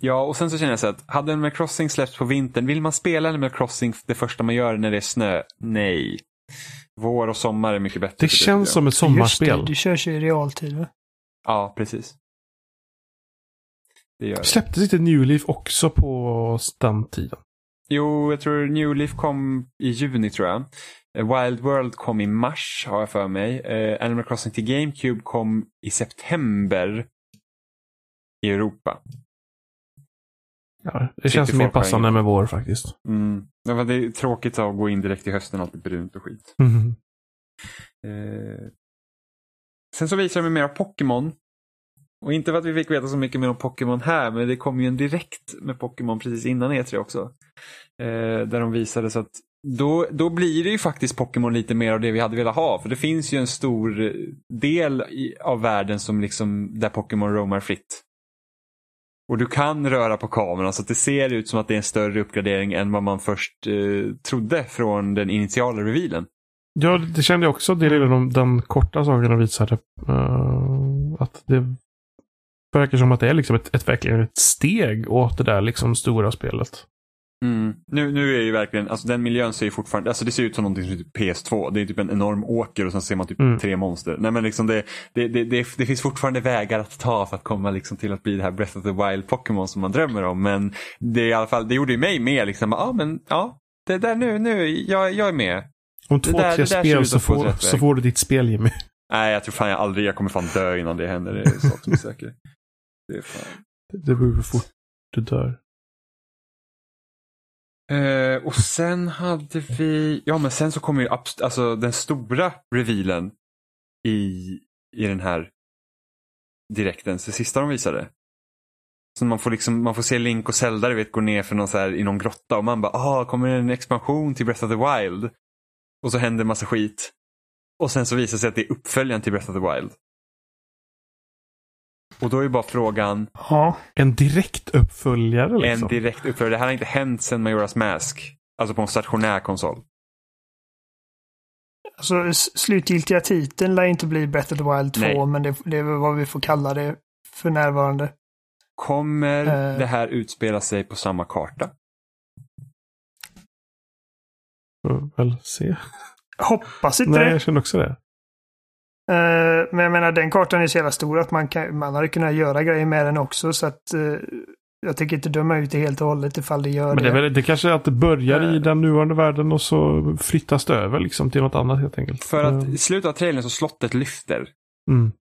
Ja, och sen så känner jag så att hade Animal Crossing släppts på vintern, vill man spela Animal Crossing det första man gör när det är snö? Nej. Vår och sommar är mycket bättre. Det känns tycker som ett Just sommarspel. det, du körs ju i realtid va? Ja, precis. Det gör det. Släpptes inte New Leaf också på den tiden? Jo, jag tror New Leaf kom i juni tror jag. Eh, Wild World kom i mars har jag för mig. Eh, Animal Crossing till GameCube kom i september i Europa. Ja, det känns mer passande med vår faktiskt. Mm. Ja, det är tråkigt att gå in direkt i hösten, alltid brunt och skit. Mhm. Eh, sen så visar de mer av Pokémon. Och inte för att vi fick veta så mycket mer om Pokémon här, men det kom ju en direkt med Pokémon precis innan E3 också. Eh, där de visade så att då, då blir det ju faktiskt Pokémon lite mer av det vi hade velat ha. För det finns ju en stor del i, av världen som liksom, där Pokémon roamar fritt. Och du kan röra på kameran så att det ser ut som att det är en större uppgradering än vad man först eh, trodde från den initiala revealen. Ja, det kände jag också. Det är den, den korta saken de visade. Uh, att det verkar som att det är liksom ett, ett, verkligen ett steg åt det där liksom stora spelet. Mm. Nu, nu är ju verkligen, alltså den miljön ser ju fortfarande, alltså det ser ut som någonting som typ PS2. Det är typ en enorm åker och sen ser man typ mm. tre monster. Nej men liksom det, det, det, det, det finns fortfarande vägar att ta för att komma liksom till att bli det här Breath of the Wild Pokémon som man drömmer om. Men det är i alla fall, det gjorde ju mig med liksom, ja men ja, det där nu, nu, jag, jag är med. Om två, där, tre spel så får, så får du ditt spel Jimmy. Nej, jag tror fan jag aldrig, jag kommer fan dö innan det händer. Det är sak som är säker. Det är fan. Det beror på hur fort du dör. Uh, och sen hade vi, ja men sen så kommer ju alltså den stora revealen i, i den här direkten, det sista de visade. Så man får, liksom, man får se Link och Zelda vet, gå ner för någon så här, i någon grotta och man bara, ah, kommer det en expansion till Breath of the Wild? Och så händer massa skit. Och sen så visar det sig att det är uppföljaren till Breath of the Wild. Och då är bara frågan. Ja. En direkt uppföljare liksom? En direkt uppföljare. Det här har inte hänt sedan Majoras Mask. Alltså på en stationär konsol. Alltså slutgiltiga titeln lär inte bli Breath of the Wild 2, Nej. men det, det, är vad vi får kalla det för närvarande. Kommer uh, det här utspela sig på samma karta? Får väl se. Hoppas inte Nej, det. jag känner också det. Uh, men jag menar den kartan är så jävla stor att man, kan, man hade kunnat göra grejer med den också. Så att uh, jag tycker inte döma ut det helt och hållet ifall det gör men det. Men det, kanske är att det börjar uh, i den nuvarande världen och så flyttas det över liksom till något annat helt enkelt. För att i slutet av trailern så slottet lyfter. Mm.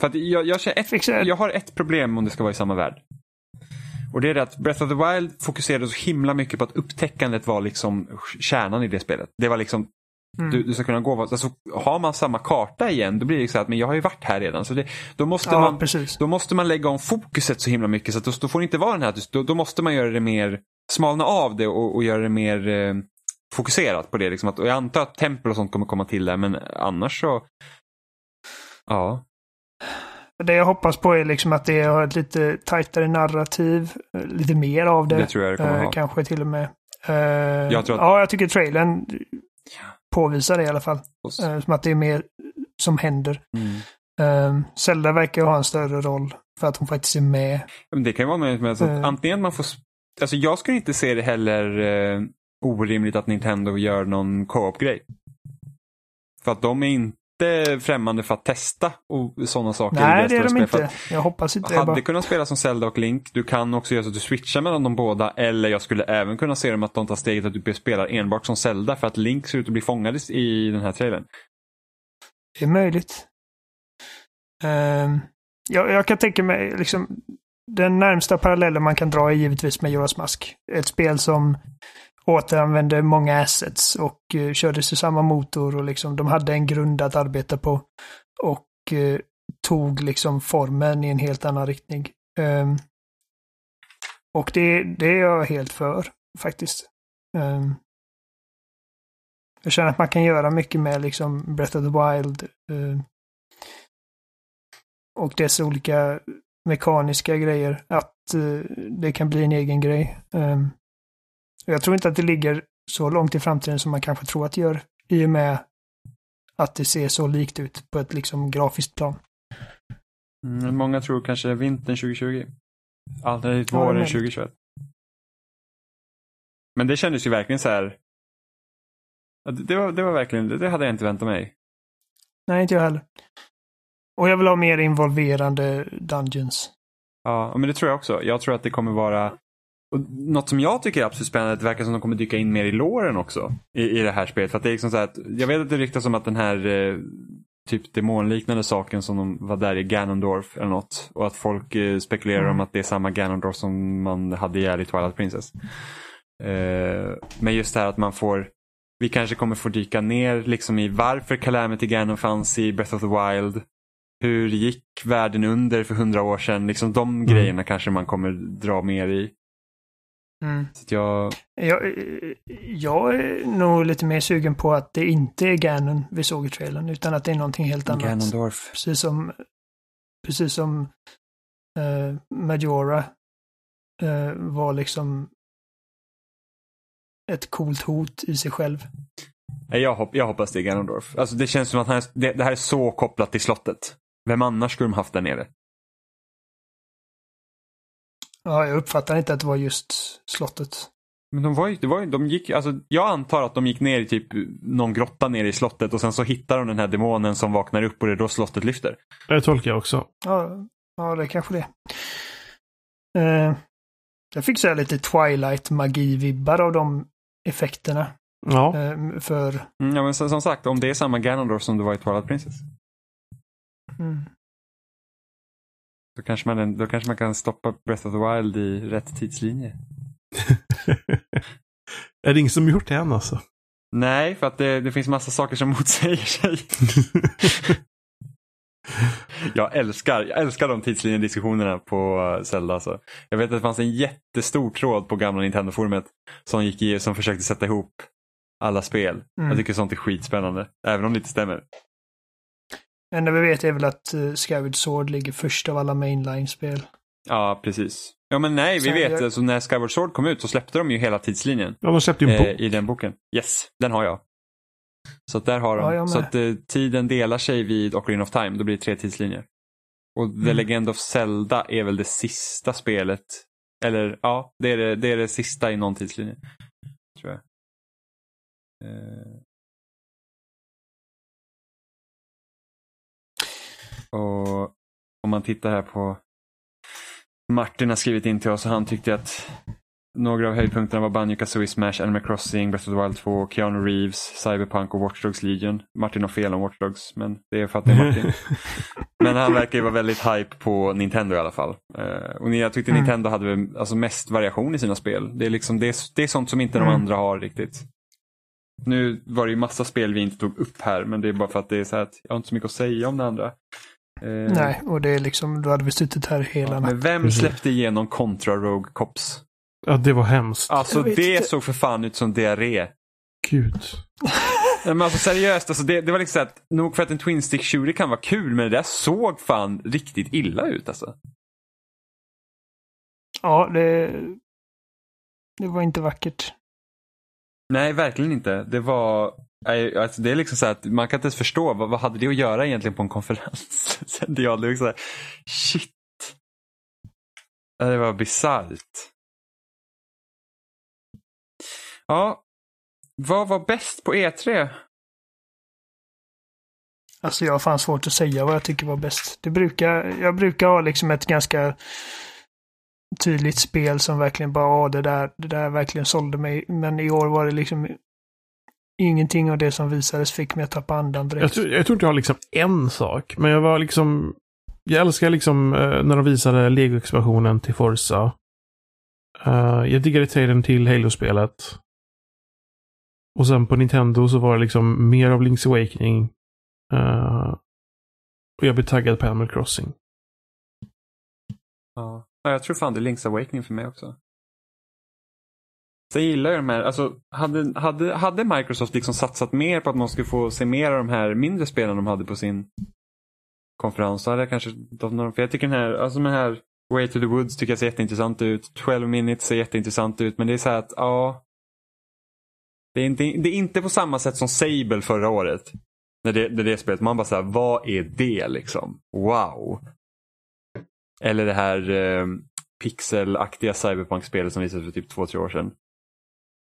För att jag, jag, ett, jag har ett problem om det ska vara i samma värld. Och det är det att Breath of the Wild fokuserade så himla mycket på att upptäckandet var liksom kärnan i det spelet. Det var liksom Mm. Du, du, ska kunna gå, alltså, har man samma karta igen då blir det så att men jag har ju varit här redan. Så det, då, måste ja, man, då måste man lägga om fokuset så himla mycket så att då, då får det inte vara den här, då, då, måste man göra det mer, smalna av det och, och göra det mer eh, fokuserat på det. Liksom att, och jag antar att tempel och sånt kommer komma till där men annars så, ja. Det jag hoppas på är liksom att det har ett lite tajtare narrativ, lite mer av det. Det tror jag det eh. Kanske till och med. Eh, jag tror att... Ja, jag tycker trailern påvisar det i alla fall. Eh, som att det är mer som händer. Mm. Eh, Zelda verkar ha en större roll för att hon faktiskt är med. Men det kan ju vara med, med alltså, uh, antingen man får... Alltså jag skulle inte se det heller eh, orimligt att Nintendo gör någon co-op-grej. För att de är inte främmande för att testa och sådana saker. Nej, det är de inte. Jag hoppas inte hade det. kunnat spela som Zelda och Link. Du kan också göra så att du switchar mellan de båda. Eller jag skulle även kunna se dem att de tar steget att du spelar enbart som Zelda för att Link ser ut att bli fångad i den här trailern. Det är möjligt. Uh, jag, jag, kan tänka mig liksom den närmsta parallellen man kan dra är givetvis med Joras Mask. Ett spel som återanvände många assets och eh, kördes i samma motor och liksom de hade en grund att arbeta på. Och eh, tog liksom formen i en helt annan riktning. Um, och det, det är jag helt för faktiskt. Um, jag känner att man kan göra mycket med liksom Breath of the Wild. Uh, och dess olika mekaniska grejer. Att uh, det kan bli en egen grej. Um, jag tror inte att det ligger så långt i framtiden som man kanske tror att det gör. I och med att det ser så likt ut på ett liksom grafiskt plan. Mm, många tror kanske vintern 2020. Alternativt våren ja, 2021. Men det kändes ju verkligen så här. Det var, det var verkligen, det hade jag inte väntat mig. Nej, inte jag heller. Och jag vill ha mer involverande dungeons. Ja, men det tror jag också. Jag tror att det kommer vara och något som jag tycker är absolut spännande, det verkar som att de kommer dyka in mer i låren också. I, i det här spelet. För att det är liksom så att, jag vet att det ryktas om att den här eh, typ demonliknande saken som de var där i Ganondorf eller något. Och att folk eh, spekulerar mm. om att det är samma Ganondorf som man hade ihjäl i Twilight Princess. Eh, men just det här att man får, vi kanske kommer få dyka ner liksom i varför Calamity Ganon fanns i Breath of the Wild. hur gick världen under för hundra år sedan? Liksom de Mm. grejerna kanske man kommer dra mer i. Mm. Så jag, Jag, jag är nog lite mer sugen på att det inte är Ganon vi såg i trailern, utan att det är någonting helt annat. Ganondorf. Precis som, precis som eh, Majora eh, var liksom ett coolt hot i sig själv. Jag, hopp, jag hoppas det är Ganondorf. Alltså det känns som att han det, det här är så kopplat till slottet. Vem annars skulle de haft där nere? Ja, jag uppfattar inte att det var just slottet. Men de var ju, det var ju, de gick, alltså jag antar att de gick ner i typ någon grotta nere i slottet och sen så hittar de den här demonen som vaknar upp och det är då slottet lyfter. Det tolkar jag också. Ja, ja det är kanske det. Eh, jag fick så här lite Twilight-magi-vibbar av de effekterna. Ja. Eh, för... Mm, ja, men som, som sagt, om det är samma Ganondorf som det var i Twilight Princess. Mm. Då kanske, man, då kanske man kan stoppa Breath of the Wild i rätt tidslinje. är det ingen som gjort det än alltså? Nej, för att det, det finns massa saker som motsäger sig. jag älskar, jag älskar de tidslinjediskussionerna på uh, Zelda. Alltså. Jag vet att det fanns en jättestor tråd på gamla Nintendo-forumet som, gick i, som försökte sätta ihop alla spel. Mm. Jag tycker sånt är skitspännande, även om det inte stämmer. Det enda vi vet är väl att uh, Skyward Sword ligger först av alla mainline-spel. Ja, precis. Ja, men nej, vi Sen vet. jag- Alltså, när Skyward Sword kom ut så släppte de ju hela tidslinjen. Ja, de släppte ju en eh, bok. i den boken. Yes, den har jag. Så att där har Ja, de. med. så att eh, tiden delar sig vid Ocarina of Time. Då blir det tre tidslinjer. Och The Mm. Legend of Zelda är väl det sista spelet. Eller ja, det är det, det, är det sista i någon tidslinje. Tror jag. Eh. Och om man tittar här på Martin har skrivit in till oss och han tyckte att några av höjdpunkterna var Banjo Kazooie Smash, Animal Crossing, Breath of the Wild 2, Keanu Reeves, Cyberpunk och Watch Dogs Legion. Martin har fel om Watch Dogs, men det är för att det är Martin. men han verkar ju vara väldigt hype på Nintendo i alla fall. Eh, och jag tyckte Mm. Nintendo hade väl, alltså mest variation i sina spel. Det är, liksom, det är, det är sånt som inte de Mm. andra har riktigt. Nu var det ju massa spel vi inte tog upp här, men det är bara för att det är så här att jag har inte så mycket att säga om det andra. Eh, Nej, och det är liksom, då hade vi suttit här hela ja, natten. men vem släppte igenom Contra Rogue Cops? Ja, det var hemskt. Alltså det inte. såg för fan ut som diarré. Gud. Nej, men alltså seriöst, alltså det, det var liksom så att nog för att en Twin Stick Shooter kan vara kul, men det där såg fan riktigt illa ut alltså. Ja, det, det var inte vackert. Nej, verkligen inte. Det var, alltså det är liksom så att man kan inte ens förstå vad, vad hade det att göra egentligen på en konferens? Jag, det liksom så här, shit. Det var bisarrt. Ja, vad var bäst på E3? Alltså jag har fan svårt att säga vad jag tycker var bäst. Det brukar, jag brukar ha liksom ett ganska tydligt spel som verkligen bara, ja det där, det där verkligen sålde mig. Men i år var det liksom ingenting av det som visades fick mig att tappa andan direkt. Jag, tror- jag tror inte jag har liksom en sak, men jag var liksom... Jag älskar liksom eh, när de visade Lego-expansionen till Forza. Eh, jag diggade trailern till Halo-spelet. Och sen på Nintendo så var det liksom mer av Link's Awakening. Eh, och jag blev taggad på Animal Crossing. Ja. ja, jag tror fan det är Link's Awakening för mig också. Så jag gillar ju de här, alltså hade, hade, hade Microsoft liksom satsat mer på att man skulle få se mer av de här mindre spelen de hade på sin konferens så hade jag kanske, för jag tycker den här, alltså den här Way to the Woods tycker jag ser jätteintressant ut, 12 minutes ser jätteintressant ut, men det är så här att, ja. Det är inte, det är inte på samma sätt som Sable förra året. När det, när det spelet, man bara såhär, vad är det liksom? Wow. Eller det här eh, pixelaktiga cyberpunk-spelet som visades för typ två, tre år sedan.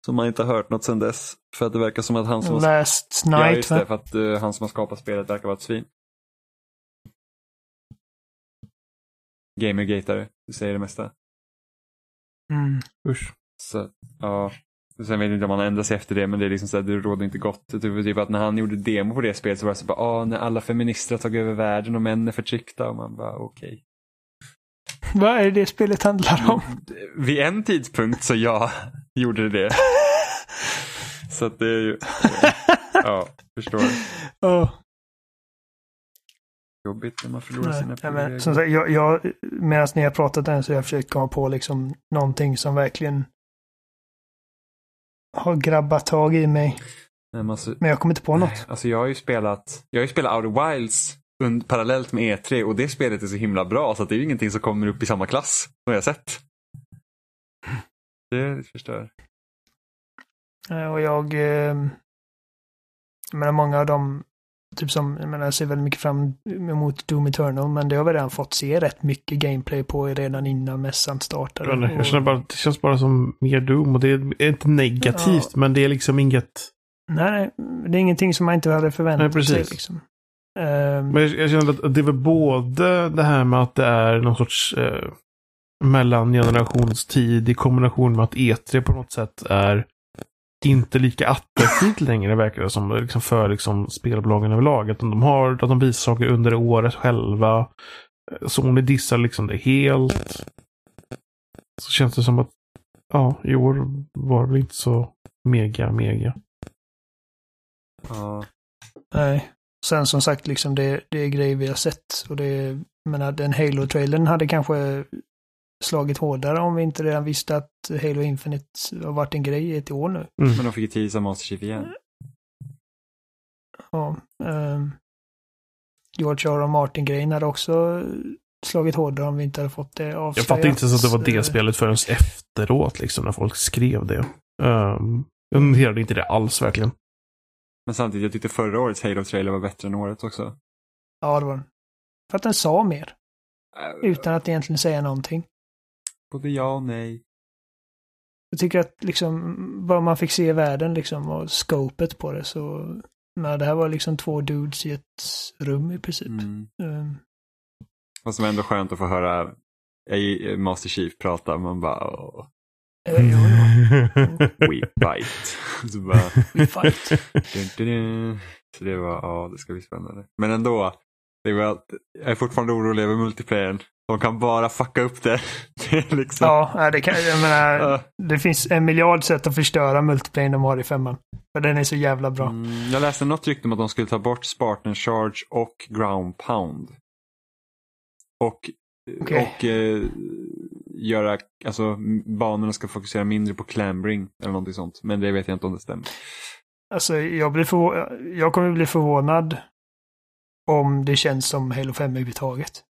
Som man inte har hört något sedan dess. För att det verkar som att han som har, Last ja, night just va? det, för att eh, han som har skapat spelet verkar vara ett svin. Gamergatare, du säger det mesta. Mm. Usch. Så, ja. Sen vet jag inte om han ändrar sig efter det, men det är liksom så här, det råder inte gott. Var typ att när han gjorde demo på det spelet så var det så bara, ah, när alla feminister har tagit över världen och män är förtryckta. Och man bara, okej. Vad är det spelet handlar om? Vid en tidpunkt så ja, gjorde det. Så att det är ju, ja, förstår. Ja. Jobbigt när man förlorar Nej, sina nej, men, sagt, jag, jag, medan ni har pratat än så har jag försökt komma på liksom någonting som verkligen har grabbat tag i mig. Nej, men alltså, Men jag kommer inte på nej, något. alltså jag har ju spelat, jag har ju spelat Outer Wilds und- parallellt med E3 och det spelet är så himla bra så att det är ju ingenting som kommer upp i samma klass som jag sett. Det förstör. Eh, Och jag... Eh, jag menar många av dem, typ som, jag menar jag ser väldigt mycket fram emot Doom Eternal, men det har vi redan fått se rätt mycket gameplay på redan innan mässan startade. Jag, inte, jag känner bara, det känns bara som mer Doom och det är inte negativt men det är liksom inget... Nej, nej, det är ingenting som man inte hade förväntat Nej, sig. precis. Liksom. Ehm, Men jag, jag känner att det är väl både det här med att det är någon sorts eh, mellangenerationstid i kombination med att E3 på något sätt är inte lika attraktivt längre verkar det som. Liksom för liksom spelbolagen överlag. Att de, har, att de visar saker under året själva. Sony dissar liksom det helt. Så känns det som att ja, i år var det väl inte så mega, mega. Ja. Nej. Sen som sagt, liksom det, det är grejer vi har sett. Och det, menar, den Halo-trailern hade kanske slagit hårdare om vi inte redan visste att Halo Infinite har varit en grej i ett år nu. Men de fick ju teasa Master Chief igen. Ja, ehm, George R. R. Martin-grejen hade också slagit hårdare om vi inte hade fått det avslöjat. Jag fattar inte ens att det var det Eh, spelet förrän efteråt, liksom, när folk skrev det. Um, jag noterade inte det alls, verkligen. Men samtidigt, jag tyckte förra årets Halo-trailer var bättre än året också. Ja, det var den. För att den sa mer, Äh, utan att egentligen säga någonting. Både ja och nej. Jag tycker att liksom, vad man fick se i världen liksom och scopet på det så, men det här var liksom två dudes i ett rum i princip. Mm. Ehm, Vad som är ändå skönt att få höra Master Chief prata. Man bara, åh, we bite. Så bara, we fight. Så det var, ja det ska bli spännande. Men ändå, det var, jag är fortfarande orolig över multiplayern. De kan bara fucka upp det. är liksom, Ja, det kan, jag menar, det finns en miljard sätt att förstöra multiplayer de har i femman. För den är så jävla bra. Mm, jag läste något rykte om att de skulle ta bort Spartan Charge och Ground Pound. Och, Okej. och eh, göra, alltså banorna ska fokusera mindre på clambering eller någonting sånt. Men det vet jag inte om det stämmer. Alltså, jag, blir förvå- jag kommer bli förvånad om det känns som Halo 5 överhuvudtaget.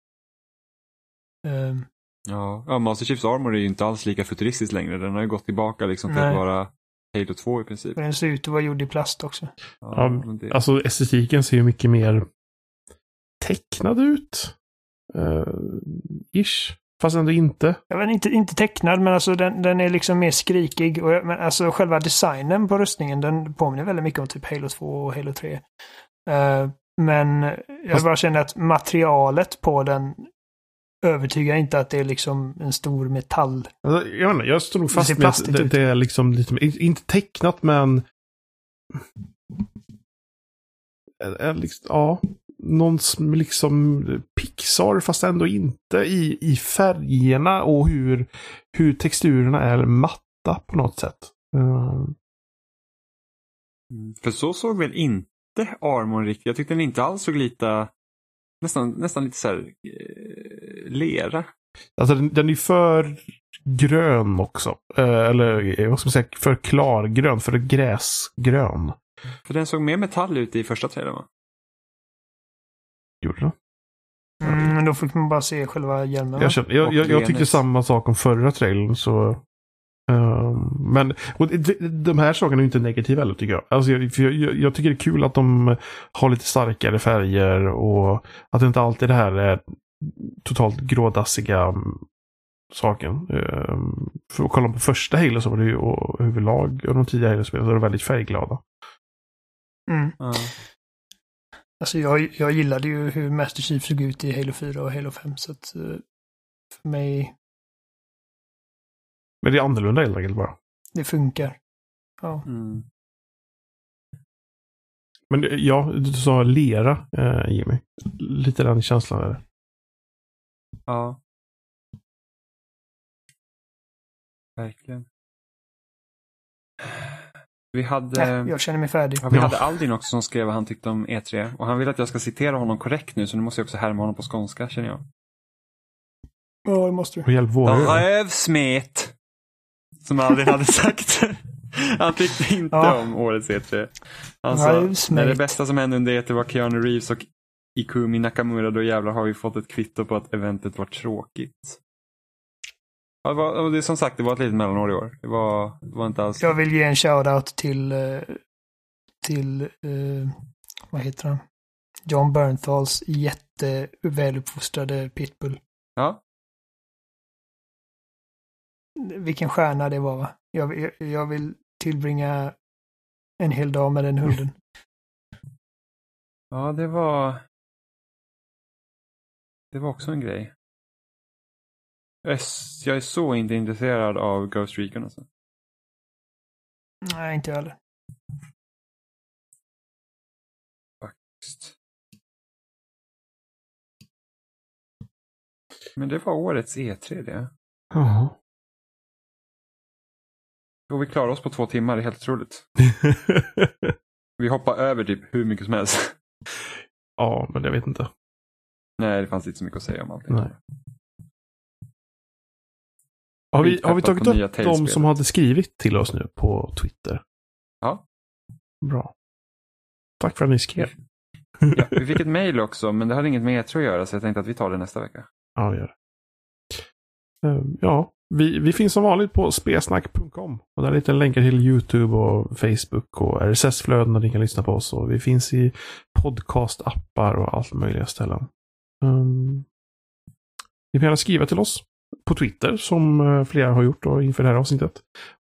Um, Ja, ja Master Chiefs Armor är ju inte alls lika futuristisk längre. Den har ju gått tillbaka liksom till Nej. att vara Halo 2 i princip. den ser ut att vara gjord i plast också. Ja, men det, Alltså estetiken ser ju mycket mer tecknad ut. Uh, ish. Fast ändå inte. Jag vet inte, inte tecknad, men alltså den, den är liksom mer skrikig. Och, jag- men alltså själva designen på rustningen, den påminner väldigt mycket om typ Halo 2 och Halo 3. Eh, men jag Fast- bara känner att materialet på den övertygar inte att det är liksom en stor metall. Alltså, jag inte, jag står nog fast med att det, det är liksom lite inte tecknat men... Är- är liksom, ja, någon som liksom Pixar fast ändå inte i, i färgerna och hur, hur texturerna är matta på något sätt. Mm, För så såg väl inte Armor riktigt. Jag tyckte den inte alls såg lite, nästan, nästan lite så här eh, lera. alltså den, den är för grön också. Eh, eller eh, vad ska man säga, för klargrön, för gräsgrön. För den såg mer metall ut i första trailern va? Gjorde den? Mm, men då fick man bara se själva hjälmen. Jag, känner, jag, jag, jag tyckte samma sak om förra trailern. Så, ehm, men och de här sakerna är inte negativa heller tycker jag. Alltså, jag, för jag, jag. Tycker det är kul att de har lite starkare färger och att det inte alltid det här är totalt grådassiga mm, saken. Um, för att kolla på första Halo så var det ju och överlag av de tidigare Halo-spelen så var det väldigt färgglada. Mm. Ja. Alltså jag, jag gillade ju hur Master Chief såg ut i Halo 4 och Halo 5. Så att eh, för mig, Men det är annorlunda helt enkelt bara. det funkar. Ja. Mm. Men eh, ja, du sa lera eh, Jimmy. Lite den känslan är det. ja. Verkligen. Vi hade, Nej, jag känner mig färdig. ja, vi Ja. hade Aldin också som skrev vad han tyckte om E3. Och han vill att jag ska citera honom korrekt nu så nu måste jag också härma honom på skånska känner jag. Ja, det måste du. Och hjälp våra ögon. Rövsmet! Som Aldin hade sagt. Han tyckte inte Ja. om årets E3. Han sa, när det bästa som hände under E3 var Keanu Reeves och Ikumi Nakamura, då jävlar har vi fått ett kvitto på att eventet var tråkigt. Ja, det, var, det är som sagt, det var ett litet mellanår i år. Det var, det var inte alls... Jag vill ge en shout-out till, eh, till, eh, vad heter han? John Bernthals jätteväluppfostrade pitbull. Ja, Vilken stjärna det var va? Jag, jag vill tillbringa en hel dag med den hunden. ja det var... Det var också en grej. Jag är, jag är så inte intresserad av Ghost Recon alltså. Nej, inte jag heller. Faktiskt. Men det var årets E3 det. Ja. Och vi klarar oss på två timmar, det är helt otroligt. Vi hoppar över typ hur mycket som helst. ja, men jag vet inte. Nej, det fanns inte så mycket att säga om allting. Nej. Har vi, har vi tagit upp de som hade skrivit till oss nu på Twitter? Ja. Bra. Tack för att ni skrev. Ja, vi fick ett mail också, men det hade inget med E3 att göra, så jag tänkte att vi tar det nästa vecka. Ja, vi gör det. Eh, Ja, vi, vi finns som vanligt på spesnack.com. Och där är lite länkar till YouTube och Facebook och RSS-flöden där ni kan lyssna på oss. Och vi finns i podcast-appar och allt möjliga ställen. Um, ni kan gärna skriva till oss på Twitter som eh, flera har gjort då, inför det här avsnittet.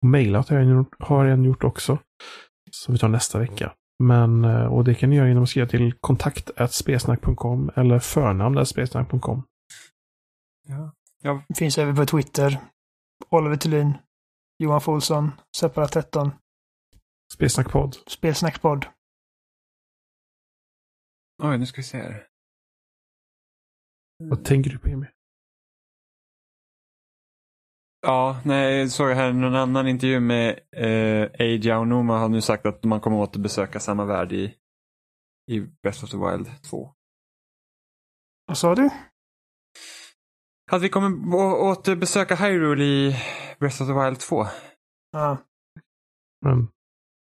Och mejlat har jag en gjort, har jag en gjort också. Som vi tar nästa vecka. Men, eh, och det kan ni göra genom att skriva till kontakt.spesnack.com eller förnamn.spesnack.com. Ja, Finns även på Twitter. Oliver Thulin, Johan Folsson, Separat 13, Spelsnackpodd. Spelsnackpodd. oj, nu ska vi se här. Vad tänker du på Emil? Ja, nej, jag såg här någon annan intervju med eh, Eiji Aonuma har nu sagt att man kommer återbesöka samma värld i, i Breath of the Wild 2. Vad sa du? Att vi kommer återbesöka Hyrule i Breath of the Wild 2. Ja. Men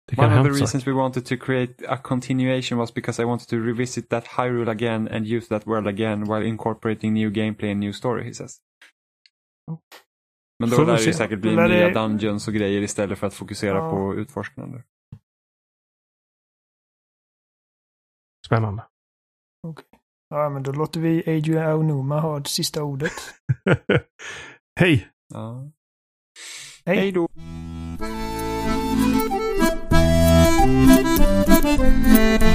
det kan One of the reasons we wanted to create a continuation was because I wanted to revisit that Hyrule again and use that world again while incorporating new gameplay and new story, he says. Men då lär det ju säkert bli nya det- dungeons och grejer istället för att fokusera Ja. på utforskande. Spännande. Ja, men då låter vi Adrian Aonuma ha det sista ordet. Hej! Ja. Hej. Hej då! Lay-da-dee-dee-doo-da, lay-da-dee-dee-dee-dee.